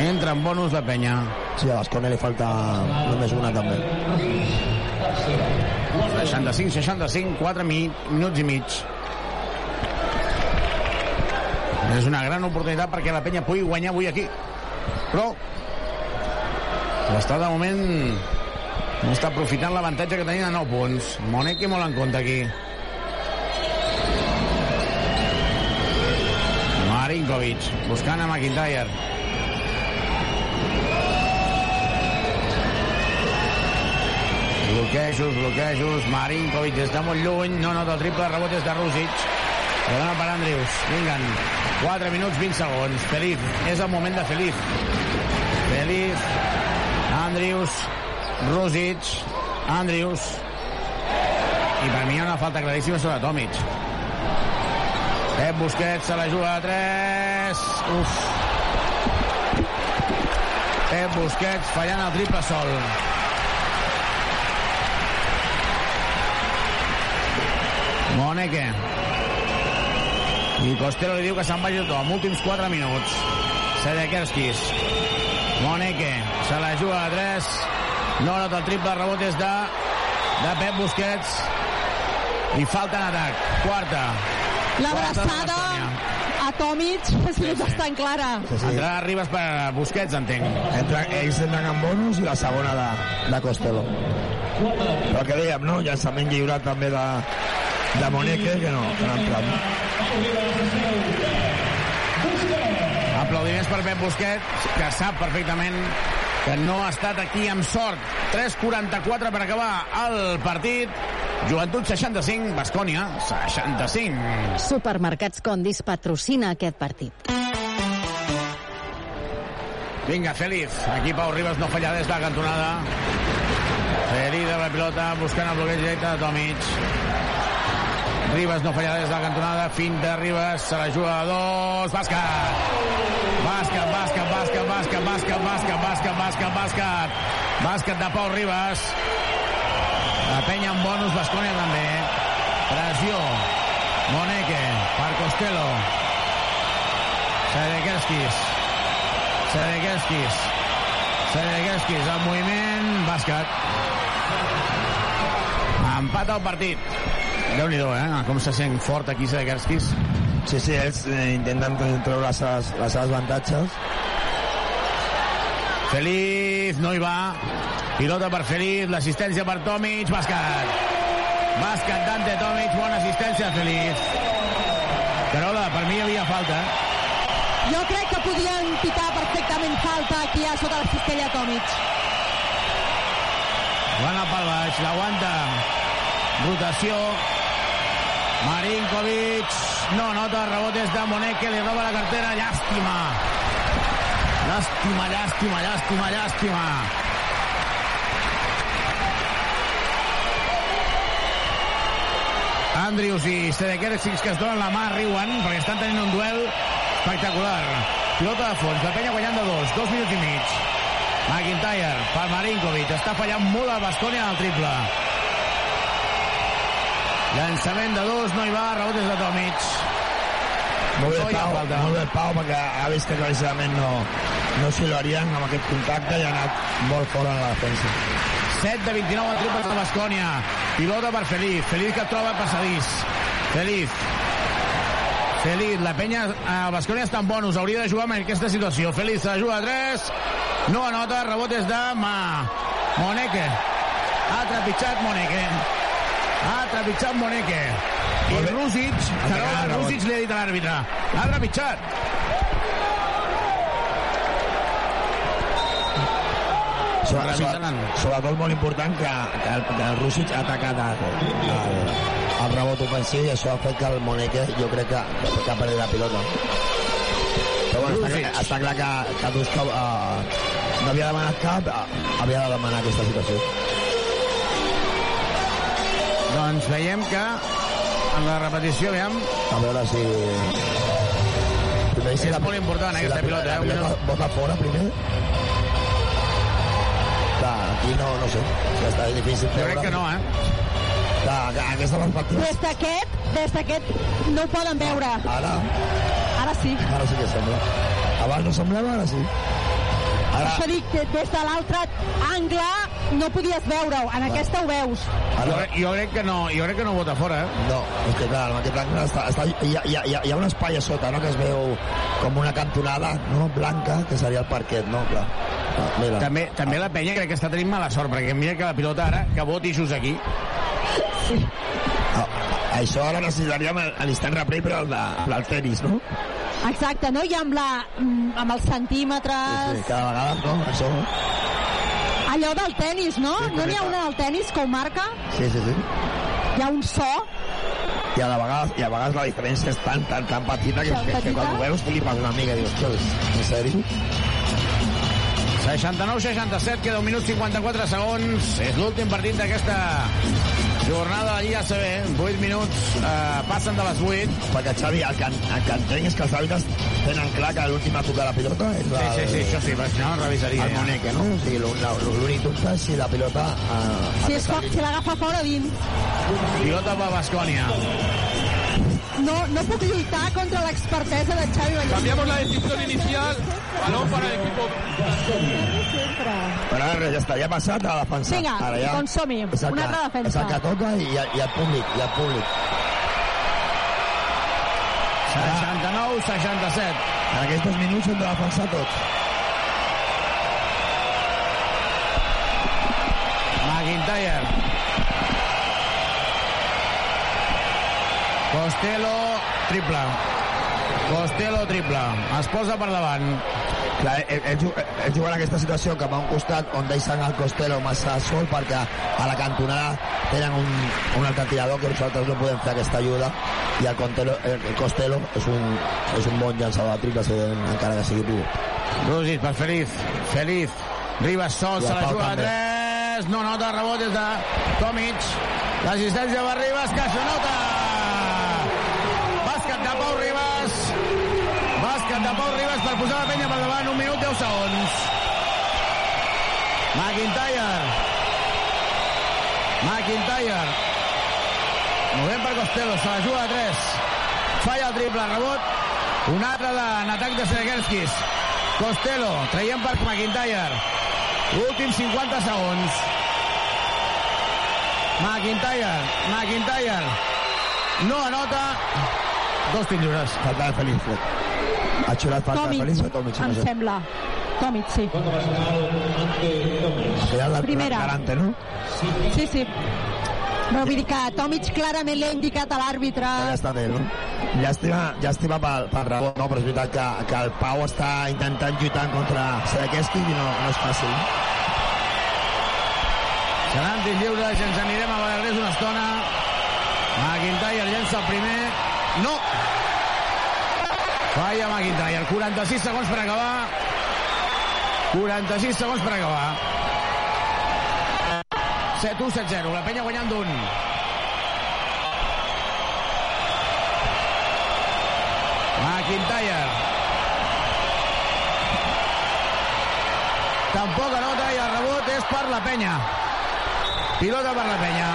Entra en bonus la penya. sí, a Bascònia li falta només una també. 65-65, 4 mi minuts i mig. És una gran oportunitat perquè la penya pugui guanyar avui aquí. Però l'està de moment no està aprofitant l'avantatge que tenia de 9 punts. Moneque molt en compte aquí. Marinkovic buscant a McIntyre. Bloquejos, bloquejos. Marinkovic de molt lluny. No nota el triple. Rebot és de Rússic. La dona per Andrius. Vinguen. 4 minuts, 20 segons. Feliz. És el moment de Feliz. Feliz. Andrius. Rússic. Andrius. I per mi una falta claríssima sobre Tomic. Pep Busquets se la juga a 3. Uf. Pep Busquets fallant el triple sol. Moneque. I Costello li diu que se'n vagi tothom. Últims 4 minuts. Sedekerskis. Moneque. Se la juga a 3. No nota el triple rebot és de, de Pep Busquets. I falta en atac. Quarta. l'abraçada a Tomic ha sigut bastant clara Sí, sí. Entrarà Ribas per Busquets, entenc. Entra, ells entren en bonus i la segona de, de Costello. Però el que dèiem, no? Llançament lliure també de, de Moneque, que no, que no ha entrat. Aplaudiments per Pep Busquets, que sap perfectament que no ha estat aquí amb sort. 3.44 per acabar el partit. Joventut 65, Bascònia 65. Supermercats Condis patrocina aquest partit. Vinga, Feliz. Aquí Pau Ribas no falla des de la cantonada. Feliz de la pilota, buscant el bloqueig directe de Tomic. Ribas no falla des de la cantonada. Finta Ribas, se la juga a dos. Bàsquet. Bàsquet, bàsquet, bàsquet, bàsquet, bàsquet, bàsquet, bàsquet, bàsquet, bàsquet. Bàsquet de Pau Ribas. La penya amb bonus, Bascònia també. Pressió. Moneque, per Costello. Sedekerskis. Sedekerskis. Sedekerskis, el moviment, bàsquet. Empat al partit. Déu-n'hi-do, eh? Com se sent fort aquí Sedekerskis. Sí, sí, ells eh, intenten treure les seves, les seves avantatges. Feliz, no hi va. Pilota per Feliz, l'assistència per Tomic, bàsquet. Bàsquet Dante Tomic, bona assistència Feliz. Carola, per mi hi havia falta. jo crec que podien pitar perfectament falta aquí a sota la cistella Tomic Bona pel baix, l'aguanta. Rotació. Marinkovic. No nota, rebotes de Moneque, li roba la cartera. Llàstima. Llàstima, llàstima, llàstima, llàstima. Andrius i Sedekerskis que es donen la mà, riuen, perquè estan tenint un duel espectacular. Pilota de fons, la penya guanyant de dos, dos minuts i mig. McIntyre per Marinkovic. Està fallant molt a Bascònia en el triple. Llançament de dos, no hi va, rebot és de Tomic. Molt bé, Pau, falta. molt bé, Pau, perquè ha vist que claríssimament no, no s'hi l'harien amb aquest contacte i ha anat molt fora en la defensa. 7 de 29 a triples de Bascònia. Pilota per Feliz. Feliz que troba passadís. Feliz. Feliz, la penya a Bascònia està en bonus. Hauria de jugar en aquesta situació. Feliz se la juga a 3. No anota, rebot és de Ma. Moneque. Ha trepitjat Moneque. Ha trepitjat Moneque. I Rússic, Carola, Rússic li ha dit a l'àrbitre. Ha trepitjat. Sobre, sobre, sobretot molt important que, que el, que el Rússic ha atacat el, el, el rebot ofensiu i això ha fet que el Moneque jo crec que, que ha perdut la pilota. Però bueno, està, clar- està clar que, que Dusko uh, no havia demanat cap, uh, havia de demanar aquesta situació. Doncs veiem que en la repetició, veiem... A veure si... Primer, És molt important, eh, aquesta pilota, eh, La pilota un- bota fora, primer. Clar, aquí no, no sé. Ja està difícil Jo crec que no, eh? Clar, aquesta perspectiva... Des d'aquest, des d'aquest no ho poden veure. Ara, Ara sí. ara sí que sembla. Abans no semblava, ara sí. Per això dic, que des de l'altre angle no podies veure-ho. En aquesta ho veus. Jo, crec- jo, crec que no, jo crec que no vota fora, eh? No, és que clar, en aquest angle està, està, hi, ha, hi, ha, hi, ha, hi ha un espai a sota, no?, que es veu com una cantonada, no?, blanca, que seria el parquet, no?, clar. Ah, mira. També, també la penya crec que està tenint mala sort, perquè mira que la pilota ara, que voti just aquí. Ah, això ara necessitaríem a l'instant replay per al, de, per al tenis, no? Exacte, no? I amb, la, mm, amb els centímetres... Sí, cada vegada, no? Això, Allò del tennis, no? Sí, no n'hi ha una del tennis que ho marca? sí, sí, sí. Hi ha un so? I a, la vegada, I a vegades la diferència és tan, tan, tan petita que, que, que quan ho veus flipes una mica i dius, ostres, en sèrio? 69-67, queda un minut 54 segons. És l'últim partit d'aquesta jornada de la Lliga CB. 8 minuts, eh, passen de les 8. Perquè, Xavi, el que, el que entenc és que els àrbitres tenen clar que l'últim a tocar la pilota és Sí, sí, sí, això sí, però si no, revisaria. el. Moneque, no? O sigui, l'ú- la- l'únic dubte és si la pilota... Eh, Si, és, fo- si l'agafa fora o dins. Pilota per Bascònia. No, no puc lluitar contra l'expertesa de Xavi Vallès. Cambiamos la decisión inicial. Balón para el equipo. Però ara ja està, ja ha passat a defensar. Vinga, ara ja, doncs som-hi. Una que- altra defensa. És el que toca i, i, i el públic, i el públic. 69-67. En aquests dos minuts hem de defensar tots. McIntyre. Costello, triple. Costello, triple. Es posa per davant. Clar, ell, ell, ju- ell juga en aquesta situació cap a un costat on deixen el Costello massa sol perquè a la cantonada tenen un, un altre tirador que nosaltres no podem fer aquesta ajuda i el, Costello, el Costello és un, és un bon llançador de triples eh, encara que sigui pivot. Rússic per Feliz. Feliz. Ribas sol, se la juga a també. 3. No nota rebot des de Tomic. L'assistència per Ribas, que s'anota. Bàsquet de Pau Ribas per posar la penya per davant. Un minut, 10 segons. McIntyre. McIntyre. Movent per Costello, se la juga a 3. Falla el triple, rebot. Un altre de, en atac de Sedekerskis. Costello, traient per McIntyre. Últims 50 segons. McIntyre, McIntyre. No anota. Dos tirs lliures. Falta de Feliz. Ha xulat falta Tomic, Feliz o Tomic? em No sé. sembla. Tomic, sí. Ja la, Primera. la garante, no? Sí, sí. Però vull dir que Tomic clarament l'ha indicat a l'àrbitre. Ja està bé, no? Llàstima, llàstima pel, pel rebot, no? però és veritat que, que el Pau està intentant lluitar contra Sedekeski i no, no és fàcil. Seran tirs lliures, ens anirem a Balagrés una estona. McIntyre llença el primer. No! Falla McIntyre. 46 segons per acabar. 46 segons per acabar. 7-1, 7-0. La penya guanyant d'un. McIntyre. Tampoc anota i el rebot és per la penya. Pilota per la penya.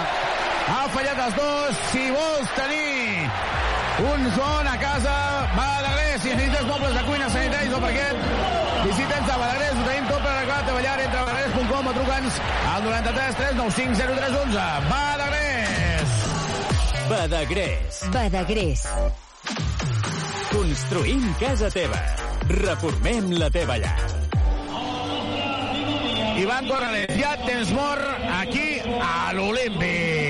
Ha fallat els dos. Si vols tenir un zon a casa, Balagrés. Si necessites mobles de cuina, sanitaris o parquet, visita'ns a Balagrés. Ho tenim tot per arreglar a treballar entre balagrés.com o truca'ns al 93 395 0311. Balagrés. Badagrés. Badagrés. Construïm casa teva. Reformem la teva llar. Ivan Corrales, ja tens mort aquí a l'Olímpic.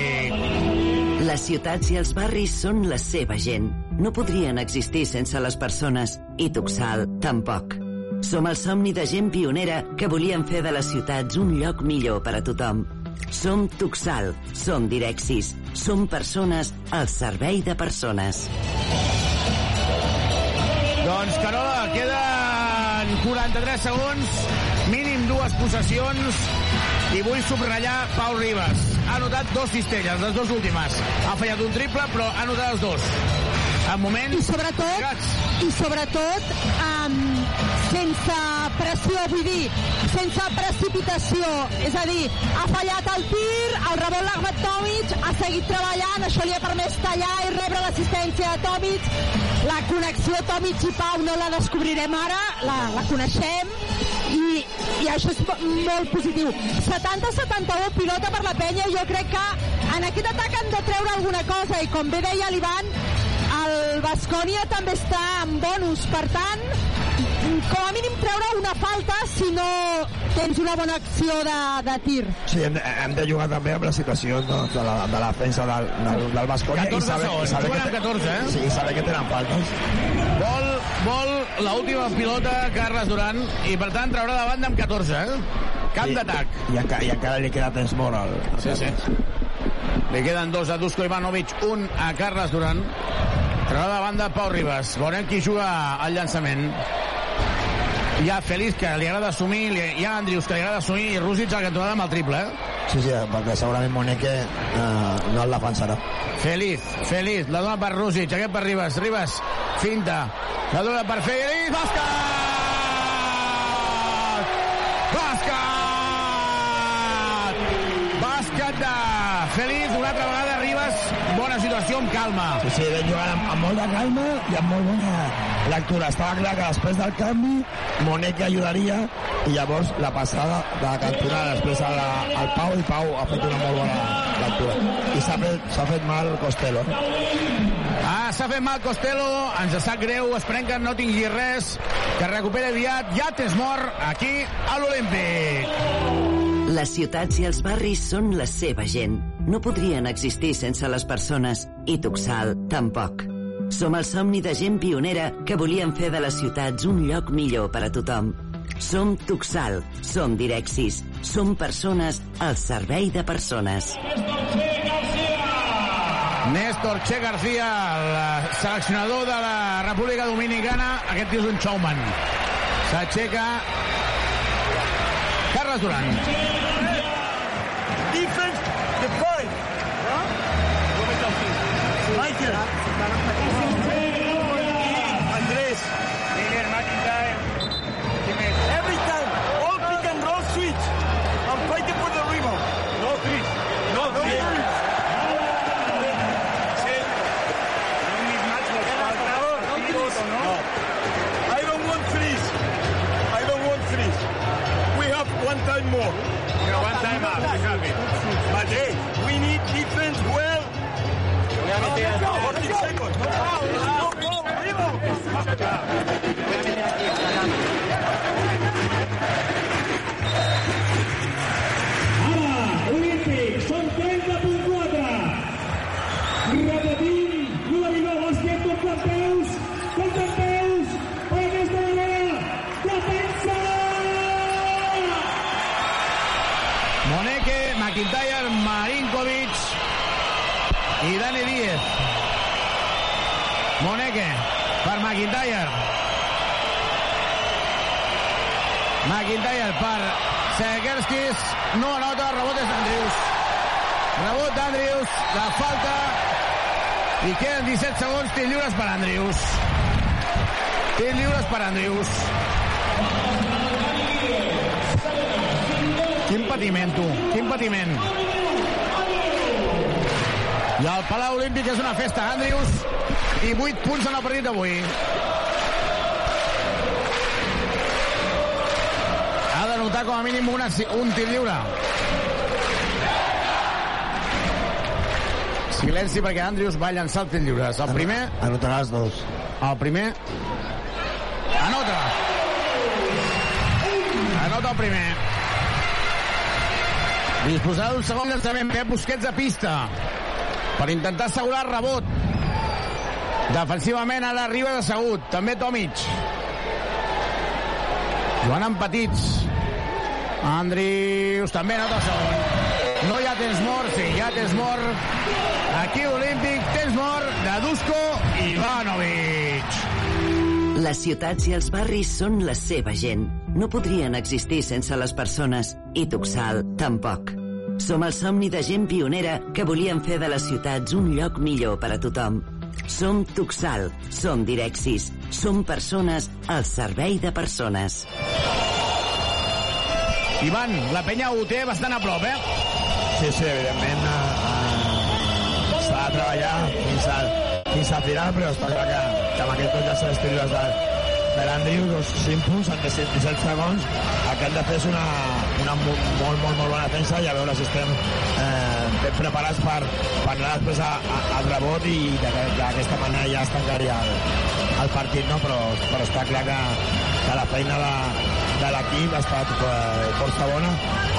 Les ciutats i els barris són la seva gent. No podrien existir sense les persones, i Tuxal tampoc. Som el somni de gent pionera que volien fer de les ciutats un lloc millor per a tothom. Som Tuxal, som Direxis, som persones al servei de persones. Doncs, Carola, queden 43 segons, dues possessions, i vull subratllar Pau Ribas. Ha anotat dos cistelles, les dues últimes. Ha fallat un triple, però ha anotat els dos. En moments... I sobretot, i sobretot um, sense pressió, vull dir, sense precipitació. És a dir, ha fallat el tir, el rebot l'Ahmed Tomic, ha seguit treballant, això li ha permès tallar i rebre l'assistència de Tomic. La connexió Tomic i Pau no la descobrirem ara, la, la coneixem, i, això és molt positiu. 70-71, pilota per la penya, jo crec que en aquest atac han de treure alguna cosa, i com bé deia l'Ivan, el Bascònia també està en bonus, per tant, com a mínim treure una falta si no tens una bona acció de, de tir. Sí, hem, hem de jugar també amb la situació no, de, la, de la defensa del, del, del Bascònia. 14 segons, juguen amb 14, eh? Sí, i saber que tenen faltes. Vol, vol l'última pilota Carles Duran i per tant traurà de banda amb 14, eh? Camp d'atac. I, enca, I encara li queda temps mort al... Sí, sí. Li queden dos a Dusko Ivanovic, un a Carles Duran. Traurà de banda Pau Ribas. Veurem qui juga al llançament. Hi ha Félix, que li agrada assumir, hi ha Andrius, que li agrada assumir, i Rússic a la cantonada amb el triple, eh? Sí, sí, perquè segurament Moneque eh, no el defensarà. Feliz, Feliz, la dona per Rússic, aquest per Ribas, Ribas, finta, la dona per Feliz, bàsquet! Bàsquet! Bàsquet de Feliz, una altra vegada Ribas, bona situació amb calma. Sí, sí, ben jugant amb, amb molt de calma i amb molt bona lectura. Estava clar que després del canvi Moneque ajudaria i llavors la passada de la cantonada després a la, al Pau i Pau ha fet una molt bona lectura. I s'ha fet, fet mal Costello. Ah, s'ha fet mal Costello, ens sap greu, esperem que no tingui res, que recuperi aviat, ja tens mort aquí a l'Olímpic. Les ciutats i els barris són la seva gent. No podrien existir sense les persones, i Tuxal tampoc. Som el somni de gent pionera que volien fer de les ciutats un lloc millor per a tothom. Som Tuxal, som Direxis, som persones al servei de persones. Néstor Che García, el seleccionador de la República Dominicana. Aquest tio és un showman. S'aixeca Carles Duran. Braga. Segerskis. No anota, rebot és d'Andrius. Rebot d'Andrius, la falta. I queden 17 segons, tir lliures per Andrius. Tir lliures per Andrius. Quin patiment, tu. Quin patiment. I el Palau Olímpic és una festa. Andrius i 8 punts en el partit d'avui. Ha de notar com a mínim una, un tir lliure. Silenci perquè Andrius va llançar el tir lliures. El primer... Anotarà els dos. El primer... Anota! Anota el primer. Disposar d'un segon llançament. Pep Busquets a pista per intentar assegurar el rebot. Defensivament ara arriba assegut. També Tomic. Jugant amb petits. Andrius també nota segon. no hi ha temps mort, sí, hi ha temps mort. Aquí olímpic, temps mort de Dusko Ivanovic. Les ciutats i els barris són la seva gent. No podrien existir sense les persones, i Tuxal tampoc. Som el somni de gent pionera que volien fer de les ciutats un lloc millor per a tothom. Som Tuxal, som Direxis, som persones al servei de persones. Ivan, la penya ho té bastant a prop, eh? Sí, sí, evidentment eh, eh, s'ha de treballar fins al, fins al final, però està clar que, que amb aquest tot ja s'ha d'escriure de, de l'Andriu, 5 punts en 17, 17 segons, hem de fer és una, una molt, molt, molt, molt bona defensa i a veure si estem eh, ben preparats per, per anar després a, a, al rebot i d'aquesta manera ja es tancaria el, el partit, no? però, però està clar que, que la feina de, de l'equip ha estat eh, força bona.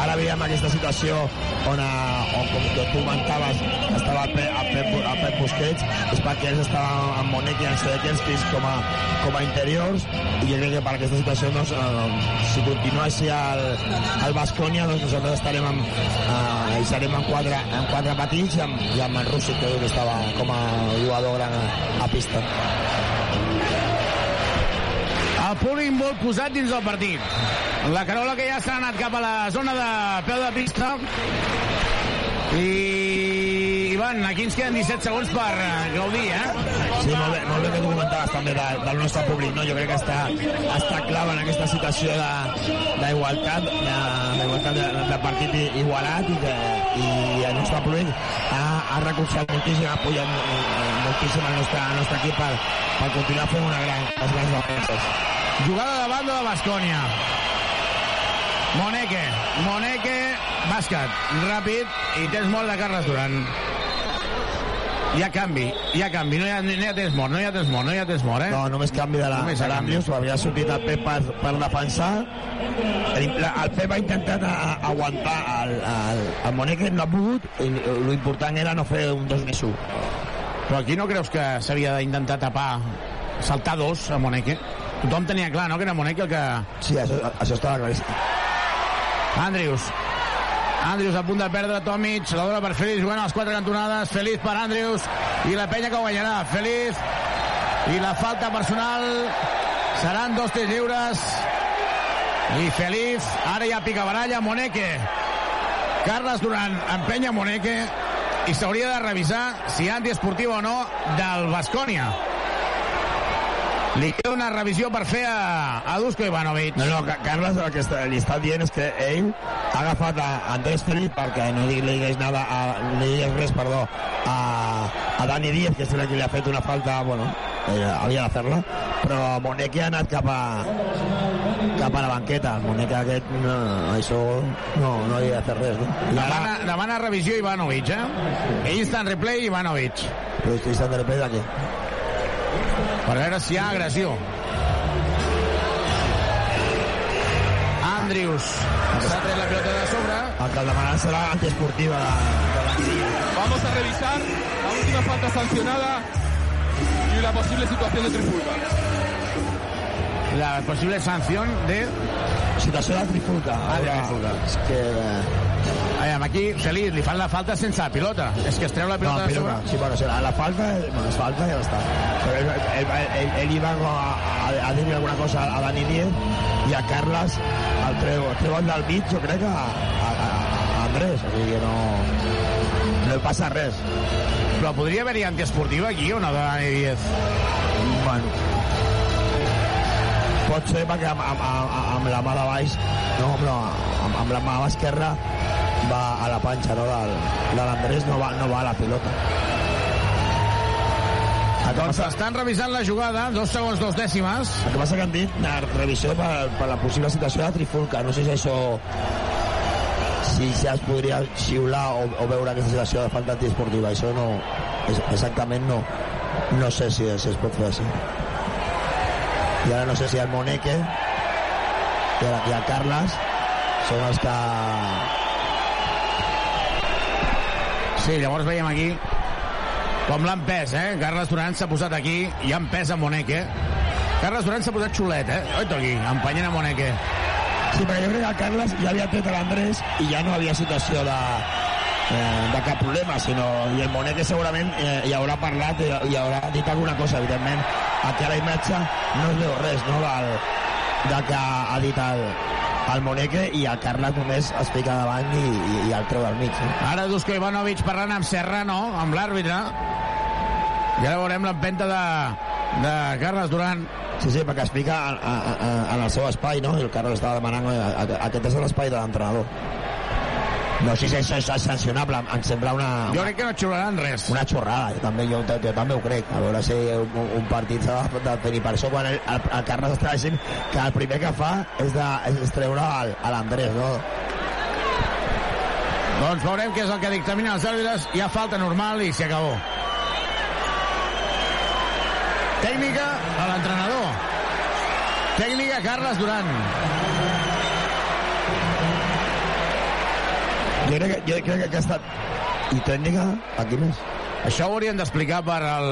Ara veiem aquesta situació on, eh, on com tu comentaves, estava a Pep, a Pep, a Pep Busquets, és perquè ells estaven amb Monek i en Sedekerskis com a, com a interiors, i jo crec que per aquesta situació, doncs, eh, si continua així el, el Bascònia, doncs nosaltres estarem amb, eh, i serem en quatre, en quatre petits i amb, i amb en Rússic, que estava com a jugador a, a pista. El públic molt posat dins del partit. La Carola que ja s'ha anat cap a la zona de peu de pista. I Ivan, aquí ens queden 17 segons per eh, gaudir, eh? Sí, molt bé, molt bé que tu comentaves també de, del nostre públic, no? Jo crec que està, està clau en aquesta situació d'igualtat, d'igualtat de, de, de partit igualat i, que, i el nostre públic ha, ha recolzat moltíssim, ha apoyat moltíssim el nostre, el nostre equip per, per continuar fent una gran, les grans defenses. Jugada de banda de Bascònia. Moneke, Moneke, bàsquet, ràpid, i tens molt de Carles Duran. Hi ha canvi, hi ha canvi, no hi ha, no hi ha temps mort, no hi ha temps mort, no hi ha temps mort, eh? No, només canvi de Només hi ha l'Àmblius, havia sortit el Pep per, per defensar, el, el Pep ha intentat a, a aguantar el, el, el Moneke, no ha pogut, l'important era no fer un 2 més 1. Però aquí no creus que s'havia d'intentar tapar, saltar dos a Moneke? Tothom tenia clar, no?, que era Moneke el que... Sí, això, això estava claríssim. Andrius. Andrius a punt de perdre Tomic, la dona per Feliz jugant a les quatre cantonades, Feliz per Andrius i la penya que guanyarà, Feliz i la falta personal seran dos tirs lliures i Feliz, ara ja pica baralla Moneke Carles Duran empenya Moneke i s'hauria de revisar si antiesportiva o no del Bascònia li queda una revisió per fer a, a Dusko Ivanovic. No, no, Carles el que li està dient és que ell ha agafat a Andrés Felip perquè no li, digués nada, a, li digués res, perdó, a, a Dani Díaz, que el que li ha fet una falta, bueno, eh, havia de fer-la, però Moneke ha anat cap a cap a la banqueta. Moneke aquest, no, això no, no havia de fer res, no? Demana, demana revisió Ivanovic, eh? Instant replay Ivanovic. Però instant replay de què? per veure si hi ha agressió. Andrius s'ha tret la pilota de sobre. El que el demanarà serà antiesportiva de, de la Vamos a revisar la última falta sancionada y la posible situación de Trifulca. La posible sanción de... Situació de Trifulca. Ah, de Trifulca. És que... Aviam, aquí Feliz li fan la falta sense la pilota. És que es treu la pilota no, de sobre. Sí, bueno, serà la falta, bueno, es falta i ja està. Però ell, ell, ell, ell iba a, a, a dir-li alguna cosa a Dani Díez i a Carles el treu, el treu del mig, jo crec, a, a, a, Andrés. O sigui que no, no passa res. Però podria haver-hi antiesportiva aquí o no, de Dani Díez? Bueno, pot ser perquè amb, amb, amb, amb la mà de baix, no, però amb, amb la mà esquerra va a la panxa no, del, de l'Andrés, no va, no va a la pilota. Doncs estan revisant la jugada, dos segons, dos dècimes. El que passa que han dit la revisió per, per la possible situació de Trifulca. No sé si això si ja es podria xiular o, o veure aquesta situació de falta antiesportiva. Això no, és, exactament no, no sé si, si es pot fer així. I ara no sé si el Moneke i el, i el Carles són els que Sí, llavors veiem aquí com l'han pes, eh? Carles Duran s'ha posat aquí i han pes a Moneke. Carles Duran s'ha posat xulet, eh? Oito aquí, empenyent a Moneke. Sí, perquè jo crec que el Carles ja havia tret l'Andrés i ja no havia situació de, eh, de cap problema, sinó i el Monet que segurament eh, hi haurà parlat i, i haurà dit alguna cosa, evidentment. Aquí a la imatge no es veu res, no?, del, del que ha dit el, el Moneque i el Carles només es fica davant i, i, i el treu del mig. No? Ara Dusko Ivanovic parlant amb Serrano, amb l'àrbitre. I ara veurem l'empenta de, de Carles Duran. Sí, sí, perquè es fica en, en, en el seu espai, no? I el Carles estava demanant eh, a- aquest és l'espai de l'entrenador. No sé si això és sancionable, em sembla una... Jo crec que no xiularan res. Una xorrada, jo també, jo, jo també ho crec. A veure si un, un partit s'ha de de tenir per això quan el, el, el Carles està dient que el primer que fa és, de, és treure al- a l'Andrés, no? Doncs veurem què és el que dictaminen els àrbitres. Hi ha falta normal i s'hi acabó. Tècnica a l'entrenador. Tècnica Carles Duran. Jo crec, que, jo crec que aquesta... I tècnica, aquí més. Això ho haurien d'explicar per el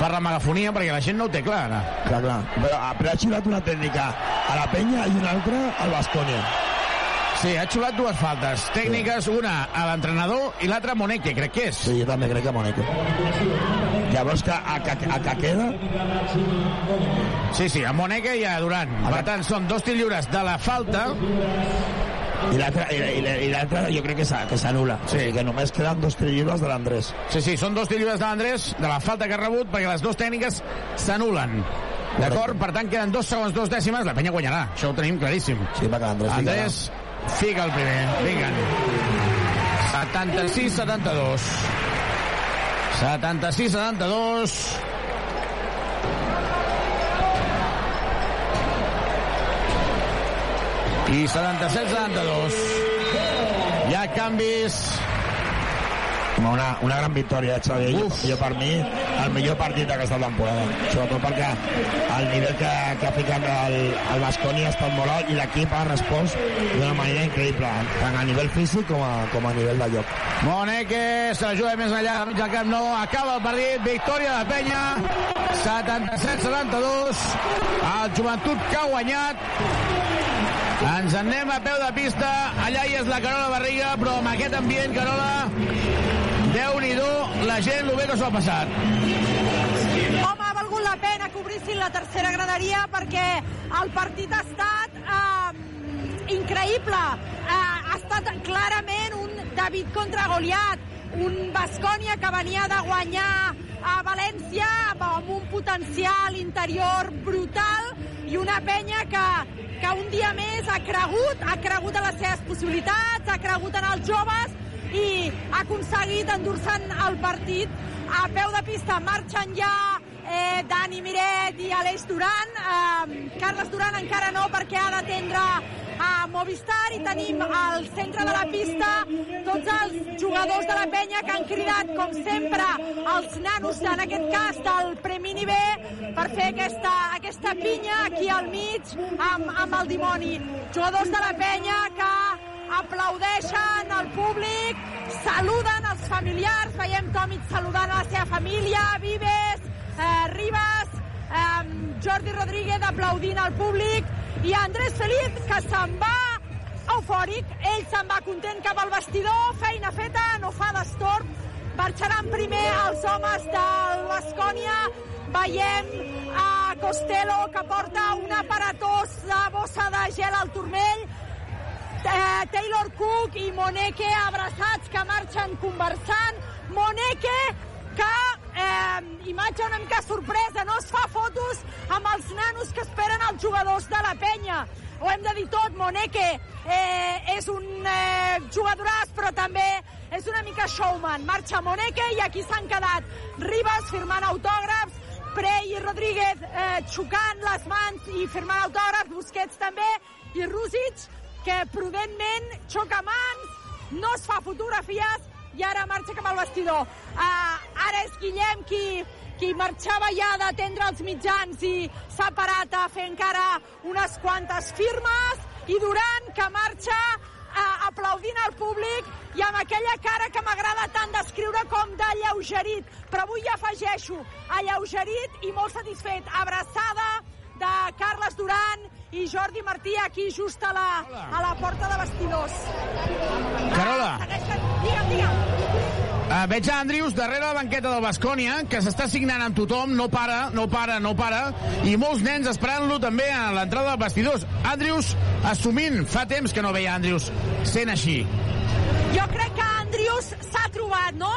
per la megafonia, perquè la gent no ho té clar, ara. Clar, clar. Però, però ha xiulat una tècnica a la penya i una altra al Bascònia. Sí, ha xulat dues faltes tècniques, una a l'entrenador i l'altra a Moneque, crec que és. Sí, jo també crec que Moneque. Llavors, que, a, a, a, que queda... Sí, sí, a Moneque i a Duran. Per tant, són dos tirs lliures de la falta I l'altra jo crec que s'anul·la. Sí. O sigui, que només queden dos lliures de l'Andrés. Sí, sí, són dos lliures de l'Andrés, de la falta que ha rebut, perquè les dues tècniques s'anulen. D'acord? Per tant, queden dos segons, dos dècimes, la penya guanyarà. Això ho tenim claríssim. Sí, l'Andrés fica Andrés fica el primer. Vinga. 76-72. 76-72. I 77-72. Hi ha canvis. Una, una gran victòria, eh, Xavi. Jo, jo, per mi, el millor partit d'aquesta temporada. Sobretot perquè el nivell que, que ha ficat el, el Basconi ha estat molt alt i l'equip ha respost d'una manera increïble, tant a nivell físic com a, com a nivell de joc. Moneque se la juga més enllà del mig camp, no, acaba el partit, victòria de Penya, 77-72, el joventut que ha guanyat, ens en anem a peu de pista, allà hi és la Carola Barriga, però amb aquest ambient, Carola, déu-n'hi-do, la gent, lo bé que s'ho ha passat. Home, ha valgut la pena que obrissin la tercera graderia perquè el partit ha estat eh, increïble. Eh, ha estat clarament un David contra Goliat, un Bascònia que venia de guanyar a València amb un potencial interior brutal i una penya que, que un dia més ha cregut, ha cregut en les seves possibilitats, ha cregut en els joves i ha aconseguit endur-se'n el partit a peu de pista. Marxen ja eh, Dani Miret i Aleix Duran. Eh, Carles Duran encara no perquè ha d'atendre a Movistar i tenim al centre de la pista tots els jugadors de la penya que han cridat, com sempre, els nanos, en aquest cas del Premini B, per fer aquesta, aquesta pinya aquí al mig amb, amb el dimoni. Jugadors de la penya que aplaudeixen el públic, saluden els familiars, veiem Tomic saludant a la seva família, Vives, eh, Ribas, eh, Jordi Rodríguez aplaudint al públic i Andrés Feliz que se'n va eufòric, ell se'n va content cap al vestidor, feina feta, no fa d'estorb, marxaran primer els homes del Bascònia, veiem a Costello que porta un aparatós de bossa de gel al turmell, eh, Taylor Cook i Moneke abraçats que marxen conversant. Moneke que, eh, imatge una mica sorpresa, no es fa fotos amb els nanos que esperen els jugadors de la penya. Ho hem de dir tot, Moneke eh, és un eh, jugadoràs, però també és una mica showman. Marxa Moneke i aquí s'han quedat Ribas firmant autògrafs, Prey i Rodríguez eh, xocant les mans i firmant autògrafs, Busquets també, i Rússic, que prudentment xoca mans, no es fa fotografies i ara marxa cap al vestidor. Uh, ara és Guillem qui, qui marxava ja d'atendre els mitjans i s'ha parat a fer encara unes quantes firmes i Duran que marxa uh, aplaudint al públic i amb aquella cara que m'agrada tant descriure com d'alleugerit. Però avui ja afegeixo, alleugerit i molt satisfet. Abraçada de Carles Duran i Jordi Martí aquí just a la, a la porta de vestidors. Carola. Ah, segueixen... Digue'm, digue'm. Uh, veig a Andrius darrere la banqueta del Bascònia, que s'està signant amb tothom, no para, no para, no para, i molts nens esperant-lo també a l'entrada de vestidors. Andrius assumint, fa temps que no veia Andrius sent així. Jo crec que Andrius s'ha trobat, no?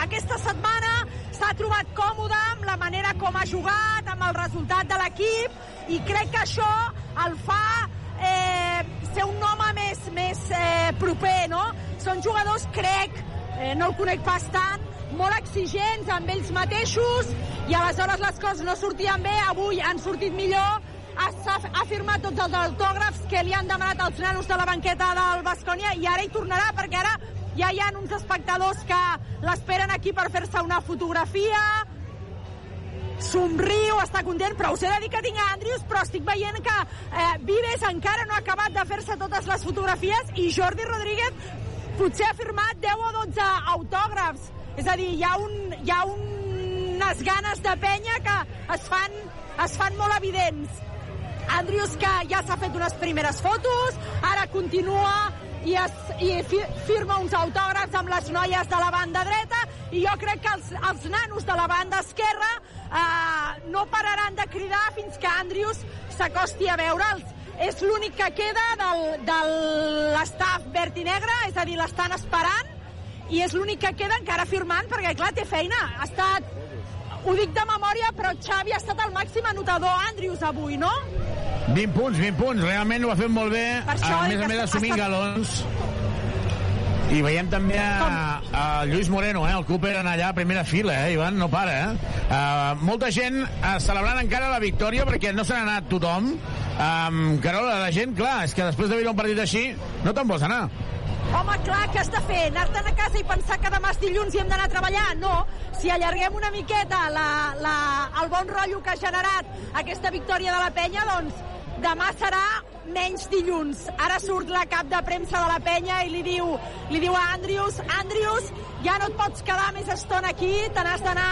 Aquesta setmana s'ha trobat còmode amb la manera com ha jugat, amb el resultat de l'equip, i crec que això el fa eh, ser un home més, més eh, proper, no? Són jugadors, crec, eh, no el conec pas tant, molt exigents amb ells mateixos i aleshores les coses no sortien bé, avui han sortit millor, ha, firmat tots els autògrafs que li han demanat als nanos de la banqueta del Bascònia i ara hi tornarà perquè ara ja hi ha uns espectadors que l'esperen aquí per fer-se una fotografia somriu, està content, però us he de dir que tinc a Andrius, però estic veient que eh, Vives encara no ha acabat de fer-se totes les fotografies i Jordi Rodríguez potser ha firmat 10 o 12 autògrafs. És a dir, hi ha, un, hi ha unes ganes de penya que es fan, es fan molt evidents. Andrius que ja s'ha fet unes primeres fotos, ara continua i, es, i fi, firma uns autògrafs amb les noies de la banda dreta i jo crec que els, els nanos de la banda esquerra eh, no pararan de cridar fins que Andrius s'acosti a veure'ls. És l'únic que queda del, de l'estaf verd i negre, és a dir, l'estan esperant, i és l'únic que queda encara firmant, perquè, clar, té feina. Ha estat, ho dic de memòria, però Xavi ha estat el màxim anotador Andrius avui, no? 20 punts, 20 punts. Realment ho ha fet molt bé. això a dic més a més, assumint està- galons. I veiem també a, a Lluís Moreno, eh, el Cooper en allà a primera fila, eh, Ivan, no para, eh? Uh, molta gent uh, celebrant encara la victòria perquè no se n'ha anat tothom. Um, Carola, la gent, clar, és que després de viure un partit així, no te'n vols anar. Home, clar, què has de fer? Anar-te'n a casa i pensar que demà és dilluns i hem d'anar a treballar? No. Si allarguem una miqueta la, la, el bon rotllo que ha generat aquesta victòria de la penya, doncs demà serà menys dilluns. Ara surt la cap de premsa de la penya i li diu, li diu a Andrius, Andrius, ja no et pots quedar més estona aquí, te n'has d'anar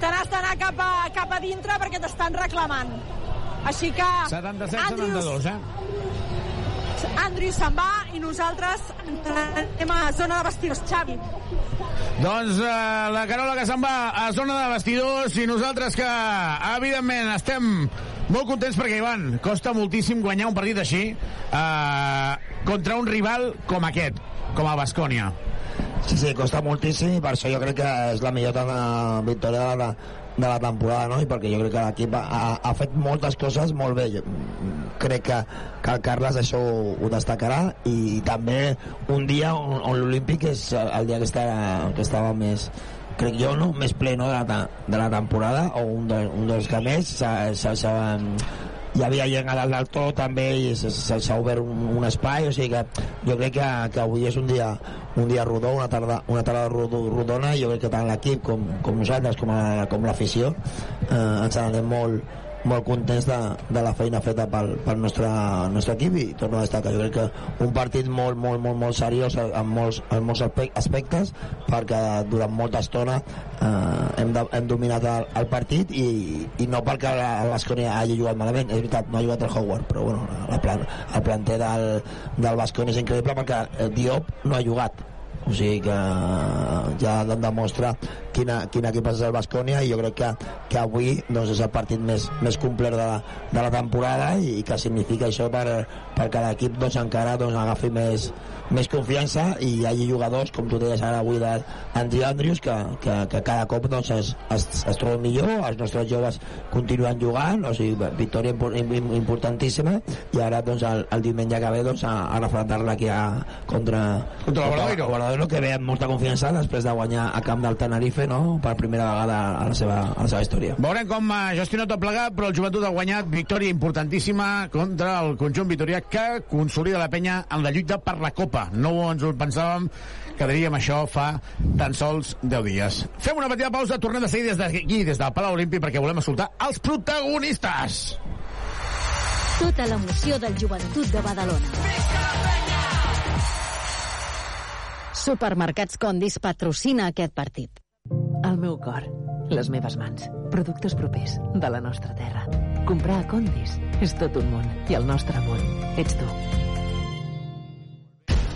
te n'has d'anar cap, a, cap a dintre perquè t'estan reclamant. Així que... 77-72, eh? Andrew se'n va i nosaltres anem a zona de vestidors. Xavi. Doncs eh, la Carola que se'n va a zona de vestidors i nosaltres que, evidentment, estem molt contents perquè, Ivan, costa moltíssim guanyar un partit així eh, contra un rival com aquest, com el Bascònia. Sí, sí, costa moltíssim i per això jo crec que és la millor victòria de la, de la temporada, no? I perquè jo crec que l'equip ha, ha fet moltes coses molt bé. Jo, mm, crec que, que el Carles això ho, ho destacarà i també un dia on, on l'Olímpic és el dia que, està, que estava més crec jo, no? més ple no? de, la, de la temporada o un, de, un dels que més s'ha- s'ha- s'ha- hi havia gent a dalt del tot també i s'ha obert un, un espai o sigui que jo crec que, que avui és un dia un dia rodó, una tarda, una tarda rodona jo crec que tant l'equip com, com nosaltres, com, a, com l'afició eh, ens n'anem molt molt contents de, de la feina feta pel, pel nostre, nostre equip i torno a destacar, jo crec que un partit molt, molt, molt, molt seriós en molts, en molts aspe- aspectes perquè durant molta estona eh, hem, de, hem dominat el, el partit i, i no perquè l'Asconia hagi jugat malament, és veritat, no ha jugat el Howard però bueno, la plan, el planter del, del Basconi és increïble perquè el Diop no ha jugat o sigui que ja em demostra quina, quin equip és el Bascònia i jo crec que, que avui doncs, és el partit més, més complet de la, de la temporada i, i que significa això per, per cada equip doncs, encara doncs, agafi més, més confiança i hi hagi jugadors, com tu deies ara avui d'Andri Andrius, que, que, que cada cop doncs, es, es, es troben millor, els nostres joves continuen jugant, o sigui, victòria impor- im- importantíssima i ara doncs, el, el diumenge que ve doncs, a, a refrentar-la aquí a, contra, Contra el Obradoiro. Obradoiro, que ve amb molta confiança després de guanyar a camp del Tenerife no? per primera vegada a la seva, a la seva història. Veurem com ha gestionat tot plegat, però el joventut ha guanyat victòria importantíssima contra el conjunt vitorià que consolida la penya en la lluita per la Copa. No ens ho pensàvem que diríem això fa tan sols 10 dies. Fem una petita pausa, tornem de seguida des d'aquí, des del Palau Olímpic, perquè volem escoltar els protagonistes. Tota l'emoció del joventut de Badalona. Supermercats Condis patrocina aquest partit. El meu cor, Les meves mans. Productes propers de la nostra terra. Comprar a Condis és tot un món. I el nostre món ets tu.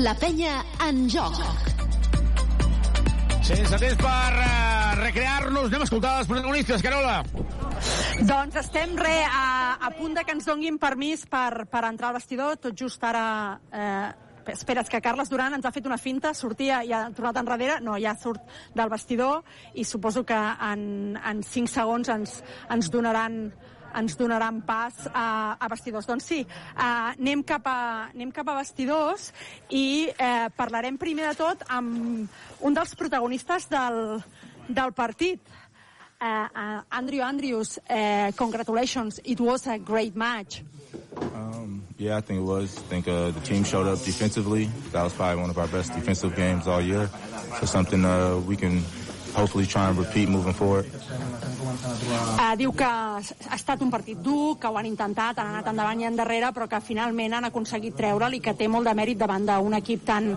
La penya en joc. Sense temps per uh, recrear-nos, anem a escoltar els protagonistes, Carola. Doncs estem re a, a punt de que ens donguin permís per, per entrar al vestidor. Tot just ara... Eh, espera, és que Carles Duran ens ha fet una finta, sortia i ha tornat enrere, no, ja surt del vestidor i suposo que en, en 5 segons ens, ens donaran ens donaran pas a, a vestidors. Doncs sí, uh, anem, cap a, anem cap a vestidors i eh, parlarem primer de tot amb un dels protagonistes del, del partit. Uh, uh, Andrew Andrews, uh, congratulations. It was a great match. Um, yeah, I think it was. I think uh, the team showed up defensively. That was probably one of our best defensive games all year. So something uh, we can hopefully try and repeat moving forward. Uh, diu que ha estat un partit dur, que ho han intentat, han anat endavant i endarrere, però que finalment han aconseguit treure'l i que té molt de mèrit davant d'un equip tan,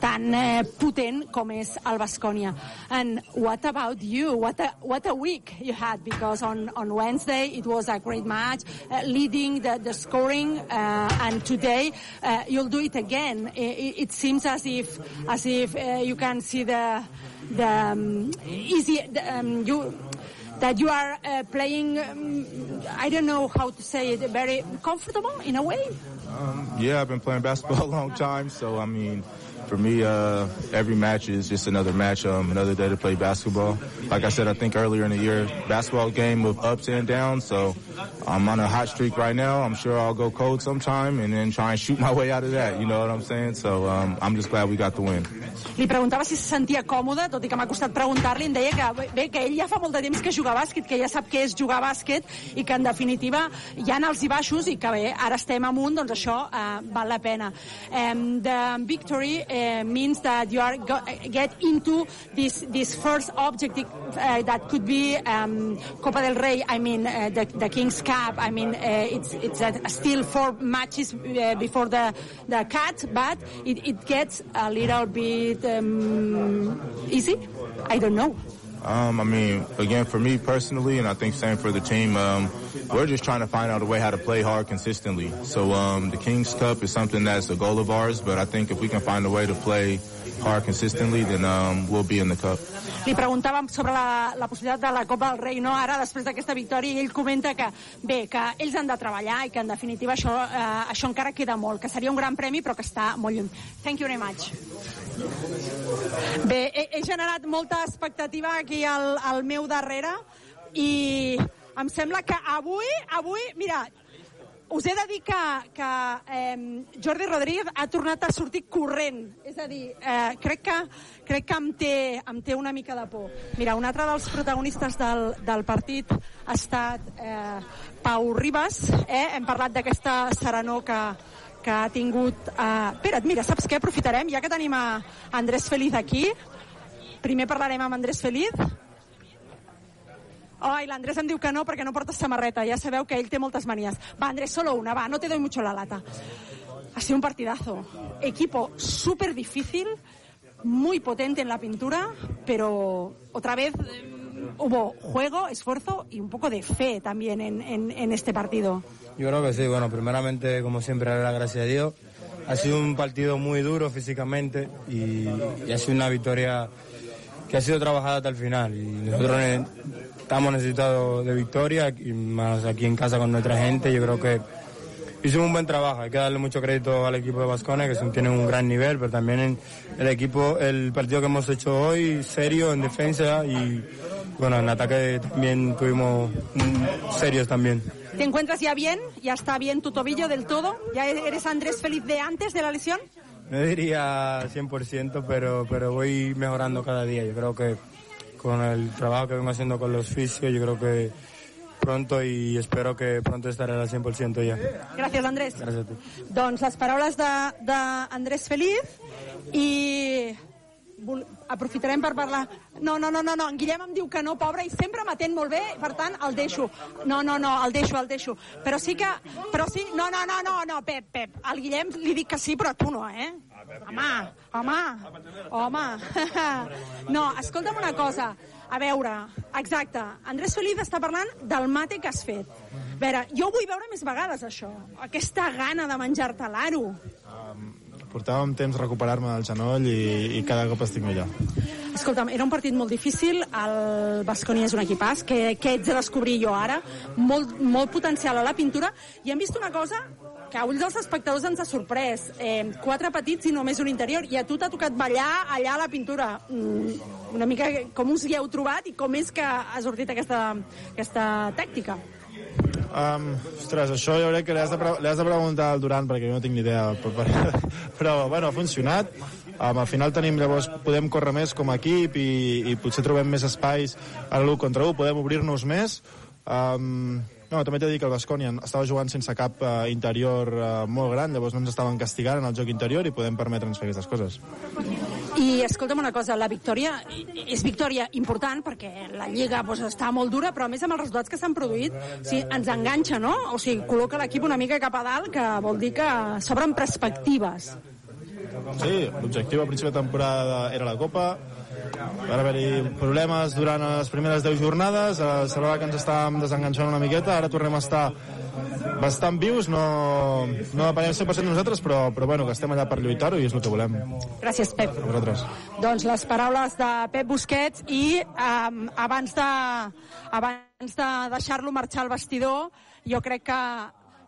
tan eh, potent com és el Bascònia. And what about you? What a, what a week you had, because on, on Wednesday it was a great match, uh, leading the, the scoring, uh, and today uh, you'll do it again. It, it seems as if, as if uh, you can see the, the um, easy, the, um, you, that you are uh, playing, um, I don't know how to say it, very comfortable in a way? Um, yeah, I've been playing basketball a long time, so I mean, for me, uh, every match is just another match, um, another day to play basketball. Like I said, I think earlier in the year, basketball game of ups and downs. So I'm on a hot streak right now. I'm sure I'll go cold sometime and then try and shoot my way out of that. You know what I'm saying? So um, I'm just glad we got the win. Li preguntava si se sentia còmode, tot i que m'ha costat preguntar-li, em deia que, bé, que ell ja fa molt de temps que juga a bàsquet, que ja sap què és jugar a bàsquet i que en definitiva hi ha alts i baixos i que bé, ara estem amunt, doncs això uh, val la pena. Um, the victory uh, means that you are go get into this, this first objective uh, that could be um, Copa del Rey, I mean uh, the, the King's Cup, I mean uh, it's, it's still four matches uh, before the, the cut, but it, it gets a little bit um, easy? I don't know. Um, I mean, again, for me personally, and I think same for the team, um, we're just trying to find out a way how to play hard consistently. So um, the Kings Cup is something that's a goal of ours, but I think if we can find a way to play hard consistently, then um, we'll be in the cup. Li preguntàvem sobre la, la possibilitat de la Copa del Rei, no? Ara, després d'aquesta victòria, ell comenta que, bé, que ells han de treballar i que, en definitiva, això, eh, això encara queda molt, que seria un gran premi, però que està molt lluny. Thank you very much. Bé, he, he generat molta expectativa aquí al, al meu darrere i em sembla que avui, avui, mira, us he de dir que, que eh, Jordi Rodríguez ha tornat a sortir corrent. És a dir, eh, crec que, crec que em, té, em té una mica de por. Mira, un altre dels protagonistes del, del partit ha estat eh, Pau Ribas. Eh? Hem parlat d'aquesta serenor que, que ha tingut... Eh... Espera't, mira, saps què? Aprofitarem, ja que tenim a Andrés Feliz aquí. Primer parlarem amb Andrés Feliz. Ai, l'Andrés em diu que no perquè no porta samarreta. Ja sabeu que ell té moltes manies. Va, Andrés, solo una, va, no te doy mucho la lata. Ha sido un partidazo. Equipo súper difícil, muy potente en la pintura, pero otra vez hubo juego, esfuerzo y un poco de fe también en, en, este partido. Yo creo que sí, bueno, primeramente, como siempre, dar las gracias a Dios. Ha sido un partido muy duro físicamente y, ha sido una victoria que ha sido trabajada hasta el final. Y nosotros estamos necesitados de victoria, y más aquí en casa con nuestra gente. Yo creo que hicimos un buen trabajo. Hay que darle mucho crédito al equipo de Vascones, que son- tienen un gran nivel, pero también en el equipo, el partido que hemos hecho hoy, serio en defensa y bueno, en ataque también tuvimos mm, serios también. ¿Te encuentras ya bien? ¿Ya está bien tu tobillo del todo? ¿Ya eres Andrés Feliz de antes de la lesión? No diría 100%, pero, pero voy mejorando cada día. Yo creo que con el trabajo que vengo haciendo con los fisios, yo creo que pronto y espero que pronto estaré al 100% ya. Gràcies, Andrés. Gràcies a tu. Doncs les paraules d'Andrés Feliz i vol- aprofitarem per parlar... No, no, no, no, no, en Guillem em diu que no, pobre, i sempre m'atén molt bé, per tant, el deixo. No, no, no, el deixo, el deixo. Però sí que... Però sí... No, no, no, no, no, Pep, Pep. Al Guillem li dic que sí, però tu no, eh? Home, home, home. No, escolta'm una cosa. A veure, exacte, Andrés Feliz està parlant del mate que has fet. A veure, jo vull veure més vegades, això. Aquesta gana de menjar-te l'aro. Portava un temps recuperar-me del genoll i, i cada cop estic millor. Escolta'm, era un partit molt difícil, el Basconi és un equipàs, que, que ets de descobrir jo ara, molt, molt potencial a la pintura, i hem vist una cosa que a ulls dels espectadors ens ha sorprès. Eh, quatre petits i només un interior, i a tu t'ha tocat ballar allà a la pintura. Mm, una mica com us hi heu trobat i com és que ha sortit aquesta, aquesta tàctica. Um, ostres, això jo crec que li has, de has de preguntar al Duran perquè jo no tinc ni idea. Però, però bueno, ha funcionat. Um, al final tenim, llavors, podem córrer més com a equip i, i potser trobem més espais a l'1 contra 1, podem obrir-nos més. Um, no, també t'he de dir que el Bascònia estava jugant sense cap uh, interior uh, molt gran, llavors no ens estaven castigant en el joc interior i podem permetre'ns fer aquestes coses. I escolta'm una cosa, la victòria és victòria important perquè la Lliga doncs, està molt dura, però a més amb els resultats que s'han produït sigui, ens enganxa, no? O sigui, col·loca l'equip una mica cap a dalt, que vol dir que s'obren perspectives. Sí, l'objectiu a principi de temporada era la Copa, van haver-hi problemes durant les primeres 10 jornades, eh, semblava que ens estàvem desenganxant una miqueta, ara tornem a estar bastant vius, no, no depenem 100% de nosaltres, però, però bueno, que estem allà per lluitar-ho i és el que volem. Gràcies, Pep. A vosaltres. Doncs les paraules de Pep Busquets i um, abans de, abans de deixar-lo marxar al vestidor, jo crec que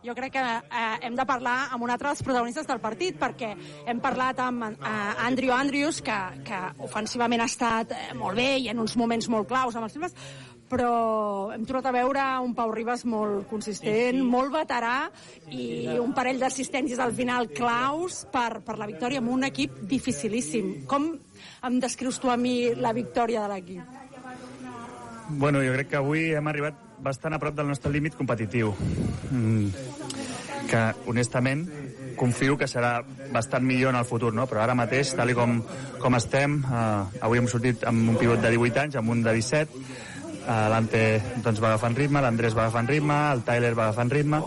jo crec que eh, hem de parlar amb un altre dels protagonistes del partit, perquè hem parlat amb eh, Andrew Andrews, que, que ofensivament ha estat eh, molt bé i en uns moments molt claus amb els temes, però hem tornat a veure un Pau Ribas molt consistent, molt veterà i un parell d'assistències al final claus per, per la victòria amb un equip dificilíssim. Com em descrius tu a mi la victòria de l'equip? Bueno, jo crec que avui hem arribat bastant a prop del nostre límit competitiu. Mm, que, honestament, confio que serà bastant millor en el futur, no? Però ara mateix, tal com, com estem, eh, avui hem sortit amb un pivot de 18 anys, amb un de 17, eh, l'Ante doncs, va agafant ritme, l'Andrés va agafant ritme, el Tyler va agafant ritme.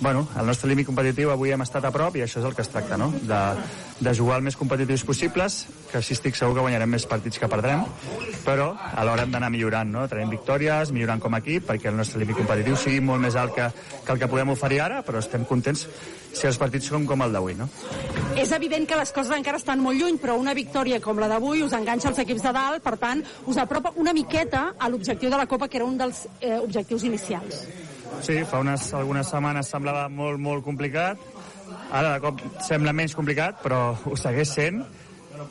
Bueno, el nostre límit competitiu avui hem estat a prop i això és el que es tracta, no? De, de jugar el més competitius possibles, que així estic segur que guanyarem més partits que perdrem, però alhora hem d'anar millorant, no? Tenim victòries, millorant com a equip, perquè el nostre límit competitiu sigui molt més alt que, que el que podem oferir ara, però estem contents si els partits són com el d'avui, no? És evident que les coses encara estan molt lluny, però una victòria com la d'avui us enganxa als equips de dalt, per tant, us apropa una miqueta a l'objectiu de la Copa, que era un dels eh, objectius inicials. Sí, fa unes, algunes setmanes semblava molt, molt complicat. Ara de cop sembla menys complicat, però ho segueix sent.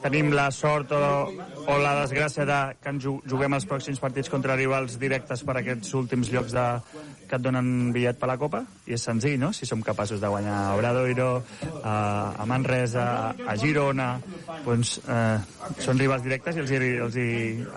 Tenim la sort o, o la desgràcia de que ens ju- juguem els pròxims partits contra rivals directes per aquests últims llocs de, que et donen bitllet per la Copa, i és senzill, no?, si som capaços de guanyar a Obradoiro, a, a Manresa, a Girona, doncs eh, són rivals directes i els hi, els hi,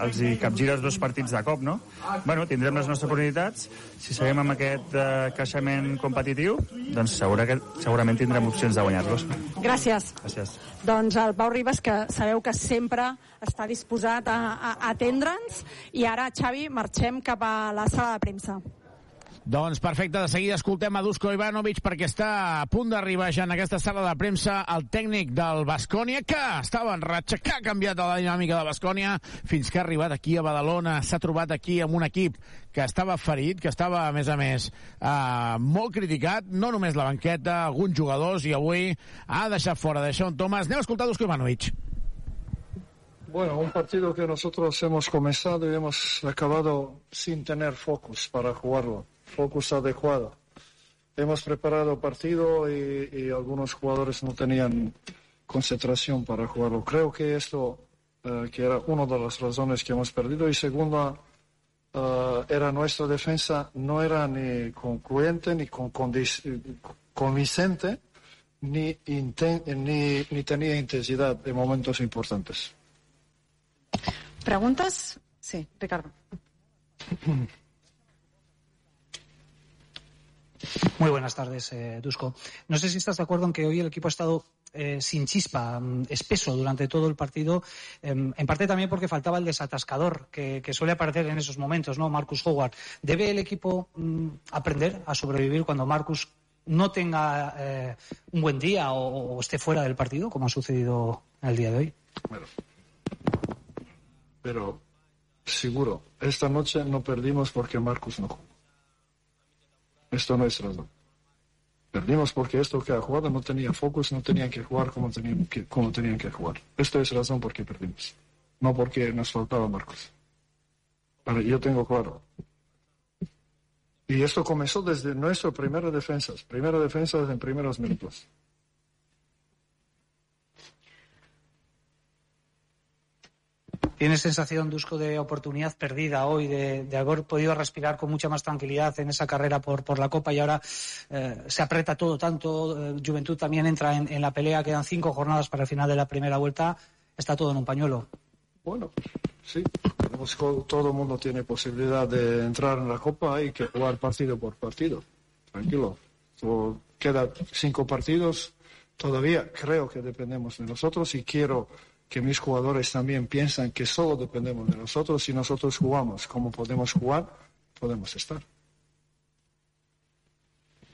els hi capgires dos partits de cop, no? Bueno, tindrem les nostres oportunitats, si seguim amb aquest eh, creixement competitiu, doncs segura que, segurament tindrem opcions de guanyar-los. Gràcies. Gràcies. Doncs el Pau Ribas, que sabeu que sempre està disposat a, a, a atendre'ns, i ara, Xavi, marxem cap a la sala de premsa. Doncs perfecte, de seguida escoltem a Dusko Ivanovic perquè està a punt d'arribar ja en aquesta sala de premsa el tècnic del Bascònia que estava en ratxa, que ha canviat la dinàmica de Bascònia fins que ha arribat aquí a Badalona, s'ha trobat aquí amb un equip que estava ferit, que estava, a més a més, eh, molt criticat, no només la banqueta, alguns jugadors, i avui ha deixat fora de Sean Thomas. Anem a escoltar Dusko Ivanovic. Bueno, un partido que nosotros hemos comenzado y hemos acabado sin tener focus para jugarlo, focus adecuado. Hemos preparado partido y, algunos jugadores no tenían concentración para jugarlo. Creo que esto eh, que era una de las razones que hemos perdido y segunda eh, era nuestra defensa no era ni concluyente ni convincente ni, ni, ni tenía intensidad en momentos importantes. Preguntes? Sí, Ricardo. Muy buenas tardes, eh, Dusko. No sé si estás de acuerdo en que hoy el equipo ha estado eh, sin chispa, mm, espeso durante todo el partido, em, en parte también porque faltaba el desatascador que, que suele aparecer en esos momentos, ¿no? Marcus Howard. ¿Debe el equipo mm, aprender a sobrevivir cuando Marcus no tenga eh, un buen día o, o esté fuera del partido, como ha sucedido el día de hoy? Bueno, pero seguro, esta noche no perdimos porque Marcus no jugó. Esto no es razón. Perdimos porque esto que ha jugado no tenía focus, no tenían que jugar como tenían que, como tenían que jugar. Esto es razón por qué perdimos. No porque nos faltaba Marcos. Pero yo tengo claro. Y esto comenzó desde nuestra primera defensa. Primera defensa en primeros minutos. ¿Tienes sensación, Dusko, de oportunidad perdida hoy, de, de haber podido respirar con mucha más tranquilidad en esa carrera por, por la Copa y ahora eh, se aprieta todo tanto? eh, Juventud también entra en, en la pelea, quedan cinco jornadas para el final de la primera vuelta, está todo en un pañuelo. Bueno, sí. Todo el mundo tiene posibilidad de entrar en la Copa y que jugar partido por partido. Tranquilo. Quedan cinco partidos. Todavía creo que dependemos de nosotros y quiero que mis jugadores también piensan que solo dependemos de nosotros. Si nosotros jugamos como podemos jugar, podemos estar.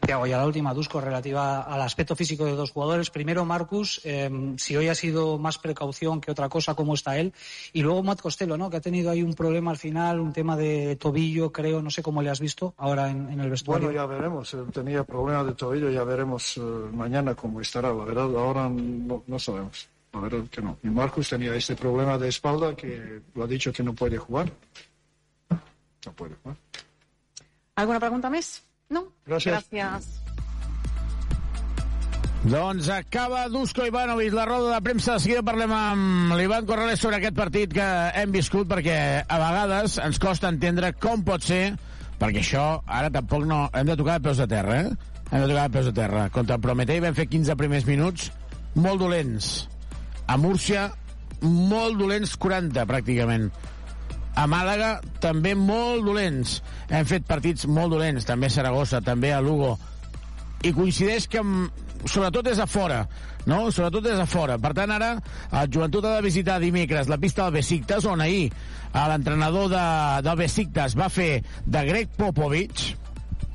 Te hago ya la última, Dusko, relativa al aspecto físico de dos jugadores. Primero, Marcus, eh, si hoy ha sido más precaución que otra cosa, ¿cómo está él? Y luego Matt Costello, ¿no? Que ha tenido ahí un problema al final, un tema de tobillo, creo, no sé cómo le has visto ahora en, en el vestuario. Bueno, ya veremos. Él tenía problemas de tobillo, ya veremos eh, mañana cómo estará. La verdad, ahora no, no sabemos. La verdad que no. Y Marcus tenía este problema de espalda que lo ha dicho que no puede jugar. No puede jugar. ¿Alguna pregunta més? No? Gràcies. Gràcies. Doncs acaba Dusko Ivanovic la roda de premsa. De seguida parlem amb l'Ivan Corrales sobre aquest partit que hem viscut perquè a vegades ens costa entendre com pot ser perquè això ara tampoc no... Hem de tocar de peus de terra, eh? Hem de tocar de peus de terra. Contra el Prometei vam fer 15 primers minuts molt dolents. A Múrcia, molt dolents 40, pràcticament. A Màlaga, també molt dolents. Hem fet partits molt dolents, també a Saragossa, també a Lugo. I coincideix que, amb, sobretot és a fora, no? Sobretot és a fora. Per tant, ara el Joventut ha de visitar dimecres la pista del Besiktas, on ahir l'entrenador de, del Besiktas va fer de Greg Popovich,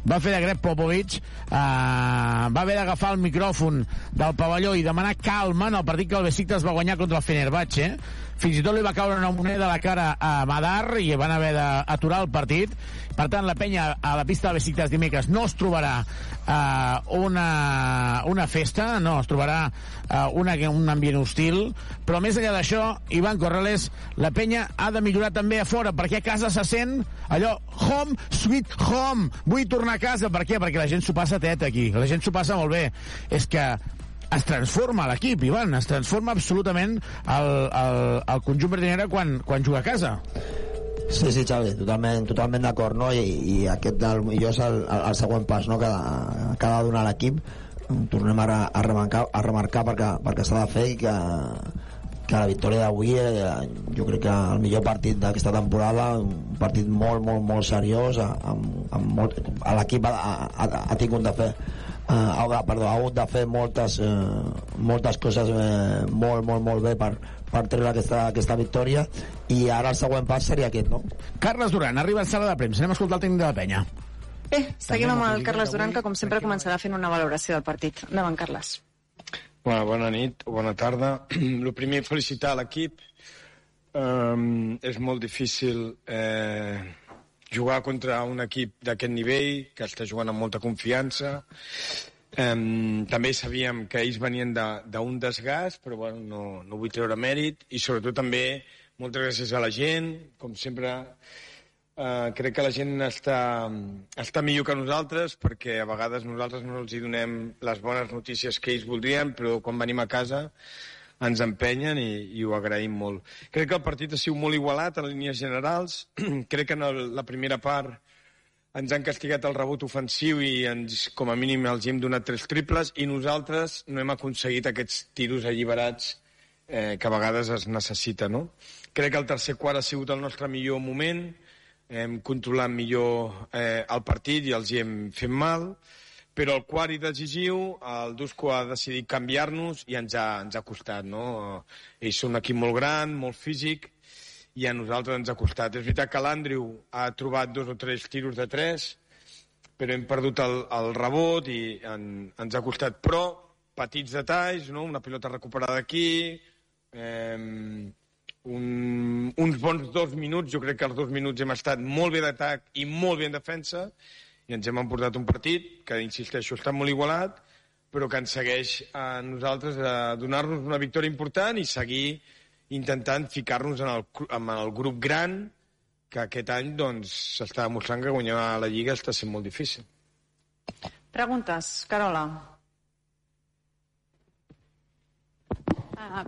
va fer de Greg Popovich, eh, va haver d'agafar el micròfon del pavelló i demanar calma en el partit que el Besiktas va guanyar contra el Fenerbahce. Fins i tot li va caure una moneda a la cara a Madar i van haver d'aturar el partit. Per tant, la penya a la pista de Besiktas dimecres no es trobarà eh, una, una festa, no, es trobarà eh, una, un ambient hostil, però més enllà d'això, Ivan Corrales, la penya ha de millorar també a fora, perquè a casa se sent allò, home, sweet home, vull tornar a casa, per què? Perquè la gent s'ho passa teta aquí, la gent s'ho passa molt bé. És que es transforma l'equip, Ivan, es transforma absolutament el, el, el conjunt verdinera quan, quan juga a casa. Sí, sí, Xavi, totalment, totalment d'acord, no? I, i aquest del, jo és el, el, el següent pas no? que, que ha de donar l'equip tornem a, re- a, remarcar, a remarcar perquè, perquè s'ha de fer i que, que la victòria d'avui eh, jo crec que el millor partit d'aquesta temporada un partit molt, molt, molt seriós amb, amb molt, l'equip ha, ha, ha tingut de fer eh, ha, perdó, ha hagut de fer moltes, eh, moltes coses eh, molt, molt, molt bé per, per treure aquesta, aquesta victòria i ara el següent pas seria aquest, no? Carles Duran, arriba a sala de premsa. Anem a escoltar el tècnic de la penya. Bé, seguim amb el Carles Duran, que com sempre començarà fent una valoració del partit. Endavant, Carles. Bona, bona nit, o bona tarda. El primer, felicitar l'equip. Um, és molt difícil eh, jugar contra un equip d'aquest nivell, que està jugant amb molta confiança. Um, també sabíem que ells venien de- d'un de, desgast, però bueno, no, no vull treure mèrit. I sobretot també moltes gràcies a la gent, com sempre Uh, crec que la gent està, està millor que nosaltres perquè a vegades nosaltres no els hi donem les bones notícies que ells voldrien però quan venim a casa ens empenyen i, i ho agraïm molt. Crec que el partit ha sigut molt igualat en línies generals. crec que en el, la primera part ens han castigat el rebot ofensiu i ens, com a mínim els hem donat tres triples i nosaltres no hem aconseguit aquests tiros alliberats eh, que a vegades es necessita, no? Crec que el tercer quart ha sigut el nostre millor moment, hem controlat millor eh, el partit i els hi hem fet mal, però el quart i decisiu, el Dusko ha decidit canviar-nos i ens ha, ens ha costat, no? Ells són un equip molt gran, molt físic, i a nosaltres ens ha costat. És veritat que l'Andrew ha trobat dos o tres tiros de tres, però hem perdut el, el rebot i en, ens ha costat. Però petits detalls, no? una pilota recuperada aquí, eh, un, uns bons dos minuts, jo crec que els dos minuts hem estat molt bé d'atac i molt bé en defensa, i ens hem emportat un partit que, insisteixo, està molt igualat, però que ens segueix a nosaltres a donar-nos una victòria important i seguir intentant ficar-nos en, el, en el grup gran que aquest any doncs, s'està demostrant que guanyar la Lliga està sent molt difícil. Preguntes, Carola.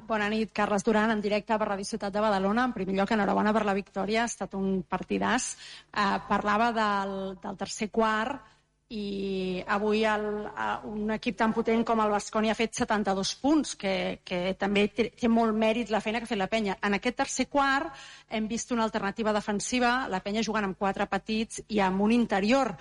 Bona nit, Carles Duran, en directe per Ràdio Ciutat de Badalona. En primer lloc, enhorabona per la victòria, ha estat un partidàs. Uh, parlava del, del tercer quart i avui el, un equip tan potent com el Basconi ha fet 72 punts, que, que també té molt mèrit la feina que ha fet la penya. En aquest tercer quart hem vist una alternativa defensiva, la penya jugant amb quatre petits i amb un interior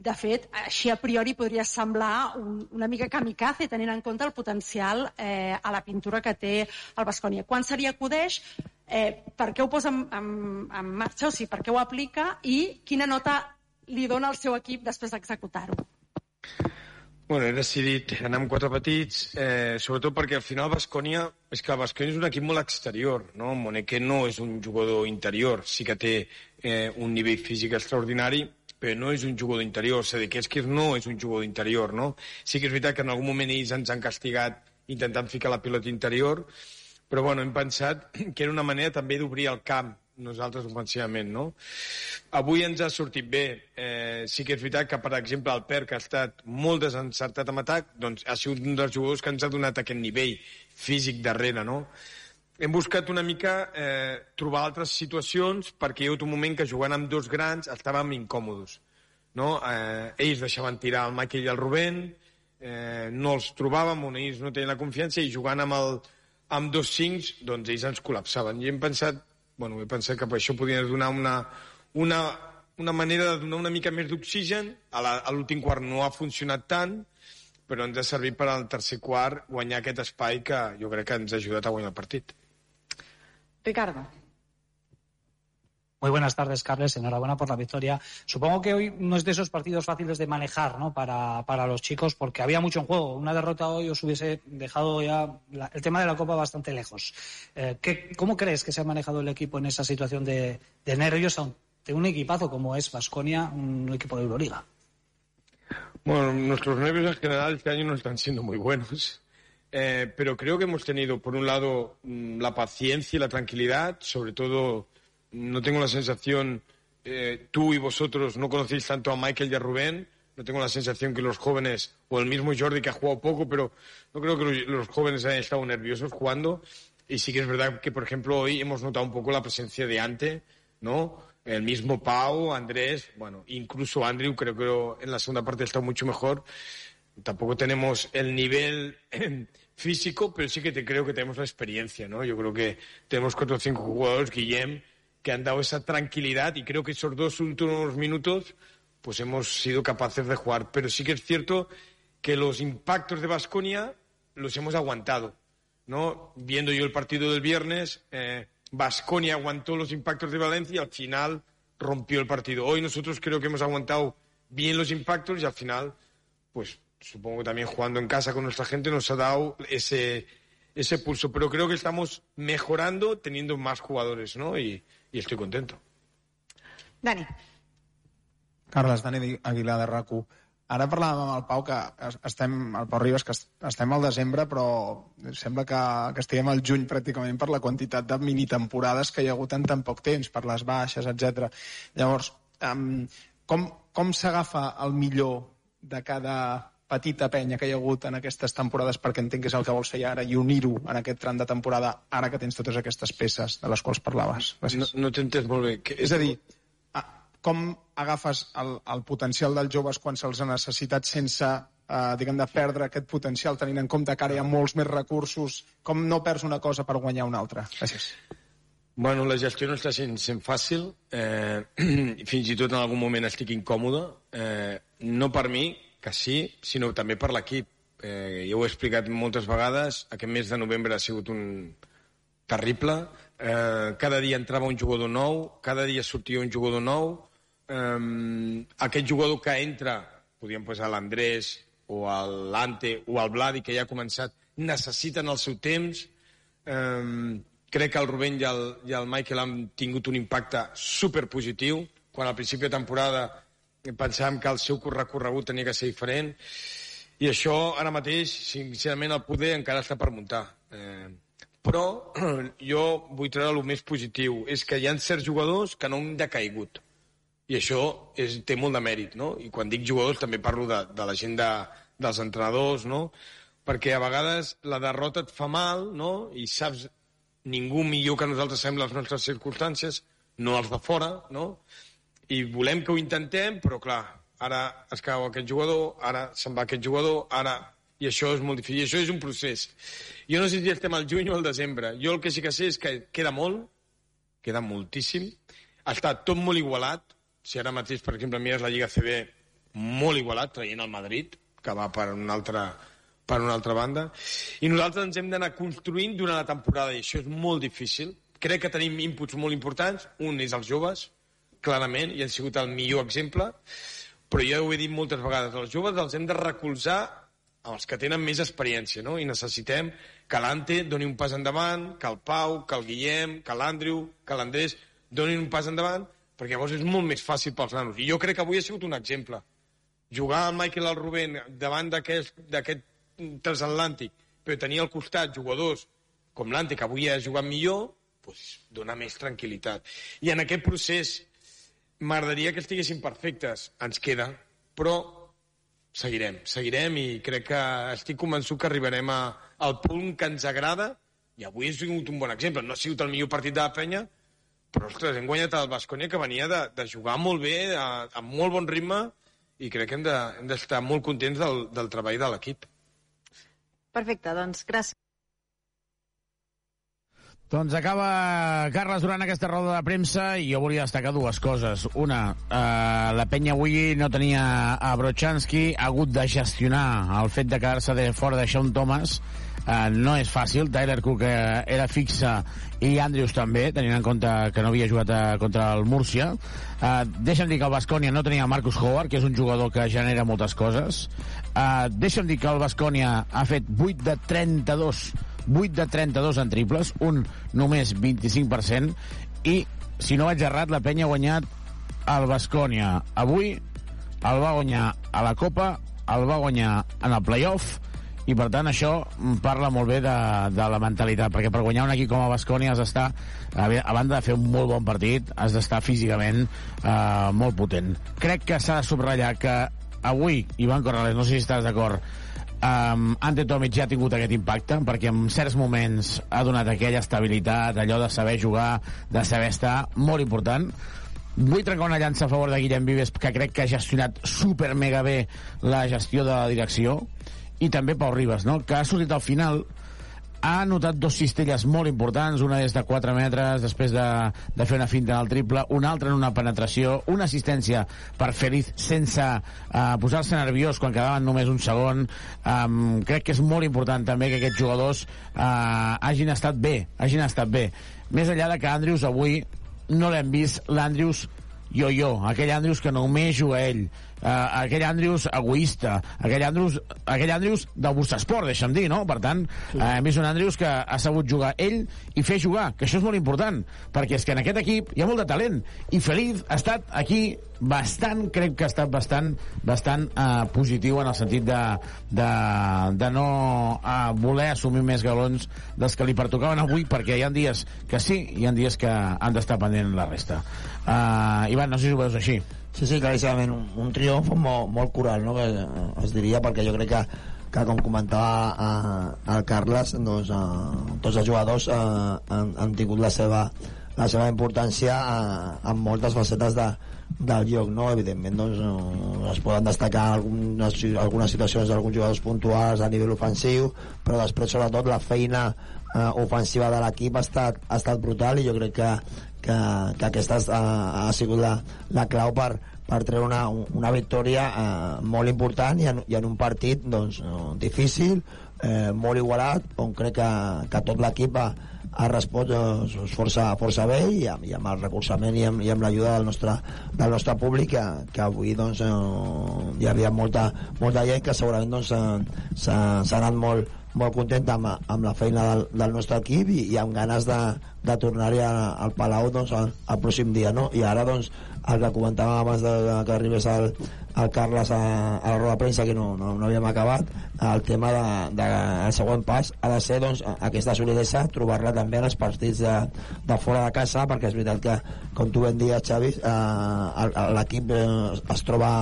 de fet, així a priori podria semblar un, una mica kamikaze, tenint en compte el potencial eh, a la pintura que té el Bascònia. Quan se li acudeix, eh, per què ho posa en, en, en marxa, o sigui, per què ho aplica i quina nota li dona al seu equip després d'executar-ho? Bueno, he decidit anar amb quatre petits, eh, sobretot perquè al final Bascònia, és que Bascònia és un equip molt exterior, no? Moneque no és un jugador interior, sí que té eh, un nivell físic extraordinari, però no és un jugador d'interior. Sadikeskis no és un jugador d'interior, no? Sí que és veritat que en algun moment ells ens han castigat intentant ficar la pilota interior, però bueno, hem pensat que era una manera també d'obrir el camp nosaltres ofensivament, no? Avui ens ha sortit bé. Eh, sí que és veritat que, per exemple, el Per, que ha estat molt desencertat amb atac, doncs ha sigut un dels jugadors que ens ha donat aquest nivell físic darrere, no? Hem buscat una mica eh, trobar altres situacions perquè hi ha hagut un moment que jugant amb dos grans estàvem incòmodes. No? Eh, ells deixaven tirar el Michael i el Rubén, eh, no els trobàvem, on ells no tenien la confiança, i jugant amb, el, amb dos cincs, doncs ells ens col·lapsaven. I hem pensat, bueno, he pensat que per això podia donar una, una, una manera de donar una mica més d'oxigen. A l'últim quart no ha funcionat tant, però ens ha servit per al tercer quart guanyar aquest espai que jo crec que ens ha ajudat a guanyar el partit. Ricardo. Muy buenas tardes, Carles. Enhorabuena por la victoria. Supongo que hoy no es de esos partidos fáciles de manejar ¿no? para, para los chicos, porque había mucho en juego. Una derrota hoy os hubiese dejado ya la, el tema de la Copa bastante lejos. Eh, ¿qué, ¿Cómo crees que se ha manejado el equipo en esa situación de, de nervios ante un equipazo como es Vasconia, un equipo de Euroliga? Bueno, nuestros nervios en general este año no están siendo muy buenos. Eh, pero creo que hemos tenido, por un lado, mm, la paciencia y la tranquilidad, sobre todo, no tengo la sensación, eh, tú y vosotros no conocéis tanto a Michael y a Rubén, no tengo la sensación que los jóvenes, o el mismo Jordi que ha jugado poco, pero no creo que los, jóvenes hayan estado nerviosos jugando. Y sí que es verdad que, por ejemplo, hoy hemos notado un poco la presencia de Ante, ¿no? El mismo Pau, Andrés, bueno, incluso Andrew, creo que en la segunda parte está mucho mejor. Tampoco tenemos el nivel físico, pero sí que te creo que tenemos la experiencia, ¿no? Yo creo que tenemos cuatro o cinco jugadores, Guillem, que han dado esa tranquilidad y creo que esos dos últimos minutos pues hemos sido capaces de jugar. Pero sí que es cierto que los impactos de Basconia los hemos aguantado, ¿no? Viendo yo el partido del viernes, Basconia eh, aguantó los impactos de Valencia y al final rompió el partido. Hoy nosotros creo que hemos aguantado bien los impactos y al final, pues supongo que también jugando en casa con nuestra gente nos ha dado ese, ese pulso. Pero creo que estamos mejorando teniendo más jugadores, ¿no? Y, y estoy contento. Dani. Carles, Dani Aguilar de rac Ara parlàvem amb el Pau que estem, el Pau Ribas, que estem al desembre, però sembla que, que estiguem al juny pràcticament per la quantitat de minitemporades que hi ha hagut en tan poc temps, per les baixes, etc. Llavors, um, com, com s'agafa el millor de cada petita penya que hi ha hagut en aquestes temporades perquè entenc que és el que vols fer ara i unir-ho en aquest tram de temporada ara que tens totes aquestes peces de les quals parlaves. Gràcies. No, no t'he entès molt bé. Que... És a dir, com agafes el, el potencial dels joves quan se'ls ha necessitat sense eh, diguem, de perdre aquest potencial tenint en compte que ara hi ha molts més recursos com no perds una cosa per guanyar una altra gràcies Bueno, la gestió no està sent, sent fàcil, eh, fins i tot en algun moment estic incòmode, eh, no per mi, que sí, sinó també per l'equip. Eh, ja ho he explicat moltes vegades, aquest mes de novembre ha sigut un terrible, eh, cada dia entrava un jugador nou, cada dia sortia un jugador nou, eh, aquest jugador que entra, podríem posar l'Andrés o l'Ante o el Vladi, que ja ha començat, necessiten el seu temps, eh, crec que el Rubén i el, i el Michael han tingut un impacte superpositiu, quan al principi de temporada pensàvem que el seu recorregut tenia que ser diferent, i això ara mateix, sincerament, el poder encara està per muntar. Eh, però jo vull treure el més positiu, és que hi ha certs jugadors que no han decaigut. I això és, té molt de mèrit, no? I quan dic jugadors també parlo de, de la gent de, dels entrenadors, no? Perquè a vegades la derrota et fa mal, no? I saps ningú millor que nosaltres sabem les nostres circumstàncies, no els de fora, no? I volem que ho intentem, però clar, ara es cau aquest jugador, ara se'n va aquest jugador, ara... I això és molt difícil, i això és un procés. Jo no sé si estem al juny o al desembre. Jo el que sí que sé és que queda molt, queda moltíssim, està tot molt igualat, si ara mateix, per exemple, mires la Lliga CB, molt igualat, traient el Madrid, que va per una altra, per una altra banda, i nosaltres ens hem d'anar construint durant la temporada, i això és molt difícil. Crec que tenim inputs molt importants, un és els joves, clarament, i han sigut el millor exemple, però ja ho he dit moltes vegades, els joves els hem de recolzar els que tenen més experiència, no? I necessitem que l'Ante doni un pas endavant, que el Pau, que el Guillem, que l'Andrew, que l'Andrés donin un pas endavant, perquè llavors és molt més fàcil pels nanos. I jo crec que avui ha sigut un exemple. Jugar amb Michael el Rubén davant d'aquest transatlàntic, però tenir al costat jugadors com l'Ante, que avui ha jugat millor, doncs dona més tranquil·litat. I en aquest procés m'agradaria que estiguessin perfectes. Ens queda, però seguirem, seguirem i crec que estic convençut que arribarem a, al punt que ens agrada i avui ha sigut un bon exemple. No ha sigut el millor partit de la penya, però, ostres, hem guanyat el Bascònia que venia de, de jugar molt bé, a, amb molt bon ritme, i crec que hem d'estar de, molt contents del, del treball de l'equip. Perfecte, doncs gràcies. Doncs acaba Carles durant aquesta roda de premsa i jo volia destacar dues coses. Una, eh, la penya avui no tenia a Brochanski, ha hagut de gestionar el fet de quedar-se de fora de Sean Thomas. Eh, no és fàcil, Tyler Cook eh, era fixa i Andrews també, tenint en compte que no havia jugat a, contra el Múrcia. Eh, deixa'm dir que el Bascònia no tenia Marcus Howard, que és un jugador que genera moltes coses. Eh, deixa'm dir que el Bascònia ha fet 8 de 32 8 de 32 en triples, un només 25%, i, si no vaig errat, la penya ha guanyat el Bascònia. Avui el va guanyar a la Copa, el va guanyar en el playoff, i per tant això parla molt bé de, de la mentalitat, perquè per guanyar un equip com a Bascònia has d'estar, a, banda de fer un molt bon partit, has d'estar físicament eh, molt potent. Crec que s'ha de subratllar que avui, Ivan Corrales, no sé si estàs d'acord, Um, Ante Tomic ja ha tingut aquest impacte perquè en certs moments ha donat aquella estabilitat, allò de saber jugar, de saber estar, molt important. Vull trencar una llança a favor de Guillem Vives, que crec que ha gestionat super mega bé la gestió de la direcció, i també Pau Ribas, no? que ha sortit al final ha anotat dos cistelles molt importants, una és de 4 metres, després de, de fer una finta en el triple, una altra en una penetració, una assistència per Feliz sense uh, posar-se nerviós quan quedaven només un segon. Um, crec que és molt important també que aquests jugadors uh, hagin estat bé, hagin estat bé. Més enllà de que Andrews avui no l'hem vist l'Andrews jo-jo, aquell Andrews que només juga ell, uh, aquell Andrews egoista, aquell Andrews, aquell Andrews del Bustasport, deixa'm dir, no? Per tant, sí. uh, hem vist un Andrews que ha sabut jugar ell i fer jugar, que això és molt important, perquè és que en aquest equip hi ha molt de talent, i Feliz ha estat aquí bastant, crec que ha estat bastant, bastant uh, positiu en el sentit de, de, de no uh, voler assumir més galons dels que li pertocaven avui, perquè hi ha dies que sí, hi ha dies que han d'estar pendent la resta. Uh, Ivan, no sé si ho veus així. Sí, sí, claríssimament, un, un triomf molt, molt coral, no? que es diria, perquè jo crec que, que com comentava eh, el Carles, doncs, eh, tots els jugadors eh, han, han tingut la seva, la seva importància eh, en moltes facetes de, del joc, no? Evidentment, doncs, eh, es poden destacar algunes, algunes situacions d'alguns jugadors puntuals a nivell ofensiu, però després, sobretot, la feina eh, ofensiva de l'equip ha, estat, ha estat brutal i jo crec que, que, que aquesta ha, ha sigut la, la clau per, per treure una, una victòria eh, molt important i en, i en un partit doncs, eh, difícil, eh, molt igualat, on crec que, que tot l'equip ha, ha respost eh, força, força bé i amb, i amb el recolzament i amb, amb l'ajuda del, nostre, del nostre públic que, que avui doncs, eh, hi havia molta, molta gent que segurament doncs, eh, anat molt, molt content amb, amb la feina del, del nostre equip i, i amb ganes de, de tornar-hi al Palau doncs, el, el pròxim dia no? i ara doncs, el que comentàvem abans de, de que arribés el, el Carles a, a la roda de premsa que no, no, no havíem acabat el tema de, de, el següent pas ha de ser doncs, aquesta solidesa trobar-la també en els partits de, de fora de casa perquè és veritat que com tu ben dies Xavi eh, l'equip eh, es troba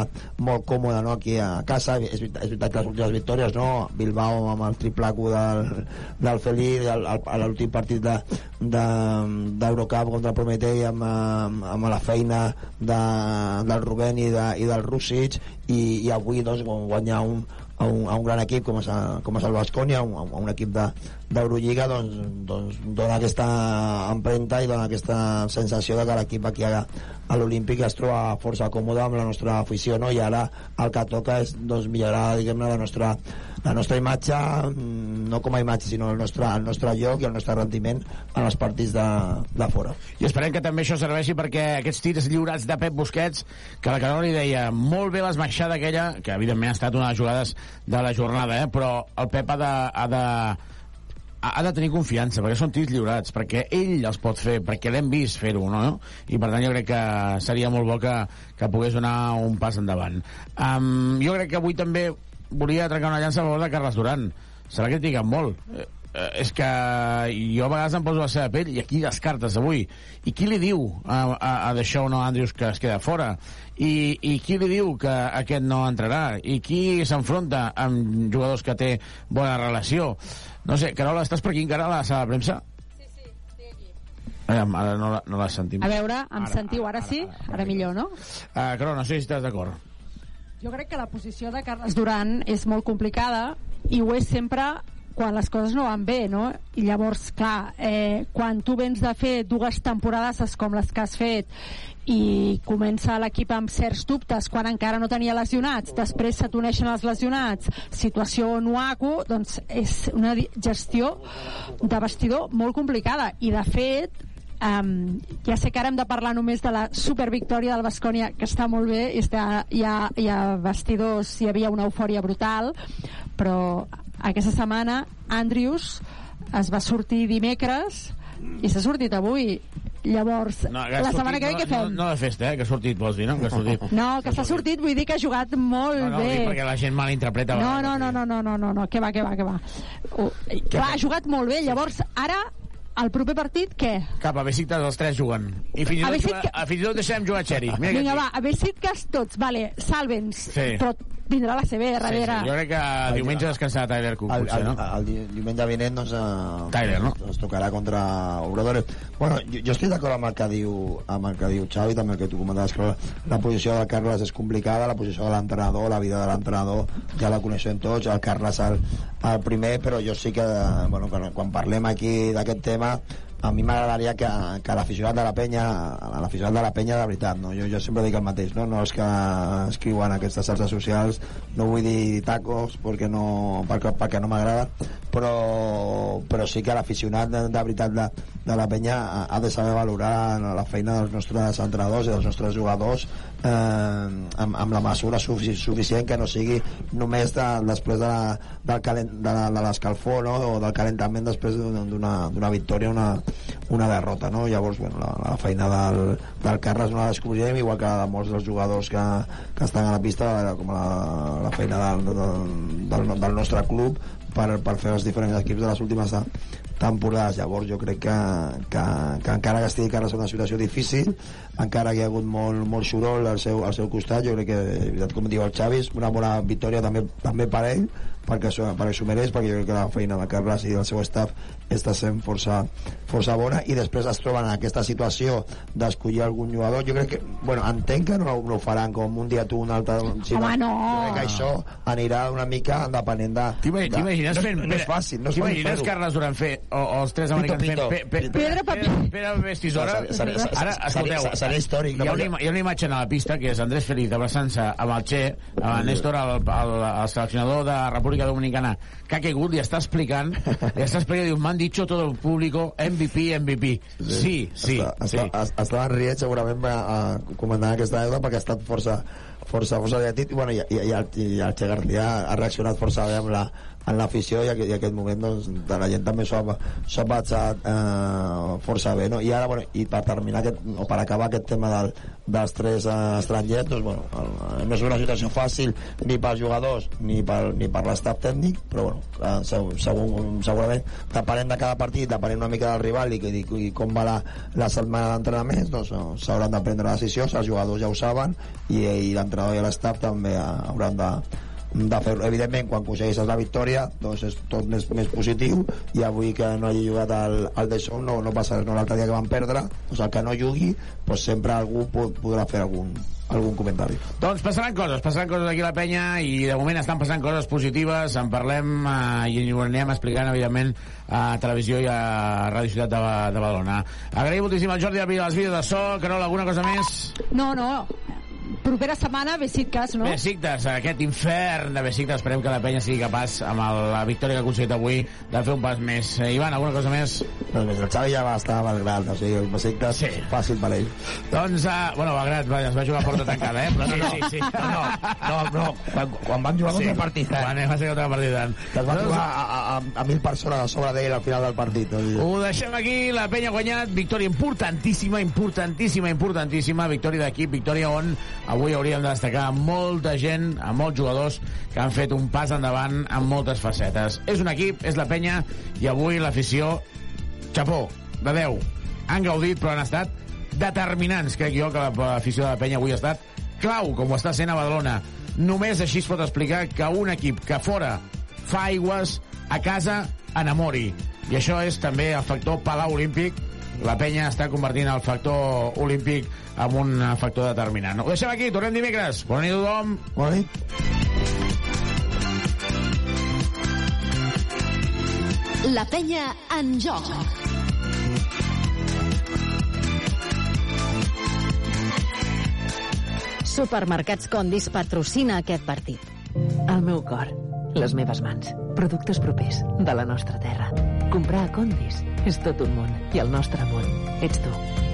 molt còmode no, aquí a casa és veritat, és veritat que les últimes victòries no? Bilbao amb el triple Q del, del Felí l'últim partit de, de, d'Eurocup contra el Prometei amb, amb, amb la feina de, del Rubén i, de, i del Norwich i, i avui doncs, guanyar un, a un, a un gran equip com és, com és el Bascònia, un, a un equip d'Eurolliga, de, doncs, doncs dona aquesta empremta i dona aquesta sensació de que l'equip aquí a, a l'Olímpic es troba força còmode amb la nostra afició, no? i ara el que toca és doncs, millorar diguem-ne la nostra la nostra imatge, mm, no com a imatge, sinó el nostre, el nostre lloc i el nostre rendiment en els partits de, de fora. I esperem que també això serveixi perquè aquests tirs lliurats de Pep Busquets, que la Carola li deia molt bé l'esmaixada aquella, que evidentment ha estat una de les jugades de la jornada, eh? però el Pep ha de, ha de ha de tenir confiança, perquè són tirs lliurats, perquè ell els pot fer, perquè l'hem vist fer-ho, no? I per tant jo crec que seria molt bo que, que pogués donar un pas endavant. Um, jo crec que avui també volia trencar una llança a favor de Carles Duran. Se l'ha criticat molt. Eh, eh, és que jo a vegades em poso la seva pell i aquí descartes avui i qui li diu a, a, a Deixón o Andrius que es queda fora i, i qui li diu que aquest no entrarà i qui s'enfronta amb jugadors que té bona relació no sé, Carola, estàs per aquí encara a la sala de premsa? Aviam, ara no la, no la sentim. A veure, em ara, sentiu ara, ara, ara sí? Ara, ara, ara millor, no? Uh, Carola, no sé si estàs d'acord. Jo crec que la posició de Carles Duran és molt complicada i ho és sempre quan les coses no van bé, no? I llavors, clar, eh, quan tu vens de fer dues temporades com les que has fet i comença l'equip amb certs dubtes quan encara no tenia lesionats, després se t'uneixen els lesionats, situació nuaco, doncs és una gestió de vestidor molt complicada i de fet Um, ja sé que ara hem de parlar només de la supervictòria del Bascònia que està molt bé i està, hi, ha, hi ha vestidors, hi havia una eufòria brutal però aquesta setmana Andrius es va sortir dimecres i s'ha sortit avui llavors, no, la sortit, setmana que ve no, què fem? No, no de festa, eh, que ha sortit, vols dir, no? Que ha sortit. No, que s'ha sortit, vull dir que ha jugat molt no, no, bé. No, perquè la gent malinterpreta. No, no, no, no, no, no, no, no, que va, que va, que va. Uh, clar, ha jugat molt bé, llavors ara el proper partit, què? Cap, a Besiktas els tres juguen. I fins i tot, Besiktas... que... fins i tot deixem jugar Xeri. Mira Vinga, va, a Besiktas tots, vale, salvens. Sí. Però vindrà la CB darrere. Sí, sí. Jo crec que el diumenge descansarà Tyler Cook, el, potser, el, no? El, el diumenge vinent, doncs, eh, Tyler, no? Ens tocarà contra Obradores. Bueno, jo, jo estic d'acord amb el que diu amb el que diu Xavi, també el que tu comentaves, que la, la posició de Carles és complicada, la posició de l'entrenador, la vida de l'entrenador, ja la coneixem tots, el Carles el, el primer, però jo sí que, bueno, quan, quan parlem aquí d'aquest tema, a mi m'agradaria que, que l'aficionat de la penya l'aficionat de la penya de veritat no? jo, jo sempre dic el mateix no? no els que escriuen aquestes xarxes socials no vull dir tacos perquè no, perquè, perquè no m'agrada però, però sí que l'aficionat de, de veritat de, de la penya ha, ha de saber valorar la feina dels nostres entrenadors i dels nostres jugadors eh, amb, amb la mesura sufici, suficient que no sigui només de, després de, del calent, de, de l'escalfor no? o del calentament després d'una victòria una, una derrota no? llavors bueno, la, la feina del, del Carles no la descobrirem igual que la de molts dels jugadors que, que estan a la pista com la, la feina del, del, del, del nostre club per, per fer els diferents equips de les últimes temporades. Llavors jo crec que, que, que encara que estigui en una situació difícil, encara que hi ha hagut molt, molt soroll al seu, al seu costat, jo crec que, com diu el Xavi, una bona victòria també, també per ell, perquè, perquè s'ho mereix, perquè jo crec que la feina de Carles i del seu staff està sent força, força bona i després es troben en aquesta situació d'escollir algun jugador jo crec que, bueno, entenc que no, no ho faran com un dia tu, un altre sinó, Home, no. jo crec que això anirà una mica depenent de... T'imagines de- fent... no, no és fàcil, no és fàcil T'imagines fer-ho. Carles Duran fer, o, o els tres americans fent... Pe, pe, pe, Pedra, paper. Pere, Ara, escolteu, seria- seria històric? Hi ha, una, hi ha una imatge a la pista que és Andrés Feliz abraçant-se amb el Che, amb el Néstor, el, el, el seleccionador de República Dominicana, que ha caigut i està explicant, i està explicant, diu, m'han dicho todo el público, MVP, MVP. Sí, sí, està, sí. Està, es- estaven rient segurament a, a comentar aquesta anècdota perquè ha estat força força, força divertit i, bueno, i, i, i, el, i el Che García ha reaccionat força bé amb la, en l'afició i, i aquest moment doncs, de la gent també s'ho ha, passat eh, força bé no? i ara bueno, i per terminar aquest, o per acabar aquest tema del, dels tres eh, estrangers doncs, bueno, el, no és una situació fàcil ni pels jugadors ni per, ni per l'estat tècnic però bueno, eh, segur, segur, segurament depenent de cada partit depenent una mica del rival i, i, i com va la, la setmana d'entrenaments doncs eh, s'hauran de prendre decisions els jugadors ja ho saben i, i l'entrenador i l'estaf també eh, hauran de de fer evidentment quan aconsegueixes la victòria doncs és tot més, més positiu i avui que no hagi jugat el, el de Son no, no passa res, no l'altre dia que van perdre doncs el que no jugui doncs sempre algú po- podrà fer algun, algun comentari Doncs passaran coses, passaran coses aquí a la penya i de moment estan passant coses positives, en parlem eh, i ho anem explicant, evidentment, a televisió i a Ràdio Ciutat de, de Badalona. Agraïm moltíssim al Jordi Albi dels vídeos de so. Carol, alguna cosa més? No, no. Propera setmana, Besiktas, no? Besiktas, aquest infern de Besiktas, esperem que la penya sigui capaç, amb el, la victòria que ha aconseguit avui, de fer un pas més. Eh, Ivan, alguna cosa més? doncs més, el Xavi ja va estar malgrat o sigui, el Besiktas sí. fàcil per ell Doncs, uh, bueno, Bagrat, va, es va jugar a porta tancada, eh? Però no, no, sí, sí. no, no, no, quan, quan van jugar contra el Partizan Quan va ser contra el Partizan. que es van jugar a, a, a, a mil persones a sobre d'ell al final del partit no? Ho deixem aquí, la penya ha guanyat, victòria importantíssima, importantíssima, importantíssima, victòria d'equip, victòria on avui hauríem de destacar molta gent, a molts jugadors que han fet un pas endavant en moltes facetes. És un equip, és la penya, i avui l'afició, xapó, de 10, han gaudit, però han estat determinants, crec jo, que l'afició de la penya avui ha estat clau, com ho està sent a Badalona. Només així es pot explicar que un equip que fora fa aigües, a casa enamori. I això és també el factor Palau Olímpic. La penya està convertint el factor olímpic en un factor determinant. Ho deixem aquí, tornem dimecres. Bona nit a tothom. Bona nit. La penya en joc. Supermercats Condis patrocina aquest partit. El meu cor, les meves mans, productes propers de la nostra terra. Comprar a Condis és tot un món i el nostre món ets tu.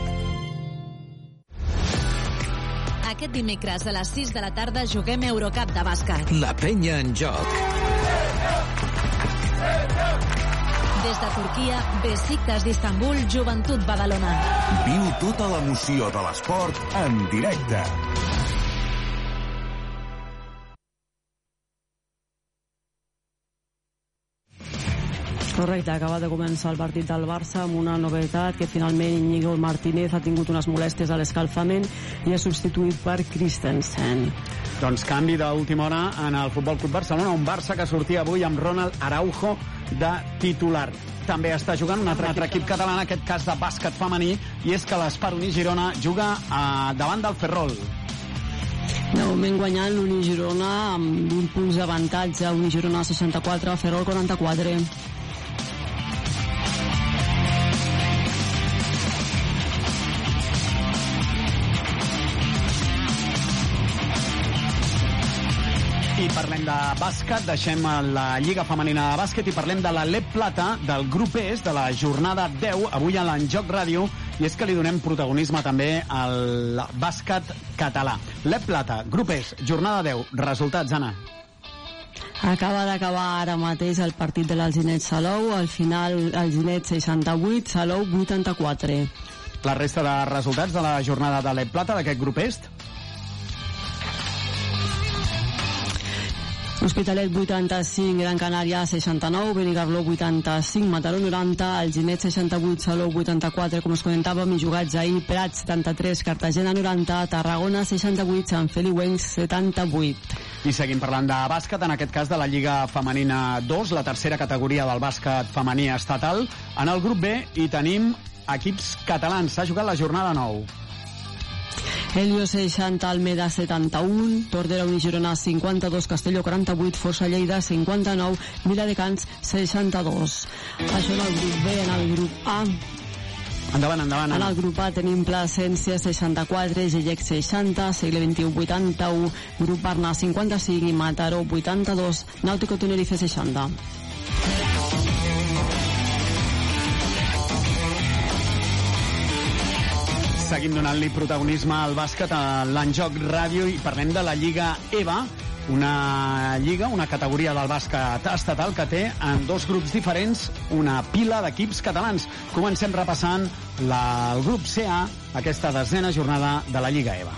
Aquest dimecres a les 6 de la tarda juguem Eurocup de bàsquet. La penya en joc. Des de Turquia, Besiktas d'Istanbul, Joventut Badalona. Viu tota l'emoció de l'esport en directe. Correcte, acaba de començar el partit del Barça amb una novetat que finalment Íñigo Martínez ha tingut unes molèsties a l'escalfament i ha substituït per Christensen. Doncs canvi d'última hora en el Futbol Club Barcelona, un Barça que sortia avui amb Ronald Araujo de titular. També està jugant un altre, altre equip català, en aquest cas de bàsquet femení, i és que l'Esparoní Girona juga a, davant del Ferrol. De moment guanyant l'Uni Girona amb 20 punts d'avantatge, Uni Girona 64, Ferrol 44. Parlem de bàsquet, deixem la Lliga Femenina de Bàsquet i parlem de la LEP Plata del grup ES de la jornada 10, avui a l'Enjoc Ràdio, i és que li donem protagonisme també al bàsquet català. LEP Plata, grup ES, jornada 10, resultats, Anna. Acaba d'acabar ara mateix el partit de l'Alginet Salou, al final Alginet 68, Salou 84. La resta de resultats de la jornada de l'EP Plata d'aquest grup est? Hospitalet 85, Gran Canària 69, Benicarló 85, Mataró 90, Alginet 68, Salou 84, com us comentàvem, i jugats ahir, Prat 73, Cartagena 90, Tarragona 68, Sant Feliuencs 78. I seguim parlant de bàsquet, en aquest cas de la Lliga Femenina 2, la tercera categoria del bàsquet femení estatal. En el grup B hi tenim equips catalans. S'ha jugat la jornada 9. Helio 60, Almeda 71, Tordera Uni Girona 52, Castelló 48, Força Lleida 59, Viladecans 62. Això en el grup B, en el grup A. Endavant, endavant. En el grup A tenim Plasència 64, Gellec 60, Segle 21 81, Grup Barna 55 i Mataró 82, Nàutico Tenerife 60. Seguim donant-li protagonisme al bàsquet a l'Enjoc Ràdio i parlem de la Lliga EVA, una lliga, una categoria del bàsquet estatal que té en dos grups diferents una pila d'equips catalans. Comencem repassant la, el grup CA, aquesta desena jornada de la Lliga EVA.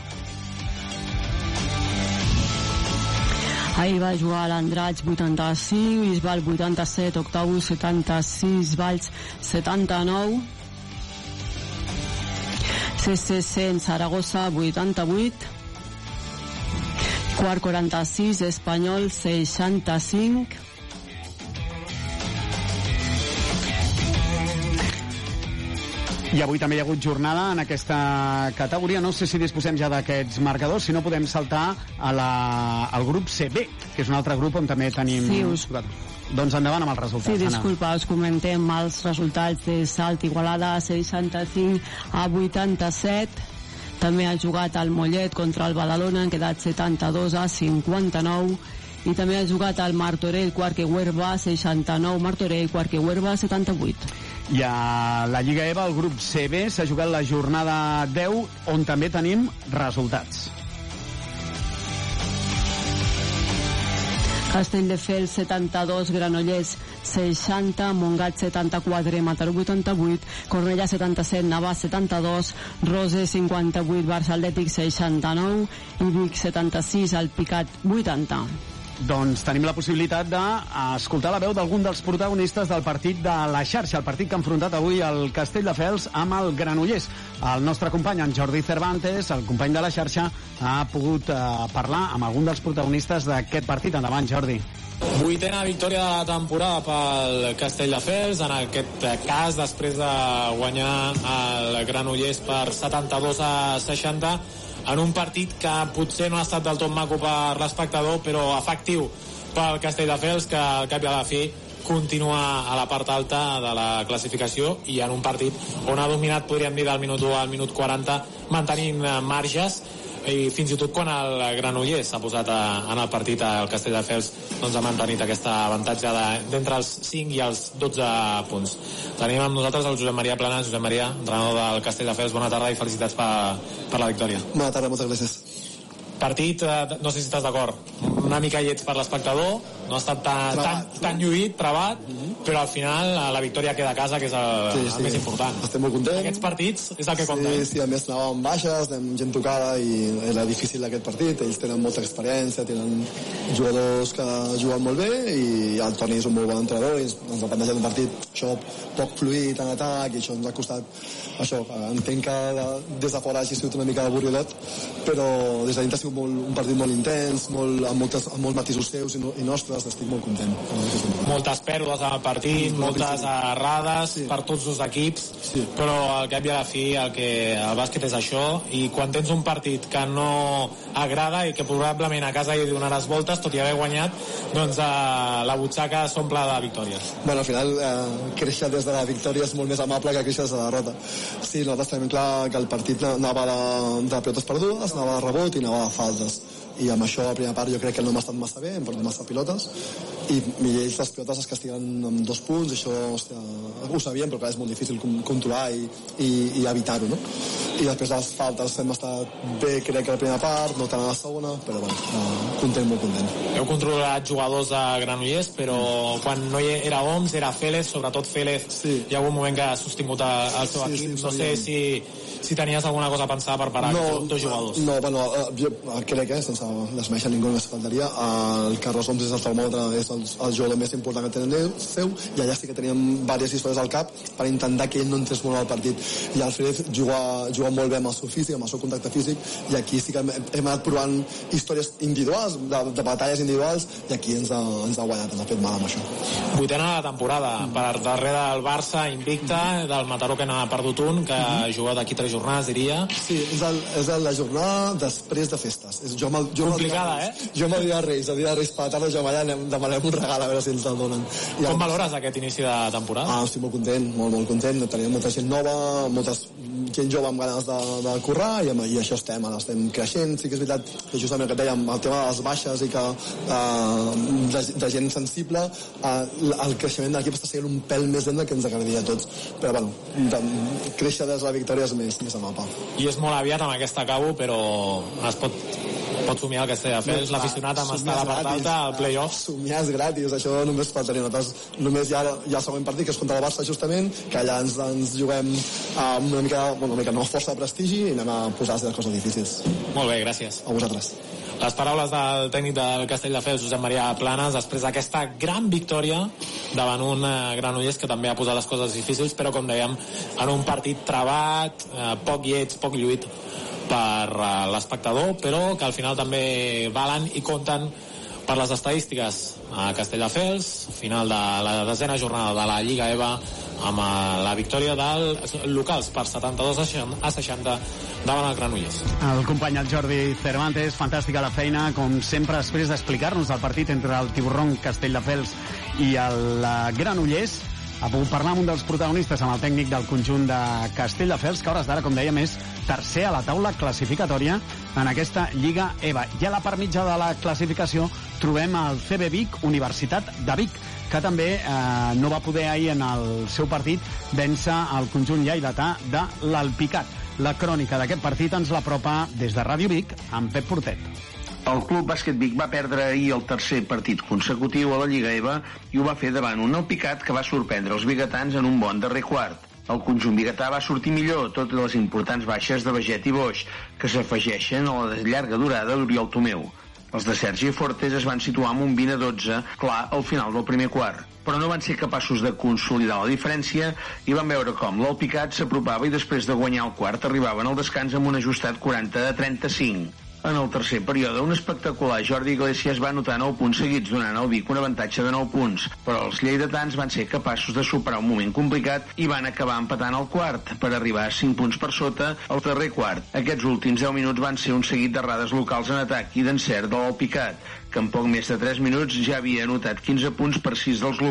Ahir va jugar l'Andratx 85, Bisbal 87, Octavus 76, Valls 79, CC 100, Saragossa 88, quart 46, Espanyol 65, I avui també hi ha hagut jornada en aquesta categoria. No sé si disposem ja d'aquests marcadors, si no podem saltar a la, al grup CB, que és un altre grup on també tenim... Sí, us... Doncs endavant amb els resultats, Sí, disculpa, us comentem els resultats de Salt Igualada 65 a 87. També ha jugat el Mollet contra el Badalona, han quedat 72 a 59 i també ha jugat el Martorell, Quarque Huerva 69, Martorell, Quarque Huerva 78. I a la Lliga EVA, el grup CB, s'ha jugat la jornada 10, on també tenim resultats. Castelldefels 72, Granollers 60, Montgat 74, Mataró 88, Cornellà 77, Navàs 72, Rose 58, Barça Atlètic 69 i Vic 76, Alpicat 80 doncs tenim la possibilitat d'escoltar la veu d'algun dels protagonistes del partit de la xarxa, el partit que ha enfrontat avui el Castelldefels amb el Granollers. El nostre company, en Jordi Cervantes, el company de la xarxa, ha pogut eh, parlar amb algun dels protagonistes d'aquest partit. Endavant, Jordi. Vuitena victòria de la temporada pel Castelldefels, en aquest cas després de guanyar el Granollers per 72 a 60 en un partit que potser no ha estat del tot maco per l'espectador, però efectiu pel Castelldefels, que al cap i a la fi continua a la part alta de la classificació i en un partit on ha dominat, podríem dir, del minut 1 al minut 40, mantenint marges i fins i tot quan el Granollers s'ha posat a, en el partit el Castelldefels doncs ha mantenit aquest avantatge d'entre els 5 i els 12 punts. Tenim amb nosaltres el Josep Maria Planas Josep Maria, entrenador del Castelldefels bona tarda i felicitats per, per la victòria. Bona tarda, moltes gràcies. Partit, eh, no sé si estàs d'acord una mica lleig per l'espectador no ha estat tan, tan, tan lluït, trebat mm -hmm. però al final la victòria queda a casa que és el, sí, el sí. més important. Estem molt contents. Aquests partits és el que compta sí, sí, a més anàvem baixes anem gent tocada i era difícil aquest partit. Ells tenen molta experiència tenen jugadors que juguen molt bé i el Toni és un molt bon entrenador i ens, ens ha plantejat un partit això poc fluid en atac i això ens ha costat això, entenc que des de fora hagi sigut una mica avorridot però des de dintre ha sigut molt, un partit molt intens molt, amb, moltes, amb molts matisos seus i, no, i nostres estic molt content moltes pèrdues al partit, moltes errades sí. per tots els equips, sí. però al cap i a la fi el, que, el bàsquet és això, i quan tens un partit que no agrada i que probablement a casa hi donaràs voltes, tot i haver guanyat, doncs eh, la butxaca s'omple de victòries. Bueno, al final, eh, créixer des de la victòria és molt més amable que créixer des de la derrota. Sí, nosaltres tenim clar que el partit anava de, de pilotes perdudes, anava de rebot i anava de faltes i amb això a la primera part jo crec que no hem estat massa bé, hem perdut massa pilotes i, i ells les pilotes es castiguen amb dos punts i això hòstia, ho sabíem però clar, és molt difícil controlar i, i, i evitar-ho no? i després les faltes hem estat bé crec que a la primera part, no tant a la segona però bueno, uh, content, molt content Heu controlat jugadors de Granollers, però quan no hi era Oms, era Félez, sobretot Félez, sí. hi ha algun moment que ha sostingut el, seu Sí, equip. sí, no sé si, si tenies alguna cosa pensada per parar no, dos jugadors. No, bueno, eh, jo eh, crec que, sense desmereixer ningú més faltaria, el Carlos Oms és el termòmetre, és el, el jugador més important que tenen ell, seu, i allà sí que teníem diverses històries al cap per intentar que ell no entrés molt al partit. I el Fred juga, juga molt bé amb el seu físic, amb el seu contacte físic, i aquí sí que hem, hem anat provant històries individuals, de, de batalles individuals, i aquí ens ha, ens ha guanyat, ens ha fet mal amb això. Vuitena de la temporada, per darrere del Barça, invicta, del Mataró que n'ha perdut un, que ha jugat d'aquí tres jornades, diria. Sí, és, el, és el, la jornada després de festes. És, jo me'l- jo Complicada, dia, eh? Jo me'l dia de Reis, el dia de Reis per la tarda, jo allà anem, demanem un regal a veure si ens el donen. I Com el- valores aquest inici de temporada? Ah, estic molt content, molt, molt content. Tenim molta gent nova, moltes, gent jove amb ganes de, de currar i, amb, i això estem, ara estem creixent. Sí que és veritat que justament el que dèiem, el tema de les baixes i que eh, de, de gent sensible, eh, el creixement de l'equip està sent un pèl més lent que ens agradaria a tots. Però bueno, de, créixer des de la victòria és més, més amable. I és molt aviat amb aquesta acabo, però es pot, pot somiar el Castelldefels, l'aficionat amb estar a la part alta, al play-off. Somiar és gratis, això només faltaria. Nosaltres només hi ha, hi ha el següent partit, que és contra el Barça, justament, que allà ens, ens juguem amb una mica, bueno, una mica no, força de prestigi i anem a posar les coses difícils. Molt bé, gràcies. A vosaltres. Les paraules del tècnic del Castelldefels, Josep Maria Planes, després d'aquesta gran victòria davant un eh, Granollers que també ha posat les coses difícils, però com dèiem, en un partit trebat, eh, poc lleig, poc lluit per eh, l'espectador, però que al final també valen i compten per les estadístiques a Castelldefels, final de la desena jornada de la Lliga EVA amb eh, la victòria dels locals per 72 a 60 a 60 davant el Granollers. El company el Jordi Cervantes, fantàstica la feina, com sempre, després d'explicar-nos el partit entre el Tiburron Castelldefels i el eh, Granollers, ha pogut parlar amb un dels protagonistes, amb el tècnic del conjunt de Castelldefels, que hores d'ara, com dèiem, és tercer a la taula classificatòria en aquesta Lliga EVA. I a la part mitja de la classificació trobem el CB Vic, Universitat de Vic, que també eh, no va poder ahir en el seu partit vèncer el conjunt lleidatà de l'Alpicat. La crònica d'aquest partit ens l'apropa des de Ràdio Vic amb Pep Portet. El Club Bàsquet Vic va perdre ahir el tercer partit consecutiu a la Lliga EVA i ho va fer davant un Alpicat que va sorprendre els biguetans en un bon darrer quart. El conjunt biguetà va sortir millor, tot i les importants baixes de Veget i Boix, que s'afegeixen a la llarga durada d'Oriol Tomeu. Els de Sergi Fortes es van situar amb un 20 a 12, clar, al final del primer quart. Però no van ser capaços de consolidar la diferència i van veure com l'Alpicat s'apropava i després de guanyar el quart arribaven al descans amb un ajustat 40 a 35. En el tercer període, un espectacular Jordi Iglesias va anotar 9 punts seguits, donant al Vic un avantatge de 9 punts. Però els lleidatans van ser capaços de superar un moment complicat i van acabar empatant al quart, per arribar a 5 punts per sota al darrer quart. Aquests últims 10 minuts van ser un seguit d'errades locals en atac i d'encert de l'Alpicat, que en poc més de 3 minuts ja havia anotat 15 punts per 6 dels locals